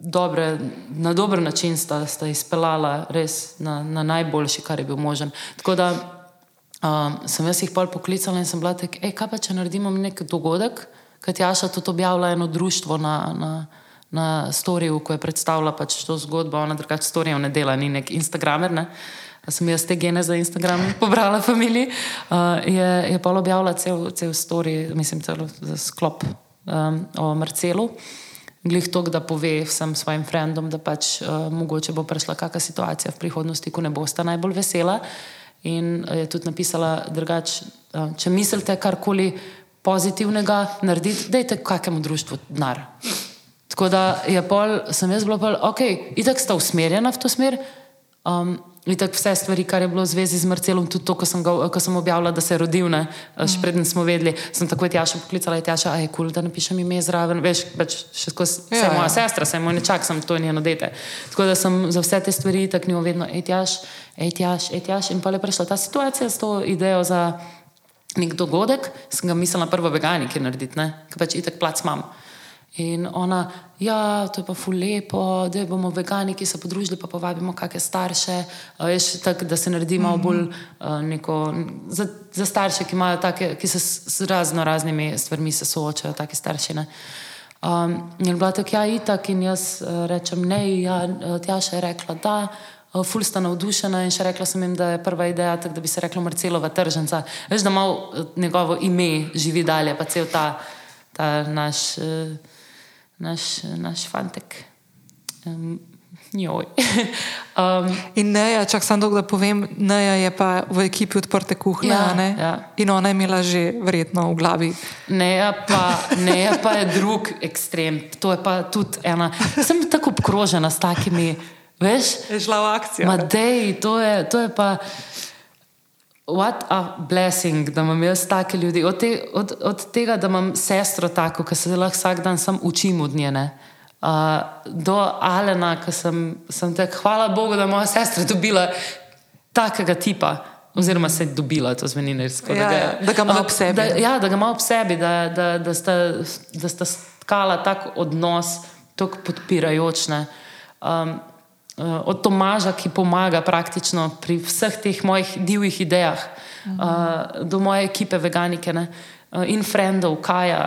dobre, na dober način sta, sta izpeljala, res na, na najboljši, kar je bil možen. Tako da um, sem jaz jih pol poklicala in sem bila tako, kaj pa če naredimo nek dogodek, kaj Jaša tudi objavlja eno društvo na. na na storju, ko je predstavila pač to zgodbo, ona drugače storijo ne dela, ni nek Instagramer. Ne? Sem jaz te gene za Instagram pobrala, familiji. Uh, je je pa objavila cel, cel story, mislim, celo sklop um, o Marcelu. Glih to, da pove vsem svojim frendom, da pač uh, mogoče bo prišla kakšna situacija v prihodnosti, ko ne boste najbolj vesela. In je tudi napisala, da uh, če mislite karkoli pozitivnega narediti, dajte kakemu društvu denar. Tako da je pol, sem jaz bila pol, ok, itak sta usmerjena v to smer. Um, In tako vse stvari, kar je bilo v zvezi z Marcelom, tudi to, ko sem, ga, ko sem objavila, da se je rodil, ne, še Mhm. preden smo vedeli, sem takoj Tjaša poklicala, je Tjaša, a je kul, cool, da napišem ime zraven, veš, pač še skozi, Ja, vse ja. moja sestra, vse moj nečak, sem to je njeno dete. Tako da sem za vse te stvari tako njo vedno, ej Tjaš, ej Tjaš, ej Tjaš. In pa je prišla ta situacija s to idejo za nek dogodek, sem ga mislila prvo veganike narediti, ne, ker pač itek plac imam. In ona, ja, to je pa ful lepo, da bomo vegani, ki se podružili, pa povabimo kakšne starše, veš, tak, da se naredi malo bolj uh, neko, za, za starše, ki, take, ki se s, s razno raznimi stvarmi soočajo, take starši. Ne. Um, in bila tako, ja, itak, in jaz uh, rečem ne, ja, Tjaša je rekla da. Uh, ful sta navdušena in še rekla sem jim, da je prva ideja, tak, da bi se rekla Marcelova tržnica. Veš, da malo njegovo ime živi dalje, pa cel ta, ta naš. Uh, naš, naš fantek. Um, joj. um, In Neja, čak sem dolgo, da povem, Neja je pa v ekipi odprte kuhne, Ja, a ne? ja. In ona je imela že verjetno v glavi. ne, pa, ne, pa je drug ekstrem. To je pa tudi ena. Sem tako obkrožena s takimi, veš, Je šla v akcijo. Madej, to je, to je pa. What a blessing, da imam jaz take ljudi. Od, te, od, od tega, da imam sestro tako, ki se lahko vsak dan sam učim od njene. Uh, do Alena, ki sem, sem tako, hvala Bogu, da je moja sestra dobila takega tipa. Oziroma, se je dobila, to zveni nersko. Ja, ja, da ga ima ob sebi. Da, ja, da ga ima ob sebi, da, da, da, sta, da sta skala tak odnos, tako podpirajoč. ne. Um, od Tomaža, ki pomaga praktično pri vseh teh mojih divjih idejah, uh, do moje ekipe veganike ne, uh, in frendov, Kaja,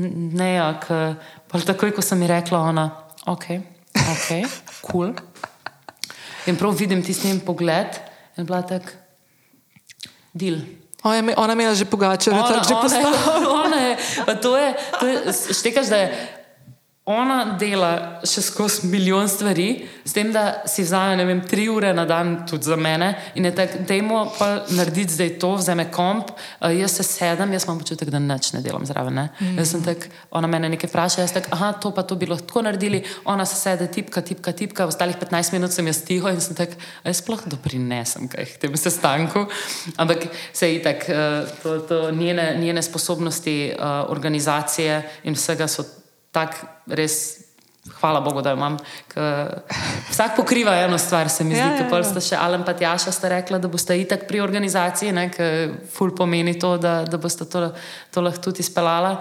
Neja, ki takoj, ko sem ji rekla, ona, ok, ok, kul. Cool. In prav vidim tisti njen pogled in bila tak, del. Ona je, ona je imela že pogače, da je že ona, postala. ona je, to je, to je štekaš, da je ona dela še skozi milijon stvari, s tem, da si vzame, ne vem, tri ure na dan tudi za mene in je tako, dajmo pa narediti zdaj to, vzame komp, uh, jaz se sedem, jaz imam občutek, da nič ne delam zraven. Ne? Mm. Jaz sem tak, ona mene nekaj vpraša, jaz tak, aha, to pa to bi lahko naredili, ona se sede, tipka, tipka, tipka, ostalih 15 minut sem jaz tiho in sem tak, jaz sploh doprinesem kaj k temu sestanku. Ampak se je tak, uh, to, to njene, njene sposobnosti uh, organizacije in vsega so tako res. Hvala Bogu, da jo imam. K, vsak pokriva eno stvar, se mi zdi, Ja, ja, ja, sta še Alan in Tjaša sta rekla, da boste itak pri organizaciji, ker ful pomeni to, da, da boste to, to lahko tudi izpeljala.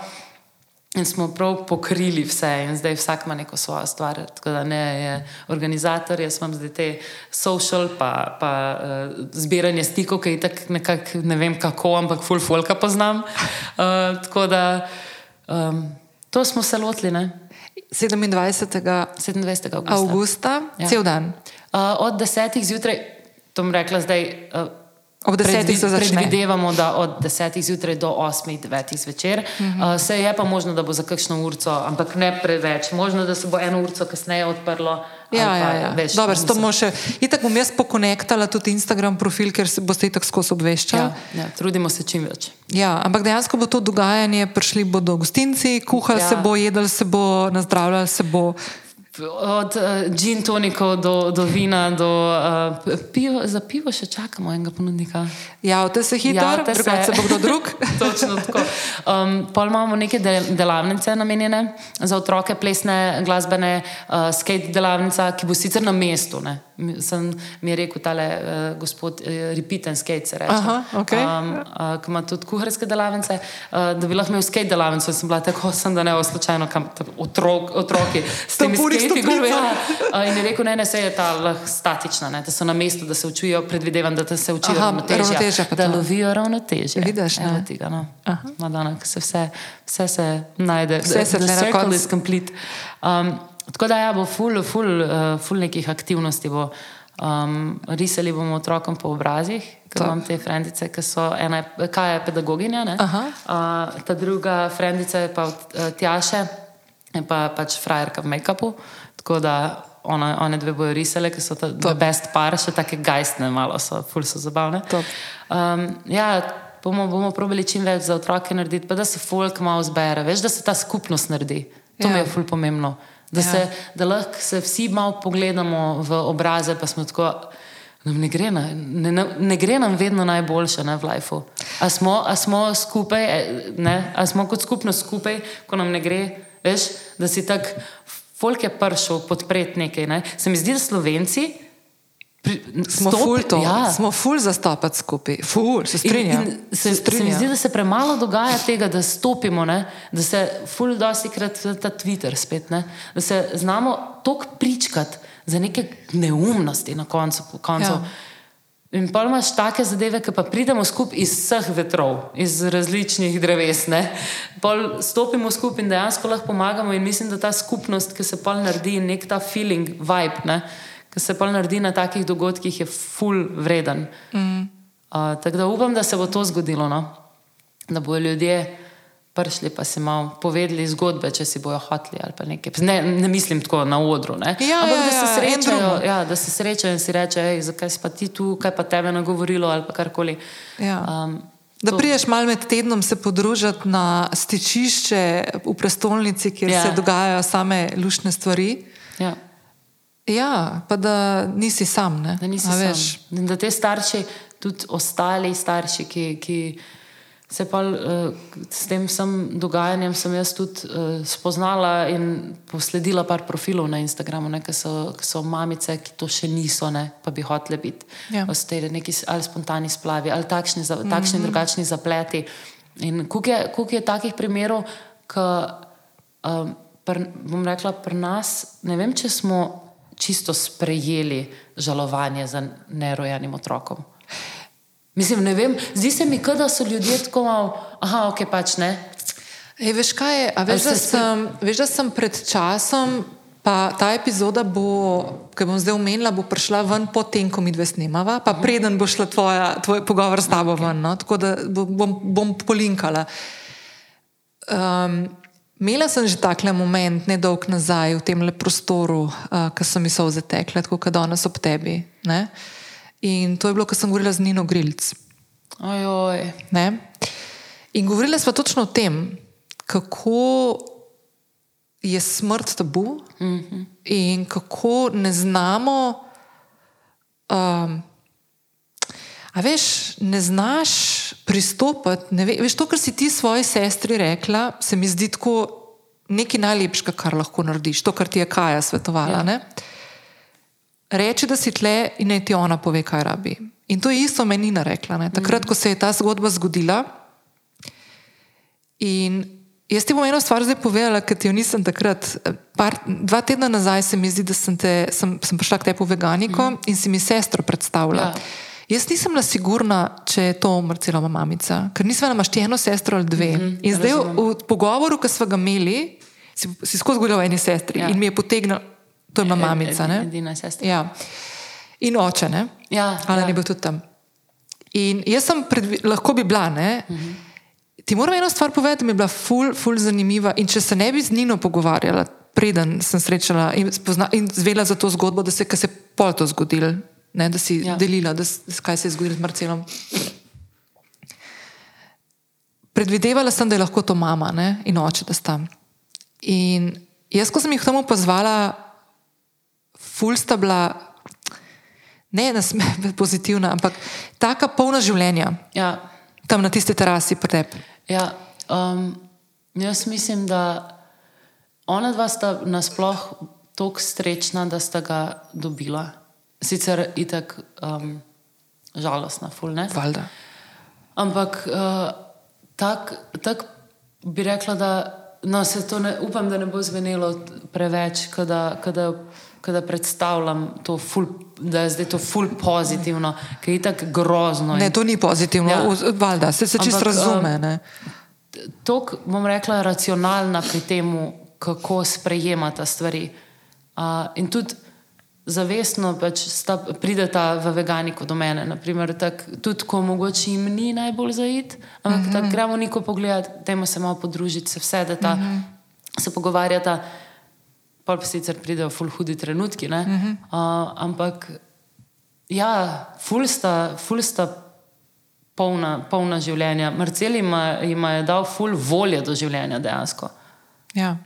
In smo prav pokrili vse, in zdaj vsak ima neko svojo stvar. Tako da ne je organizator, jaz imam zdaj te social, pa, pa uh, zbiranje stikov, ki tako nekako ne vem kako, ampak full folka poznam. Uh, tako da um, to smo se lotili, ne? 27. 27. augusta. avgusta, Ja. cel dan. Uh, od desetih zjutraj, to bom rekla zdaj. Uh, Ob desetih se začne. Predvidevamo, da od desetih zjutraj do osmih, devetih zvečer. Uh -huh. uh, se je pa možno, da bo za kakšno urco, ampak ne preveč. Možno, da se bo eno urco kasneje odprlo. Ja, pa, ja, ja. Veš, Dobar, to bomo še. Itak bom jaz pokonektala tudi Instagram profil, ker se boste itak skozi obveščali. ja, ja, trudimo se čim več. Ja, ampak dejansko bo to dogajanje, prišli bodo gostinci, kuhali Ja. se bo, jedli se bo, nazdravljali se bo. Od uh, gin tonikov do, do vina, do uh, piva, za pivo še čakamo enega ponudnika. Javite se hitro, Javite se. drugače se bo kdo drug. Točno tako. Um, pol imamo neke de- delavnice namenjene za otroke, plesne, glasbene, uh, skate delavnica, ki bo sicer na mestu. Ne. Sem, mi je rekel tale uh, gospod uh, Repeat and Skate, se reče. Aha, okej. um, uh, ki ima tudi kuharske delavnice, uh, da bi lahko imel skate delavnico. Sem bila tako, sem, da ne bo slučajno kam otrok, otroki s temi skati. stopnice. Ja, uh, in je rekel, ne, ne, se je ta lahko statična, ne, da so na mestu, da se učijo, predvidevam, da se učijo Aha, ravnotežja, da lovijo ravnotežje. Vidiš, ne? Evo tega, no. Madonna, se vse, vse se najde, Vse se the tle na circle is complete. Um, tako da ja, bo ful, ful, uh, ful nekih aktivnosti. Bo. Um, risali bomo otrokom po obrazih, ker Top. imam te frendice, ki so ena, je- kaj je pedagoginja, uh, ta druga frendica je pa od uh, Tjaše, je pa pač frajerka v make-upu. Tako da ona, one dve bojo risale, ki so ta the best par, še take gajstne, malo so, ful so zabavne. Top. Um, ja, bomo, bomo probali čim več za otroke narediti, pa da se folk malo zbere, veš, da se ta skupnost naredi. To Ja. mi je ful pomembno. Da, Ja. se, da lahko se vsi malo pogledamo v obraze, pa smo tako. Nam ne, gre na, ne, ne, ne gre nam vedno najboljše ne, v lifeu. A smo, a smo skupaj, eh, ne, a smo kot skupnost skupaj, ko nam ne gre, veš, da si tak, folk je prišel podpreti nekaj. Ne. Se mi zdi, da Slovenci. Smo stopi- ful to, Ja, smo ful zastopati skupaj, ful, se strinjam. In, in se, se mi strinjam. zdi, da se premalo dogaja tega, da stopimo, ne? da se ful dosti krat ta Twitter spet, ne? da se znamo tok pričkati za neke neumnosti na koncu. koncu. Ja. In pa imaš take zadeve, ki pa pridemo skupaj iz vseh vetrov, iz različnih dreves. ne. Pol stopimo skupaj in dejansko lahko pomagamo. In mislim, da ta skupnost, ki se pol naredi, nek ta feeling, vibe, ne, ki se pol naredi na takih dogodkih, je full vreden. Mm. Uh, tako da upam, da se bo to zgodilo, no? da bodo ljudje prišli pa si malo povedali zgodbe, če si bojo hoteli ali pa nekaj. Ne, ne mislim tako na odru, ne? Ja, ampak ja, da se ja, srečajo, ja, da se srečajo in si reče, "Ej, zakaj si pa ti tu, kaj pa tebe nagovorilo ali pa karkoli. Ja. Um, Da priješ malo med tednom se podružiti na stičišče v prestolnici, kjer Ja. se dogajajo same lušne stvari. ja. Ja, pa da nisi sam. Ne? Da nisi A sam. veš. In da te starši, tudi ostali starši, ki, ki se pa uh, s tem dogajanjem, sem jaz tudi uh, spoznala in posledila par profilov na Instagramu, ki, so, ki so mamice, ki to še niso, ne, pa bi hotele biti. Ja. Ostali neki ali spontani splavi, ali takšni, za, takšni mm -hmm. drugačni zapleti. In koliko je, koliko je takih primerov, ki, um, pr, bom rekla, pri nas, ne vem, če smo čisto sprejeli žalovanje za nerojenim otrokom. Mislim, ne vem, zdi se mi, da so ljudje tako malo, aha, ok, pač ne. Ej, veš kaj je? A Veš, da sem, veš, da sem pred časom, pa ta epizoda bo, ki bom zdaj omenila, bo prišla ven potem, ko mi dve snemava, pa preden bo šla tvoja, tvoj pogovor s tabo okay. ven. No? Tako da bo- bom, bom polinkala. Um, Imela sem že takle moment, ne dolg nazaj, v tem prostoru, uh, ki so mi solze tekle, tako kot danes ob tebi. Ne? In to je bilo, ko sem govorila z Nino Grilc. Ojoj. Ne? In govorili smo točno o tem, kako je smrt tabu mm -hmm. in kako ne znamo. Um, a veš, ne znaš pristopiti. Ne ve, veš, to, kar si ti svoji sestri rekla, se mi zdi tako nekaj najlepšega, kar lahko narediš, to, kar ti je Kaja svetovala. Ja. Reči, da si tle in naj ti ona pove, kaj rabi. In to je isto meni rekla. Ne? Takrat, ko se je ta zgodba zgodila. In jaz ti bom eno stvar zdaj povedala, ker ti jo nisem takrat. Par, dva tedna nazaj se mi zdi, da sem, te, sem, sem prišla k tebi v veganiko mm. in si mi sestro predstavlja. Ja. Jaz nisem bila sigurna, če je to Marcelova mamica, ker nisem imaš ti eno sestro ali dve. Mm -hmm, in zdaj v, v pogovoru, ki smo ga imeli, si, si skozi govorila o eni sestri Ja. in mi je potegnila, to je bila mamica. Ne? Edina sestra. Ja. In oče, ne? Ja, Alan ja. je bil tudi tam. In jaz sem, predvi, lahko bi bila, ne? Uh -huh. Ti moram eno stvar povedati, mi je bila ful, ful zanimiva. In če se ne bi z Nino pogovarjala, preden sem srečala in, spozna, in zvela za to zgodbo, da se, se je pol to zgodilo, ne? da si Ja. delila, da, kaj se je zgodilo z Marcelom. Predvidevala sem, da je lahko to mama ne? in oče, da sta. In jaz, ko sem jih k temu pozvala, ful sta bila, ne nasme, pozitivna, ampak taka polna življenja, Ja, tam na tisti terasi pred tebi. ja, um, jaz mislim, da ona dva sta nasploh tako srečna, da sta ga dobila. Sicer itak um, žalostna, ful ne. Valjda. Ampak uh, tako tak bi rekla, da no, se to ne, upam, da ne bo zvenelo preveč, kada, kada, kada predstavljam to, ful, da je zdaj to ful pozitivno, ker je tako grozno. in Ne, to ni pozitivno, Ja. valjda, se, se čisto razume. um? Tok, bom rekla, racionalna pri tem, kako sprejemata stvari. Uh, in tudi zavestno pač sta, prideta v veganiko do mene. Naprimer, tak, tudi ko mogoče jim ni najbolj zaid, ampak uh -huh. tako gremo neko pogledati, dajmo se malo podružiti, se vse, da ta, uh -huh. se pogovarjata. Pol pa sicer pridejo ful hudi trenutki, uh -huh. uh, ampak ja, ful sta, ful sta polna, polna življenja. Marcel ima, ima je dal ful volje do življenja dejansko. Ja.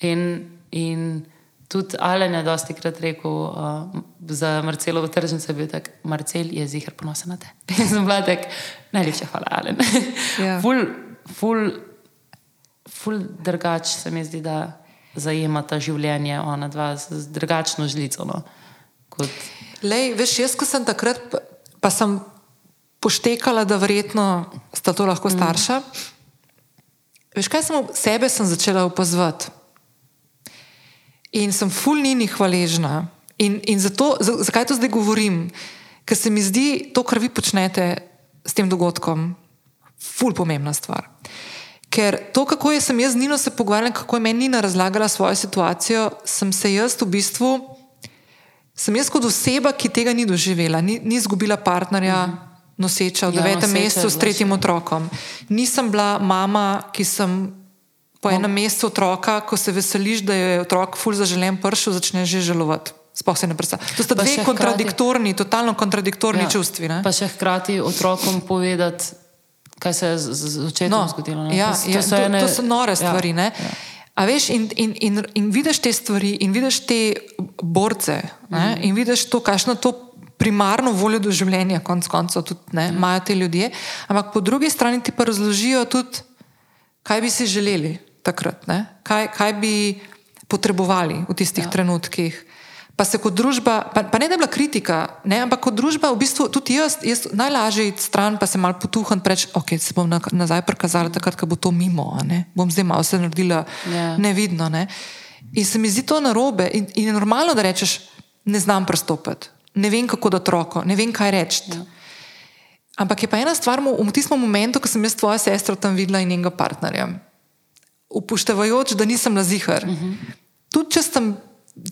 In, in tudi Alen je dosti krat rekel uh, za Marcelovo tržnico, da je tak, Marcel je zihar ponosen na te. In sem bila tak, najlepša hvala, Alen. Ja. ful, ful, ful drugač se mi zdi, da zajemata življenje ona dva z, drugačno žlico. No, kot, Lej, veš, jaz, ko sem takrat, pa, sem poštekala, da verjetno sta to lahko starša. Veš, kaj sem sebe sem začela opazovati? In sem ful njini hvaležna. In, in zato, za- zakaj to zdaj govorim? Ker se mi zdi to, kar vi počnete s tem dogodkom, ful pomembna stvar. Ker to, kako je, sem jaz z Nino se pogovarjala, kako je meni Nina razlagala svojo situacijo, sem se jaz v bistvu, sem jaz kot oseba, ki tega ni doživela, ni, ni izgubila partnerja, -hmm. noseča v Ja, devetem je mesecu s tretjim otrokom. Nisem bila mama, ki sem po enem mesecu otroka, ko se veseliš, da je otrok ful zaželen pršel, začne že žalovati. Sploh se ne predstavlja. To sta Pa dve še hkrati- kontradiktorni, totalno kontradiktorni ja. čustvi. Ne? Pa še hkrati otrokom povedati, kaj se je z, z očetom no, zgodilo. ne. Ja, to, ja, so to, ene- to so nore stvari. Ja, Ja, A veš, in, in, in, in vidiš te stvari, in vidiš te borce, ne, Mhm. in vidiš to, kakšno to primarno voljo do življenja, konc koncev, tudi ne, Ja. imajo te ljudje. Ampak po drugi strani ti pa razložijo tudi, kaj bi si želeli takrat, ne, kaj, kaj bi potrebovali v tistih ja. trenutkih. Pa se kot družba, pa, pa ne da je bila kritika, ne, ampak kot družba, v bistvu tudi jaz, jaz najlažje iti stran, pa se mal potuham, reči, ok, se bom na, nazaj prikazala, takrat, ko bo to mimo, ne, bom zdaj malo se naredila Ja. nevidno. Ne. In se mi zdi to narobe in, in je normalno, da rečeš, ne znam prestopiti, ne vem, kako da otroko, ne vem, kaj reči. Ja. Ampak je pa ena stvar v tistem momentu, ko sem jaz tvojo sestro tam videla in njenega partnerja. Upoštevajoč, da nisem na zihar. Uh -huh. Tudi če, sem,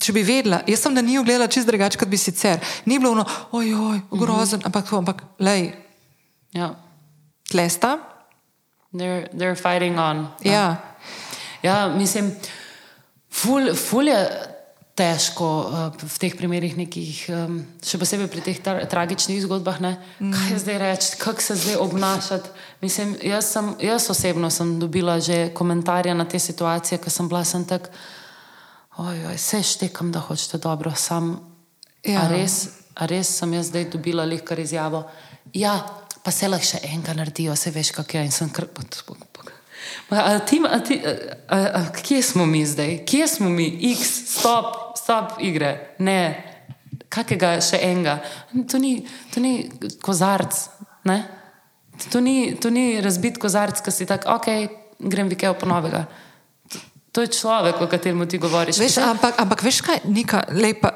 če bi vedela, jaz sem na njiju gledala čist drugače, kot bi sicer. Ni bilo ono, ojoj, grozen, uh -huh. ampak, ampak lej, Ja. tlesta. They're, they're fighting on. Ja. Ja, mislim, ful, ful je težko uh, v teh primerih, nekih, še posebej pri teh tra tragičnih zgodbah. Ne? Kaj zdaj reči, kako se zdaj obnašati. Mislim, jaz, sem, jaz osebno sem dobila že komentarje na te situacije, ko sem bila sem tak, ojoj, vse štekam, da hočete dobro, sam. Ja. A, res, a res sem jaz zdaj dobila lehkar izjavo. Ja, pa se lahko še enega naredijo, se veš, kako je. In sem kar. Ma, A, ti, a, ti, a, a, kje smo mi zdaj? Kje smo mi? X, stop, stop igre. Ne, kakega še enega. To ni, to ni kozarc. Ne? To ni, to ni razbit kozarc, ki si tak, ok, grem vikev ponovega. To, to je človek, o katerem ti govoriš. Veš, ampak, ampak veš kaj, Nika, lepa,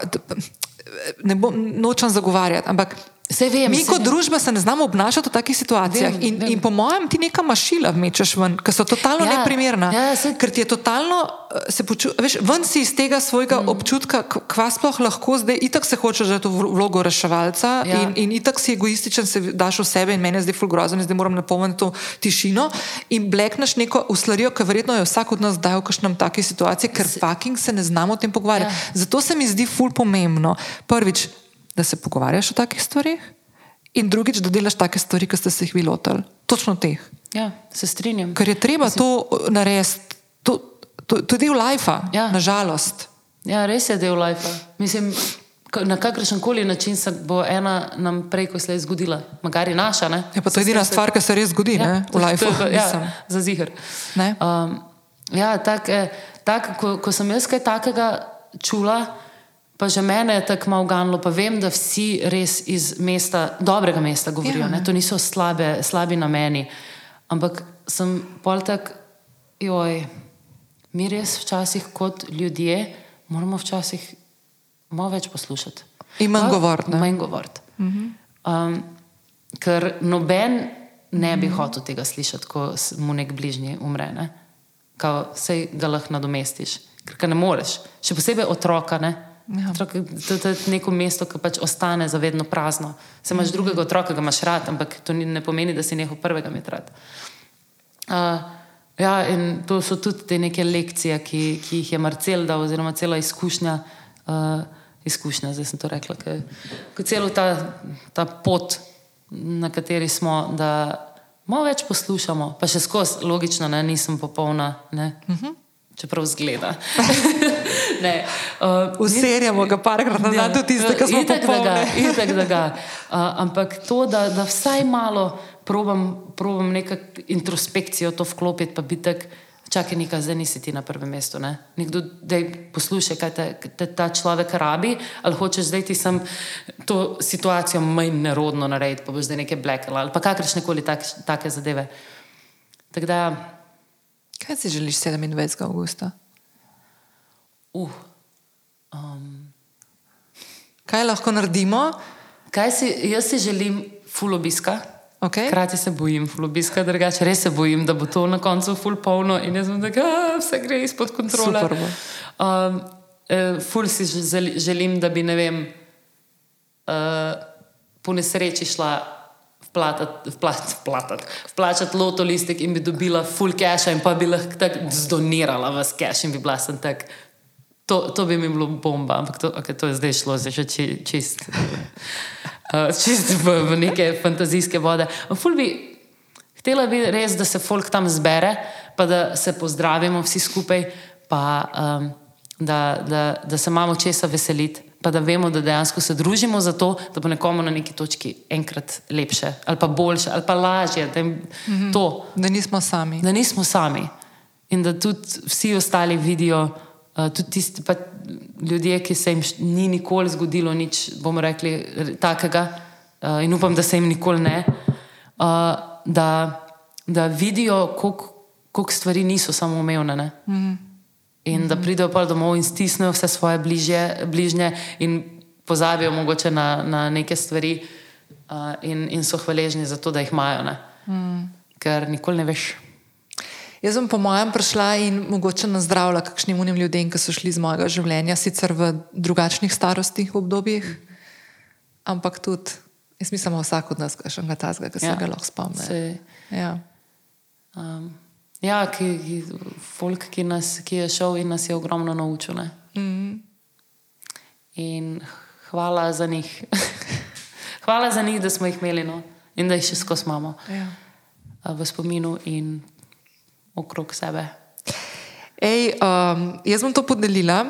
ne bom nočem zagovarjati, ampak Saj vem, mi saj kot vem. družba se ne znamo obnašati v takih situacijah. Vem, in, vem. in po mojem ti neka mašila vmečeš ven, ki so totalno Ja, neprimerna. ja, saj- Ker ti je totalno, eh, se poču, veš, ven si iz tega svojega mm. občutka, kva sploh lahko zdaj, itak se hočeš že to vlogo reševalca Ja. in, in itak si egoističen, se daš v sebe in meni je zdaj ful grozen, zdaj moram napolniti to tišino in blekneš neko uslarijo, ki verjetno je vsak od nas dal v kakšnem taki situaciji, ker fucking se ne znamo o tem pogovarjati. Ja. Zato se mi zdi ful pomembno. Prvič, da se pogovarjaš o takih stvarih. In drugič, da delaš take stvari, ki ste se jih vi lotili. Točno teh. Ja, se strinjam. Ker je treba to narediti, to, to, to je del lajfa, Ja. nažalost. Ja, res je del life. Mislim, na kakršen koli način se bo ena nam prej, ko se je zgodila, magari naša. Ne? Je pa to s edina se- stvar, ki se res zgodi Ja, ne, v lajfu. je- Ja, mislim. za zihar. Ne? Um, ja, tak, eh, tak, ko, ko sem jaz kaj takega čula, pa že mene je tako malo ganilo, pa vem, da vsi res iz mesta, dobrega mesta govorijo. Ja. To niso slabe, slabi nameni. Ampak sem pol tak, joj, mi res včasih kot ljudje moramo včasih malo več poslušati. In manj govoriti? Manj govoriti. Um, ker noben ne bi hotel tega slišati, ko mu nek bližnji umre. Ne? Kao, sej ga lahko nadomestiš, ker ga ne moreš. Še posebej otroka. Ne? Ja. Otrok, to, to je neko mesto, ki pač ostane zavedno prazno. Se imaš drugega otroka, ga imaš rad, ampak to ni, ne pomeni, da si nehal prvega imeti rad. Uh, ja, in to so tudi te neke lekcije, ki, ki jih je Marcel dal, oziroma cela izkušnja. Uh, izkušnja, zdaj sem to rekla, kot celo ta, ta pot, na kateri smo, da malo več poslušamo, pa še skozi, logično, ne, nisem popolna. Ne. Uh -huh. čeprav zgleda. ne, uh, Userjamo ga parkrat na dan, tudi tiste, ki smo itak, da ga, itak, da ga. Uh, ampak to, da, da vsaj malo probam, probam nekako introspekcijo to vklopiti, pa biti tak, čakaj, nekaj, zdaj nisi ti na prvem mestu. Ne? Nekdo, da posluša, kaj te, te ta človek rabi, ali hočeš zdaj ti sem to situacijo manj nerodno narediti, pa boš zdaj nekaj blekala ali pa kakršne koli tak, take zadeve. Tako da, Kaj si želiš 27. augusta? Uh, um, Kaj lahko naredimo? kaj si, jaz si želim full obiska. Okay. Hkrati se bojim fulobiska, drugače res se bojim, da bo to na koncu ful polno in jaz sem tako, "A, vse gre izpod kontrole. Um, eh, ful si žel- želim, da bi, ne vem, uh, po nesreči šla vplatat, vplat, vplatat, vplačati loto listek in bi dobila full cash in pa bi lahko tako zdonirala vas cash in bi bila sem tak. To, to bi mi bilo bomba, ampak to, okay, to je zdaj šlo, zdaj še či, čist. Uh, čist v, v neke fantazijske vode. Ful bi, htela bi res, da se folk tam zbere, pa da se pozdravimo vsi skupaj, pa um, da, da, da se imamo česa veseliti, pa da vemo, da dejansko se družimo za to, da bo nekomu na neki točki enkrat lepše, ali pa boljše, ali pa lažje. Da, mm -hmm. to, Da nismo sami. da nismo sami in da tudi vsi ostali vidijo, tudi tisti pa ljudje, ki se jim ni nikoli zgodilo nič, bomo rekli, takega, uh, in upam, da se jim nikoli ne, uh, da, da vidijo, koliko koliko stvari niso samoumevne. ne. In da pridejo pa domov in stisnejo vse svoje bližje, bližnje in pozabijo mogoče na, na neke stvari, uh, in, in so hvaležni za to, da jih imajo. ne. Ker nikoli ne veš. Jaz sem po mojem prišla in mogoče nazdravila kakšnim unim ljudem, ki so šli iz mojega življenja, sicer v drugačnih starostnih obdobjih, ampak tudi, jaz mislim, vsak od nas še nekaj tazga, ki se Ja. ga lahko spomni. Se- Ja. Um, ja, ki, ki, folk, ki, nas, ki je šel in nas je ogromno naučil. Mm -hmm. In hvala za njih. hvala za njih, da smo jih imeli no? in da jih še skozi imamo Ja. uh, v spominu in okrog sebe. Ej, um, jaz bom to podelila,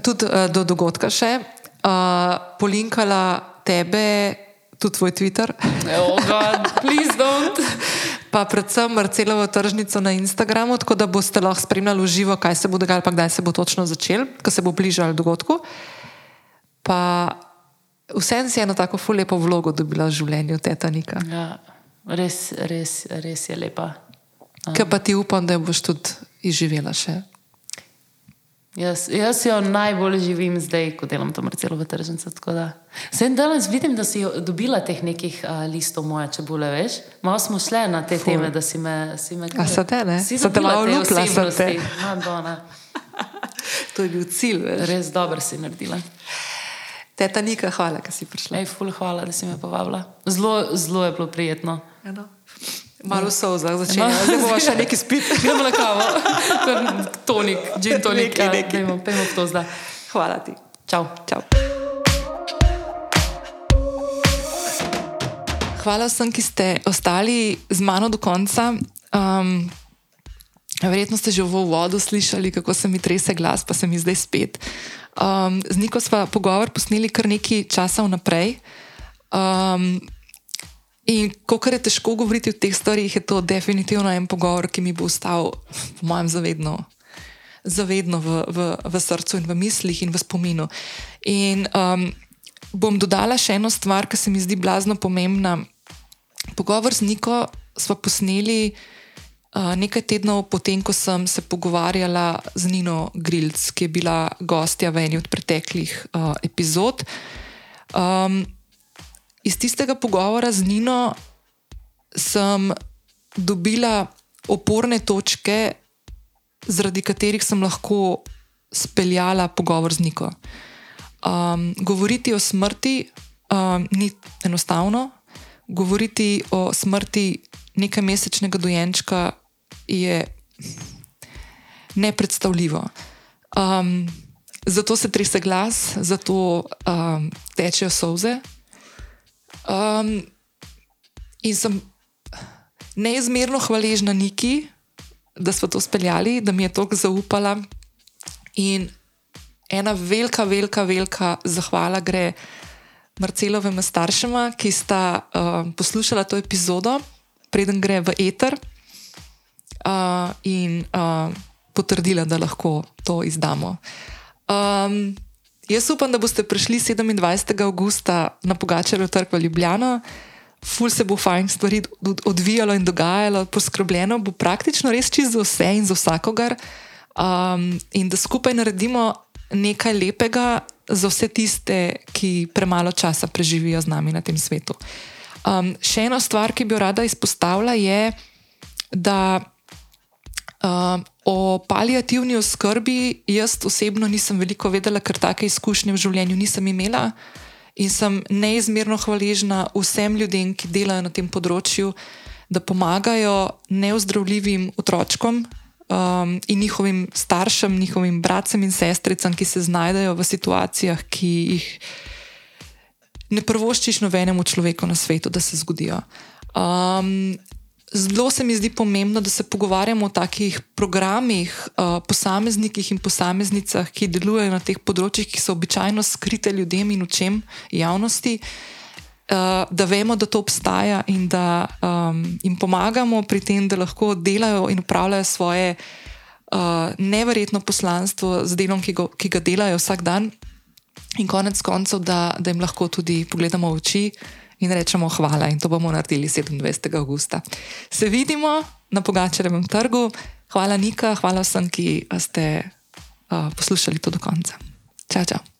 tudi uh, do dogodka še, uh, polinkala tebe, tudi tvoj Twitter. Oh, God, please don't. Pa predvsem Marcelovo tržnico na Instagramu, tako da boste lahko spremljali v živo, kaj se bo dogajalo, pa kdaj se bo točno začel, ko se bo bližal dogodku. Pa vsem si eno tako ful lepo vlogo dobila v življenju teta Nika. Ja, res, res, res je lepa. Ker pa ti upam, da jo boš tudi izživela še. Jaz, jaz jo najbolj živim zdaj, ko delam to Marcelovo tržnico. Saj danes vidim, da si dobila teh nekih uh, listov moje čebule, veš? Malo smo šle na te teme, da si me. Si me A so te, ne? Si So te malo lupla, so te. osebnosti. Ma, bona. To je bil cilj. Veš. Res dobro si naredila. Teta Nika, hvala, da si prišla. Ej, ful, hvala, da si me povabila. Zelo, zelo je bilo prijetno. Eno. Malo so vzah začela, zdaj bomo še nekaj spiti. Gremo na kavo, tonik, gin tonik. Nekaj, ja, nekaj. Pejmo, pejmo v to zdaj. Hvala ti. Čau. Čau. Hvala vsem, ki ste ostali z mano do konca. Um, verjetno ste že v uvodu slišali, kako se mi trese glas, pa se mi zdaj spet. Um, z Niko smo pogovor posneli kar nekaj časa vnaprej. Um, in ko je težko govoriti o teh stvarih, je to definitivno en pogovor, ki mi bo ostal, po mojem, zavedno zavedno v, v, v srcu in v mislih in v spominu. In um, bom dodala še eno stvar, ki se mi zdi blazno pomembna. Pogovor z Niko smo posneli uh, nekaj tednov potem, ko sem se pogovarjala z Nino Grilc, ki je bila gostja v eni od preteklih uh, epizod. Um, iz tistega pogovora z Nino sem dobila oporne točke, zaradi katerih sem lahko speljala pogovor z Niko. Um, govoriti o smrti um, ni enostavno, govoriti o smrti nekaj mesečnega dojenčka je nepredstavljivo. Um, zato se trese glas, zato um, tečejo solze. Um, in sem neizmerno hvaležna Niki da smo to speljali, da mi je toliko zaupala. In ena velika, velika, velika zahvala gre Marcelovemu staršema, ki sta uh, poslušala to epizodo, preden gre v eter uh, in uh, potrdila, da lahko to izdamo. Um, jaz upam, da boste prišli 27. augusta na Pogačarju trg v Ljubljano. Ful se bo fajn stvari odvijalo in dogajalo, poskrbljeno bo praktično res čisto za vse in za vsakogar. Um, in da skupaj naredimo nekaj lepega za vse tiste, ki premalo časa preživijo z nami na tem svetu. Um, še ena stvar, ki bi jo rada izpostavila, je, da uh, o palijativni oskrbi jaz osebno nisem veliko vedela, ker take izkušnje v življenju nisem imela. In sem neizmerno hvaležna vsem ljudem, ki delajo na tem področju, da pomagajo neozdravljivim otročkom, um, in njihovim staršem, njihovim bratom in sestricam, ki se znajdejo v situacijah, ki jih ne prvoščiš nobenemu človeku na svetu, da se zgodijo. Um, zelo se mi zdi pomembno, da se pogovarjamo o takih programih, uh, posameznikih in posameznicah, ki delujejo na teh področjih, ki so običajno skrite ljudem in učem javnosti. Uh, da vemo, da to obstaja in da um, jim pomagamo pri tem, da lahko delajo in upravljajo svoje uh, neverjetno poslanstvo z delom, ki, go, ki ga delajo vsak dan, in konec koncev, da, da jim lahko tudi pogledamo v oči in rečemo hvala. In to bomo naredili 27. augusta. Se vidimo na Pogačarevem trgu. Hvala, Nika, hvala vsem, ki ste uh, poslušali to do konca. Čau, čau.